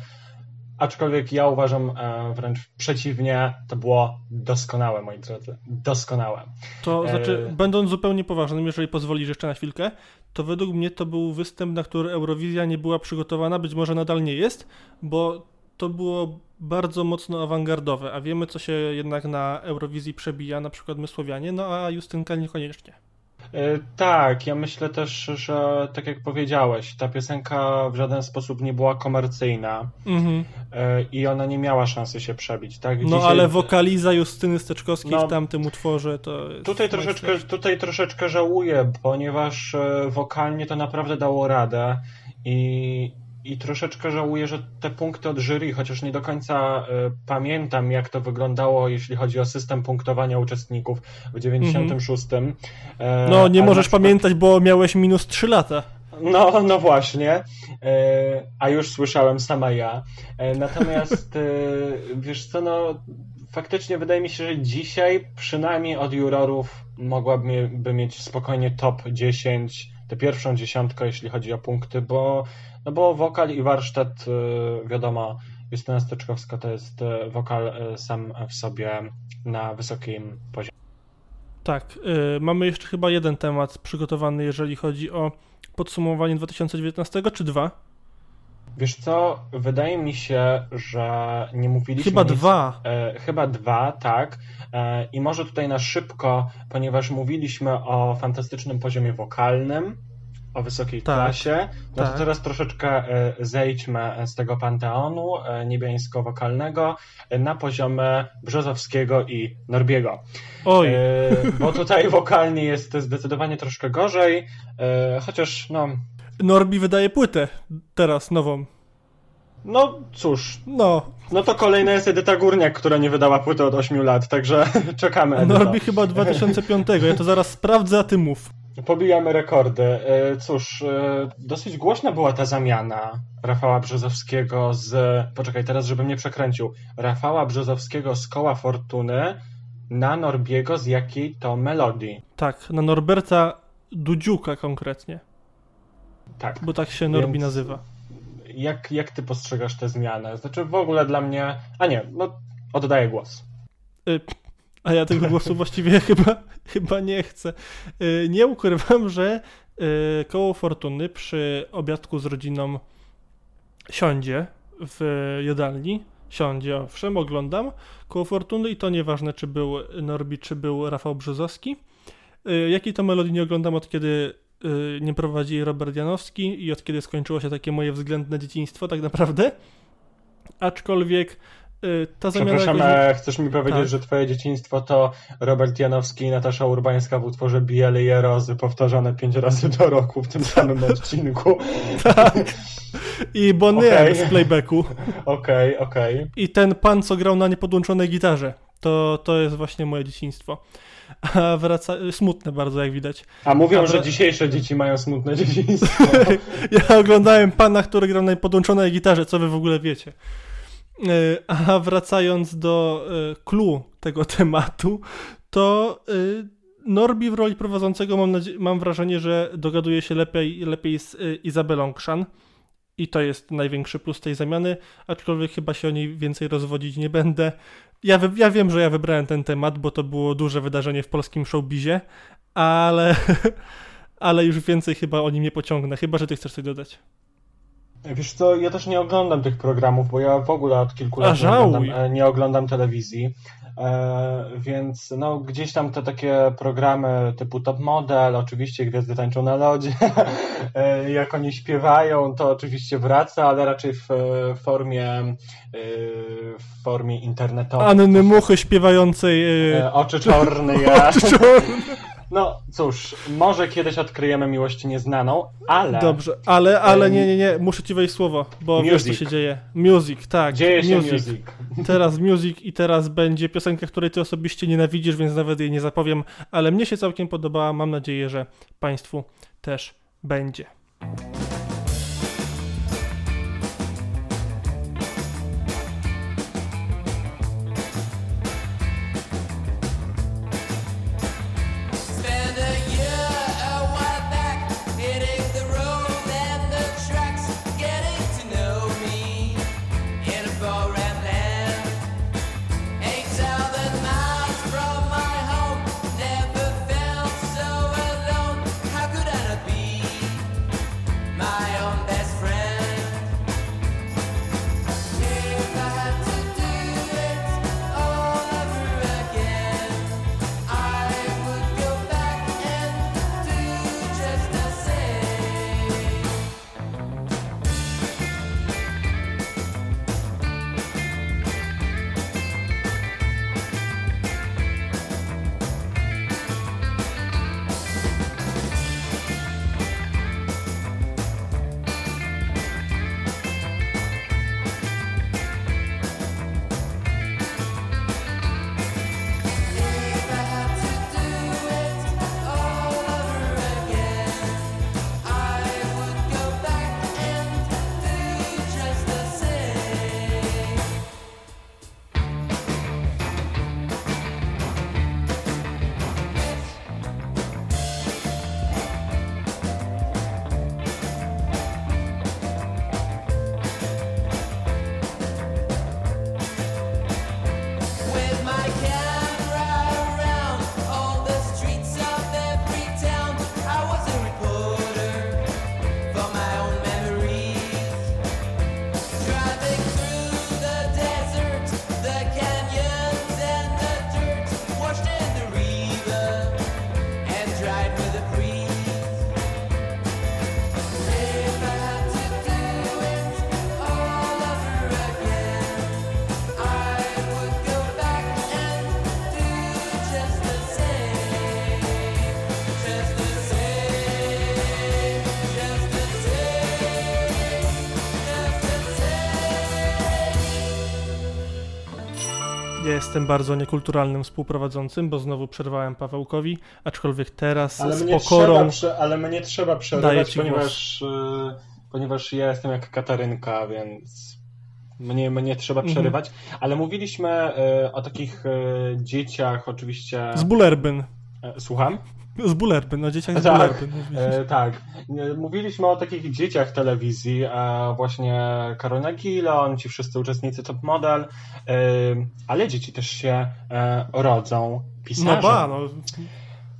Aczkolwiek ja uważam e, wręcz przeciwnie, to było doskonałe, moi drodzy. Doskonałe. To znaczy, będąc zupełnie poważnym, jeżeli pozwolisz jeszcze na chwilkę, to według mnie to był występ, na który Eurowizja nie była przygotowana, być może nadal nie jest, bo to było bardzo mocno awangardowe, a wiemy, co się jednak na Eurowizji przebija, na przykład my Słowianie, no a Justynka niekoniecznie. E, Tak, ja myślę też, że tak jak powiedziałeś, ta piosenka w żaden sposób nie była komercyjna Mhm. e, i ona nie miała szansy się przebić, tak? No Dzisiaj- ale wokaliza Justyny Steczkowskiej No, w tamtym utworze to jest Tutaj troszeczkę, tutaj troszeczkę żałuję, ponieważ e, wokalnie to naprawdę dało radę i, i troszeczkę żałuję, że te punkty od jury, chociaż nie do końca e, pamiętam, jak to wyglądało, jeśli chodzi o system punktowania uczestników w 96. E, No nie możesz przykład- pamiętać, bo miałeś minus 3 lata. No, no właśnie. E, a już słyszałem sama ja. E, natomiast wiesz co, no faktycznie wydaje mi się, że dzisiaj przynajmniej od jurorów mogłaby by mieć spokojnie top 10, tę pierwszą dziesiątkę, jeśli chodzi o punkty, bo, no bo wokal i warsztat, e, wiadomo, Justyna Steczkowska to jest e, wokal e, sam w sobie na wysokim poziomie. Tak, y, mamy jeszcze chyba jeden temat przygotowany, jeżeli chodzi o podsumowanie 2019, czy dwa? Wiesz co, wydaje mi się, że nie mówiliśmy. Chyba nic, dwa. E, chyba dwa, tak. E, I może tutaj na szybko, ponieważ mówiliśmy o fantastycznym poziomie wokalnym, o wysokiej Tak, klasie, no tak. to teraz troszeczkę e, zejdźmy z tego panteonu e, niebiańsko-wokalnego e, na poziomie Brzozowskiego i Norbiego. Oj, bo tutaj wokalnie jest zdecydowanie troszkę gorzej, chociaż no, Norbi wydaje płytę teraz nową. no cóż, No, No to kolejna jest Edyta Górniak, która nie wydała płyty od 8 lat, także czekamy. Edyto. Norbi chyba 2005. Ja to zaraz sprawdzę, a ty mów. Pobijamy rekordy. E, Cóż, e, dosyć głośna była ta zamiana Rafała Brzozowskiego z. Poczekaj, teraz żebym nie przekręcił. Rafała Brzozowskiego z koła Fortuny na Norbiego z jakiej to melodii. Tak, na Norberta Dudziuka konkretnie, Tak. bo tak się Norbi Więc- nazywa. Jak, jak ty postrzegasz tę zmianę? Znaczy w ogóle dla mnie. A nie, no oddaję głos. Y, A ja tego głosu właściwie chyba, chyba nie chcę. Y, Nie ukrywam, że y, koło fortuny przy obiadku z rodziną siądzie w jadalni. Siądzie, owszem, oglądam koło fortuny i to nieważne, czy był Norbi, czy był Rafał Brzozowski. Y, Jakiej to melodii nie oglądam od kiedy nie prowadzi Robert Janowski i od kiedy skończyło się takie moje względne dzieciństwo, tak naprawdę. Aczkolwiek ta zamiana. Przepraszam, jakoś- e, chcesz mi powiedzieć, Tak. że twoje dzieciństwo to Robert Janowski i Natasza Urbańska w utworze Biele i Erozy powtarzane pięć razy do roku w tym samym odcinku. I Bonnie Okej. z playbacku. Okej, okej. I ten pan, co grał na niepodłączonej gitarze. To, to jest właśnie moje dzieciństwo. A wraca... Smutne bardzo, jak widać. A mówią, A że dzisiejsze dzieci mają smutne dzieciństwo. Ja oglądałem pana, który grał na podłączonej gitarze, co wy w ogóle wiecie. E, A wracając do e, clue tego tematu, to e, Norbi w roli prowadzącego mam, mam wrażenie, że dogaduje się lepiej, lepiej z e, Izabelą Krzan. I to jest największy plus tej zamiany, aczkolwiek chyba się o niej więcej rozwodzić nie będę. Ja, ja wiem, że ja wybrałem ten temat, bo to było duże wydarzenie w polskim showbizie, ale, ale już więcej chyba o nim nie pociągnę, chyba że ty chcesz coś dodać. Wiesz co, ja też nie oglądam tych programów, bo ja w ogóle od kilku lat nie oglądam, e, nie oglądam telewizji. E, więc no, gdzieś tam te takie programy typu Top Model, oczywiście Gwiazdy tańczą na lodzie, e, jak oni śpiewają, to oczywiście wraca, ale raczej w e, formie e, w formie internetowej. Anny Muchy śpiewającej... E, Oczy czorne, ja. No cóż, może kiedyś odkryjemy miłość nieznaną, ale Dobrze, ale, ale nie, nie, nie, muszę ci wejść słowo, bo wiesz co music. się dzieje. Music, tak. dzieje się music. Teraz music i teraz będzie piosenka, której ty osobiście nienawidzisz, więc nawet jej nie zapowiem, ale mnie się całkiem podobała, mam nadzieję, że państwu też będzie. Jestem bardzo niekulturalnym współprowadzącym, bo znowu przerwałem Pawełkowi, aczkolwiek teraz Ale z mnie, pokorą... trzeba, ale mnie trzeba ci ponieważ, y, ponieważ ja jestem jak Katarynka, więc mnie, mnie trzeba Mhm. przerywać. Ale mówiliśmy y, o takich y, dzieciach, oczywiście. Z Bulerbyn. E, Słucham? Z Bulerbyn, no dzieciak z Tak, Bulerbyn. E, tak. E, Mówiliśmy o takich dzieciach telewizji, e, właśnie Karolina Gilon, ci wszyscy uczestnicy Top Model, e, ale dzieci też się e, rodzą pisarzem. No ba, no.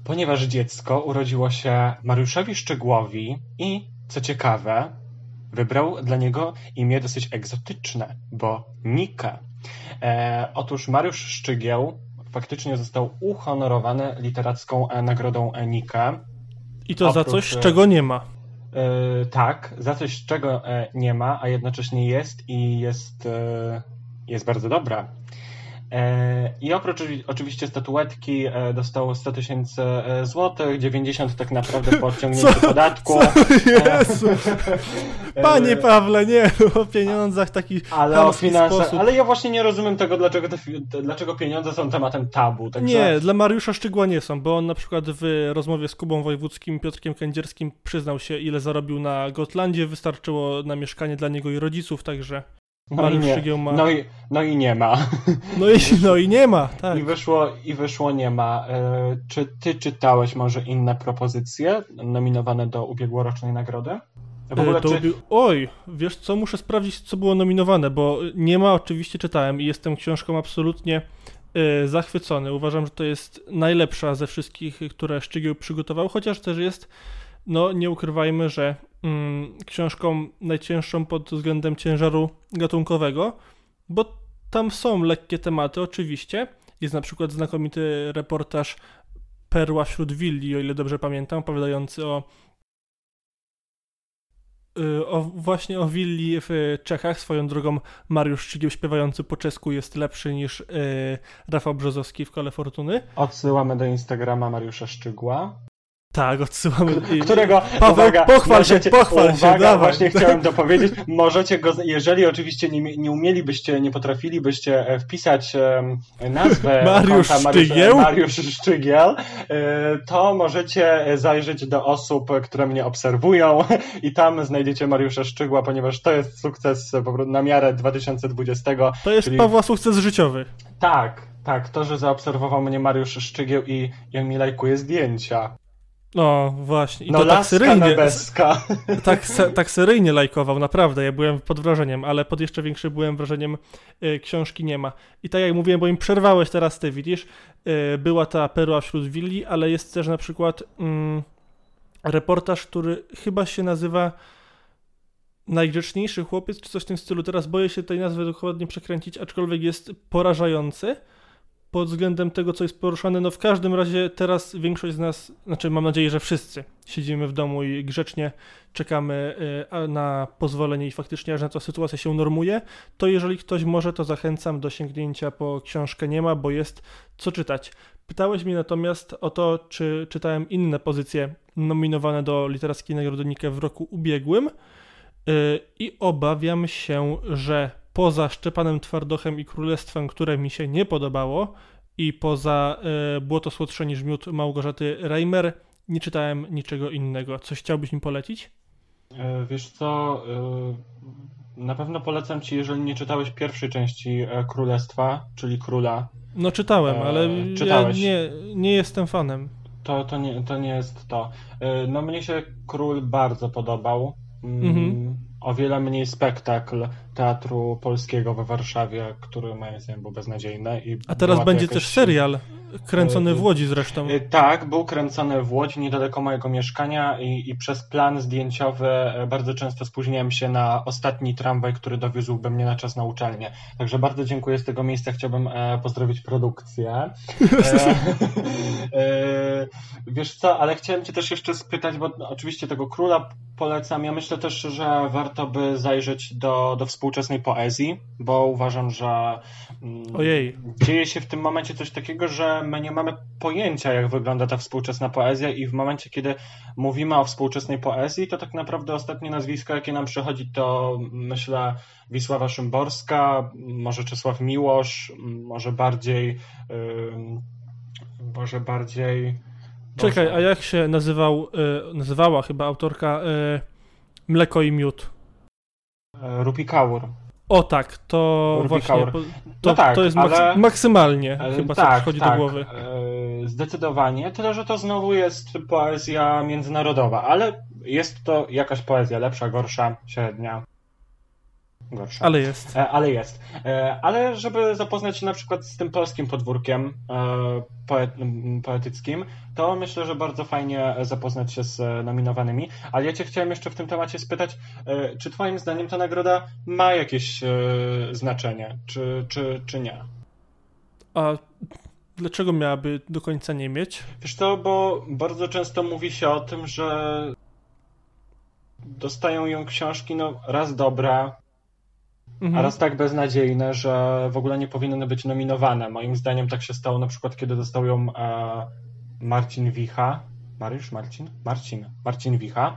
Ponieważ dziecko urodziło się Mariuszowi Szczegłowi i, co ciekawe, wybrał dla niego imię dosyć egzotyczne, bo Nika. E, otóż Mariusz Szczygieł faktycznie został uhonorowany literacką e, nagrodą Nika. I to za Oprócz, coś, e, czego nie ma. E, tak, za coś, czego nie ma, a jednocześnie jest i jest, e, jest bardzo dobra. E, I oprócz oczywiście statuetki e, dostał 100 tysięcy e, złotych, 90 tak naprawdę po odciągnięciu Co? podatku. Jezu. Panie Pawle, nie, o pieniądzach taki ale o finansach, sposób. ale ja właśnie nie rozumiem tego, dlaczego, te, dlaczego pieniądze są tematem tabu. Także... Nie, dla Mariusza Szczygła nie są, bo on na przykład w rozmowie z Kubą Wojewódzkim, Piotrkiem Kędzierskim przyznał się, ile zarobił na Gotlandzie, wystarczyło na mieszkanie dla niego i rodziców, także no, Mariusz nie. Ma... No, i, no i nie ma. No i, no i nie ma, tak. I wyszło, I wyszło nie ma. E, czy ty czytałeś może inne propozycje nominowane do ubiegłorocznej nagrody? W ogóle, E, to czy... Oj, wiesz co, muszę sprawdzić, co było nominowane, bo nie ma, oczywiście czytałem i jestem książką absolutnie e, zachwycony. Uważam, że to jest najlepsza ze wszystkich, które Szczygieł przygotował, chociaż też jest, no nie ukrywajmy, że mm, książką najcięższą pod względem ciężaru gatunkowego, bo tam są lekkie tematy, oczywiście. Jest na przykład znakomity reportaż Perła wśród willi, o ile dobrze pamiętam, opowiadający o y, o, właśnie o willi w Czechach. Swoją drogą Mariusz Szczygieł śpiewający po czesku jest lepszy niż y, Rafał Brzozowski w Kole Fortuny. Odsyłamy do Instagrama Mariusza Szczygła, Tak, odsyłamy. którego, Paweł, uwaga, pochwal się, możecie, pochwal się, uwaga, dawaj. właśnie chciałem dopowiedzieć, możecie go, jeżeli oczywiście nie, nie umielibyście, nie potrafilibyście e, wpisać nazwę Mariusz konta Mariusz, Szczygieł? Mariusz Szczygieł, e, to możecie zajrzeć do osób, które mnie obserwują i tam znajdziecie Mariusza Szczygła, ponieważ to jest sukces e, na miarę 2020. To jest czyli- Pawła sukces życiowy. Tak, tak, to, że zaobserwował mnie Mariusz Szczygieł i jak mi lajkuje zdjęcia. No właśnie. I no to tak seryjnie, nebeska. tak, tak seryjnie lajkował, naprawdę. Ja byłem pod wrażeniem, ale pod jeszcze większym byłem wrażeniem y, książki nie ma. I tak jak mówiłem, bo im przerwałeś teraz ty, widzisz, y, była ta perła wśród willi, ale jest też na przykład mm, reportaż, który chyba się nazywa Najgrzeczniejszy chłopiec, czy coś w tym stylu. Teraz boję się tej nazwy dokładnie przekręcić, aczkolwiek jest porażający pod względem tego, co jest poruszane. No w każdym razie teraz większość z nas, znaczy mam nadzieję, że wszyscy siedzimy w domu i grzecznie czekamy a- na pozwolenie i faktycznie aż na to sytuacja się normuje, to jeżeli ktoś może, to zachęcam do sięgnięcia po książkę Nie ma, bo jest co czytać. Pytałeś mnie natomiast o to, czy czytałem inne pozycje nominowane do Literackiej Nagrody Nike w roku ubiegłym y, i obawiam się, że poza Szczepanem Twardochem i Królestwem, które mi się nie podobało i poza y, Błoto Słodsze niż Miód Małgorzaty Reimer nie czytałem niczego innego. Coś chciałbyś mi polecić? E, Wiesz co, e, na pewno polecam ci, jeżeli nie czytałeś pierwszej części e, Królestwa, czyli Króla, No czytałem, E, ale ja nie, nie jestem fanem. to, to, nie, to nie jest to. E, No mnie się Król bardzo podobał. Mm, Mhm. O wiele mniej spektakl Teatru Polskiego we Warszawie, który moim zdaniem był beznadziejny. I A teraz będzie też serial kręcony e, w Łodzi zresztą. Y, Tak, był kręcony w Łodzi, niedaleko mojego mieszkania i, i przez plan zdjęciowy e, bardzo często spóźniałem się na ostatni tramwaj, który dowiózłby mnie na czas na uczelnię. Także bardzo dziękuję z tego miejsca, chciałbym e, pozdrowić produkcję. E, e, wiesz co, ale chciałem cię też jeszcze spytać, bo oczywiście tego króla polecam. Ja myślę też, że warto by zajrzeć do, do współczesnej poezji, bo uważam, że mm, Ojej. dzieje się w tym momencie coś takiego, że my nie mamy pojęcia, jak wygląda ta współczesna poezja i w momencie, kiedy mówimy o współczesnej poezji, to tak naprawdę ostatnie nazwisko, jakie nam przychodzi, to myślę Wisława Szymborska, może Czesław Miłosz, może bardziej może bardziej Czekaj, a jak się nazywał, y, nazywała chyba autorka y, Mleko i Miód? E, Rupi Kaur. O tak, to Rupi właśnie, po- to, No tak, to jest maksy- ale- maksymalnie E, chyba co tak, przychodzi tak, do głowy. e, Zdecydowanie, tyle że to znowu jest poezja międzynarodowa, ale jest to jakaś poezja lepsza, gorsza, średnia. Gorsza. Ale jest. E, Ale jest. E, Ale żeby zapoznać się na przykład z tym polskim podwórkiem e, poetyckim, to myślę, że bardzo fajnie zapoznać się z nominowanymi. Ale ja Cię chciałem jeszcze w tym temacie spytać, czy Twoim zdaniem ta nagroda ma jakieś znaczenie, czy, czy, czy nie? A dlaczego miałaby do końca nie mieć? Wiesz to, bo bardzo często mówi się o tym, że dostają ją książki no, raz dobre, Mhm. a raz tak beznadziejne, że w ogóle nie powinny być nominowane. Moim zdaniem tak się stało na przykład, kiedy dostał ją e, Marcin Wicha. Mariusz? Marcin? Marcin. Marcin Wicha.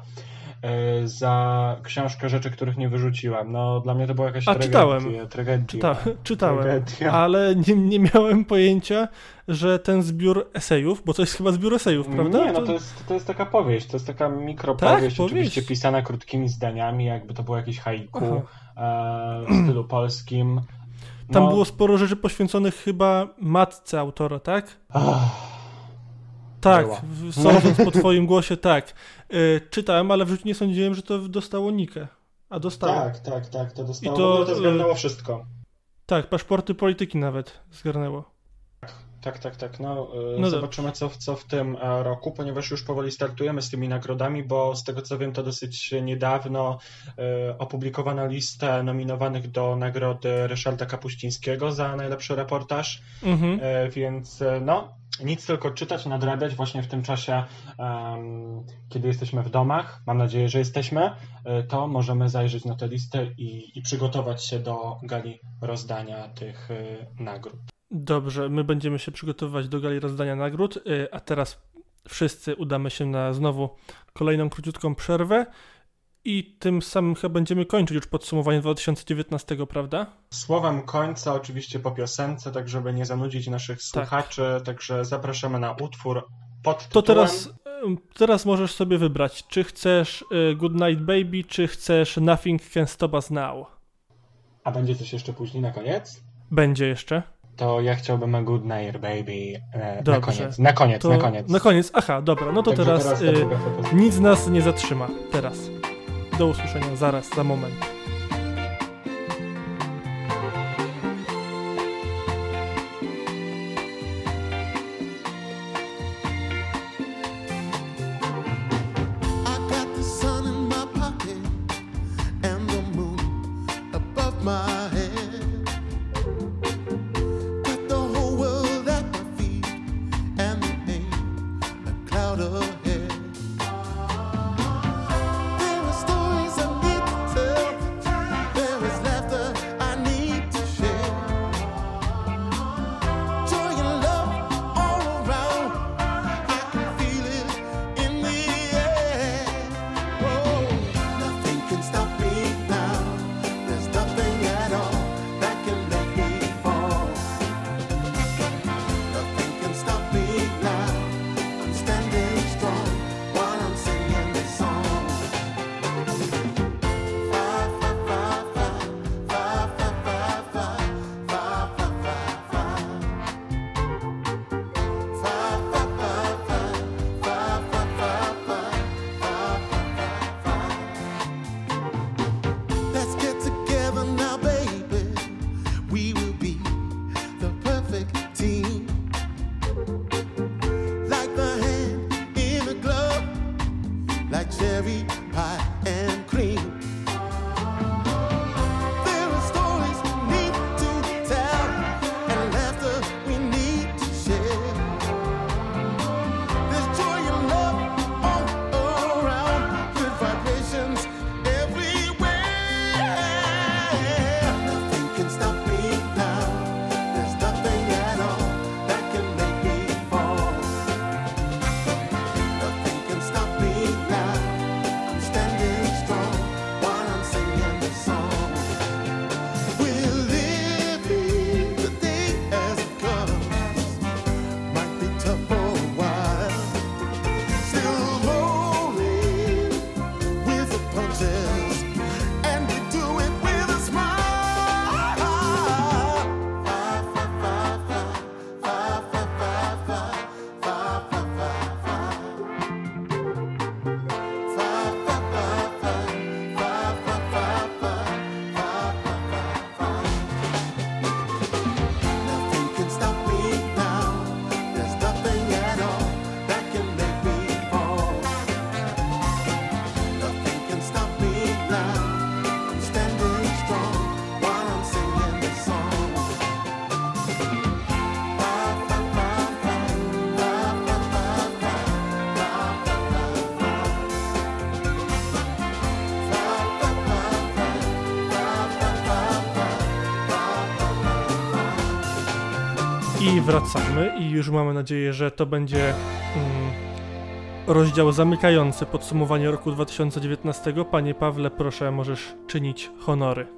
e, Za książkę Rzeczy, których nie wyrzuciłem. No, dla mnie to była jakaś A, tragedia. czytałem. Tragedia. Czyta, czytałem, Tragedia. ale nie, nie miałem pojęcia, że ten zbiór esejów, bo to jest chyba zbiór esejów, prawda? Nie, no to jest, to jest taka powieść, to jest taka mikropowieść, Tak, powieść. oczywiście pisana krótkimi zdaniami, jakby to było jakieś haiku e, w stylu polskim. Tam No, było sporo rzeczy poświęconych chyba matce autora, tak? ach, Tak, sądząc po twoim głosie, tak. Y, czytałem, ale w życiu nie sądziłem, że to dostało Nikę. A dostało. tak, tak, tak, to dostało, I to, to e, zgarnęło wszystko. Tak, paszporty polityki nawet zgarnęło. Tak, tak, tak. No, e, No zobaczymy, co, w- co w tym e, roku, ponieważ już powoli startujemy z tymi nagrodami, bo z tego co wiem, to dosyć niedawno e, opublikowano listę nominowanych do nagrody Ryszarda Kapuścińskiego za najlepszy reportaż. Mhm. E, Więc no, nic tylko czytać, nadrabiać właśnie w tym czasie, kiedy jesteśmy w domach. Mam nadzieję, że jesteśmy. To możemy zajrzeć na tę listę i, i przygotować się do gali rozdania tych nagród. Dobrze, my będziemy się przygotowywać do gali rozdania nagród, y, a teraz wszyscy udamy się na znowu kolejną króciutką przerwę i tym samym chyba będziemy kończyć już podsumowanie 2019, prawda? Słowem końca, oczywiście po piosence, tak żeby nie zanudzić naszych słuchaczy, także zapraszamy na utwór pod To tytułem... teraz, ym, teraz możesz sobie wybrać, czy chcesz y, Good Night Baby, czy chcesz Nothing Can Stop Us Now. A będzie coś jeszcze później na koniec? Będzie jeszcze. To ja chciałbym Good Night Baby e, na koniec. Na koniec, To na koniec. Na koniec, aha, dobra, no to Także teraz, teraz y, nic nas nie zatrzyma. Teraz. Do usłyszenia zaraz, za moment. Wracamy i już mamy nadzieję, że to będzie mm, rozdział zamykający podsumowanie roku 2019. Panie Pawle, proszę, możesz czynić honory.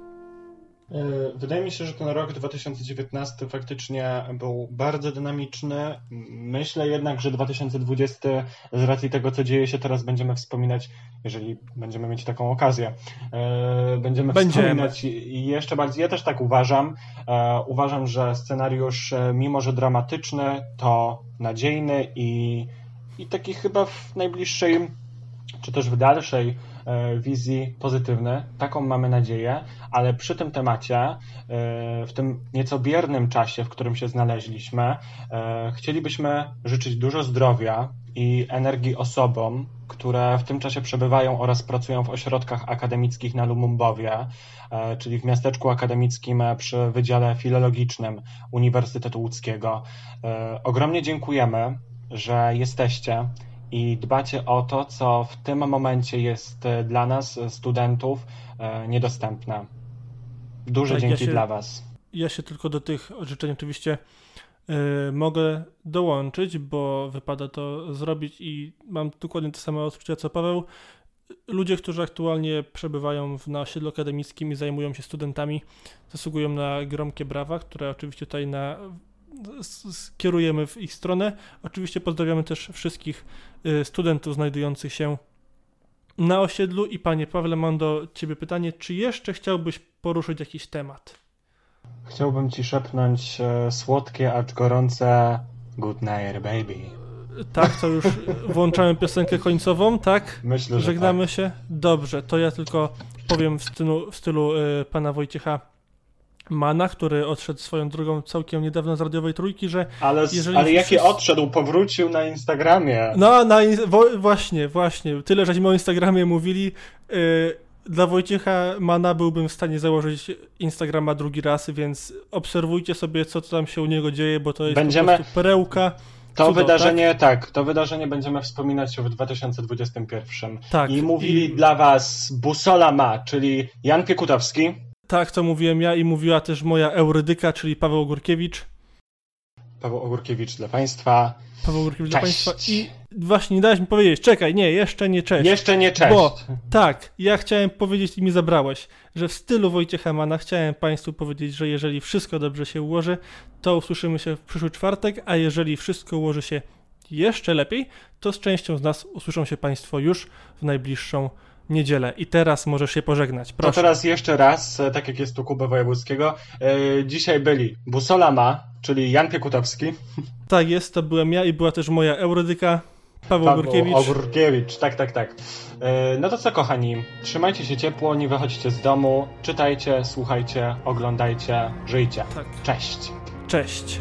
E, Wydaje mi się, że ten rok 2019 faktycznie był bardzo dynamiczny. Myślę jednak, że 2020 z racji tego, co dzieje się teraz, będziemy wspominać, jeżeli będziemy mieć taką okazję, e, będziemy, Będziemy. wspominać jeszcze bardziej. Ja też tak uważam. E, Uważam, że scenariusz, mimo że dramatyczny, to nadziejny i, i taki chyba w najbliższej czy też w dalszej wizji pozytywny. Taką mamy nadzieję, ale przy tym temacie, e, w tym nieco biernym czasie, w którym się znaleźliśmy, e, chcielibyśmy życzyć dużo zdrowia i energii osobom, które w tym czasie przebywają oraz pracują w ośrodkach akademickich na Lumumbowie, e, czyli w miasteczku akademickim e, przy Wydziale Filologicznym Uniwersytetu Łódzkiego. E, Ogromnie dziękujemy, że jesteście i dbacie o to, co w tym momencie jest e, dla nas, e, studentów, e, niedostępne. Duże Tak, ja dzięki się- dla Was. Ja się tylko do tych życzeń oczywiście y, mogę dołączyć, bo wypada to zrobić i mam dokładnie te same odczucia co Paweł. Ludzie, którzy aktualnie przebywają w, na osiedlu akademickim i zajmują się studentami, zasługują na gromkie brawa, które oczywiście tutaj na, skierujemy w ich stronę. Oczywiście pozdrawiamy też wszystkich y, studentów znajdujących się na osiedlu i panie Pawle, mam do ciebie pytanie, czy jeszcze chciałbyś poruszyć jakiś temat? Chciałbym Ci szepnąć e, słodkie, acz gorące Good night, baby. Tak, to już włączamy piosenkę końcową, tak? Myślę, że Żegnamy tak. się? Dobrze, to ja tylko powiem w stylu, w stylu y, pana Wojciecha Mana, który odszedł swoją drogą całkiem niedawno z radiowej trójki, że Ale, ale jaki wszyscy- odszedł, powrócił na Instagramie. no, na, in- właśnie, właśnie, tyle, żeśmy o Instagramie mówili, y, dla Wojciecha Mana byłbym w stanie założyć Instagrama drugi raz, więc obserwujcie sobie, co tam się u niego dzieje, bo to jest Będziemy- perełka. To Cudo, wydarzenie, tak? to wydarzenie będziemy wspominać w 2021. Tak, I mówili i- dla Was Busola Ma, czyli Jan Piekutowski, Tak, to mówiłem ja i mówiła też moja Eurydyka, czyli Paweł Górkiewicz. Paweł Ogórkiewicz dla Państwa. Paweł Górkiewicz dla Cześć. Państwa. I właśnie nie dałeś mi powiedzieć, czekaj, nie, jeszcze nie cześć. Jeszcze nie cześć. Bo tak, ja chciałem powiedzieć i mi zabrałeś, że w stylu Wojciecha Mana chciałem Państwu powiedzieć, że jeżeli wszystko dobrze się ułoży, to usłyszymy się w przyszły czwartek, a jeżeli wszystko ułoży się jeszcze lepiej, to z częścią z nas usłyszą się Państwo już w najbliższą niedzielę. I teraz możesz się pożegnać. To Proszę. teraz jeszcze raz, e, tak jak jest tu Kuby Wojewódzkiego. E, dzisiaj byli Busola Ma, czyli Jan Piekutowski, Tak jest, to byłem ja i była też moja Eurydyka, Paweł, Paweł Górkiewicz. Ogórkiewicz. Tak, tak, tak. E, no to co, kochani? Trzymajcie się ciepło, nie wychodźcie z domu, czytajcie, słuchajcie, oglądajcie, żyjcie. Tak. Cześć. Cześć.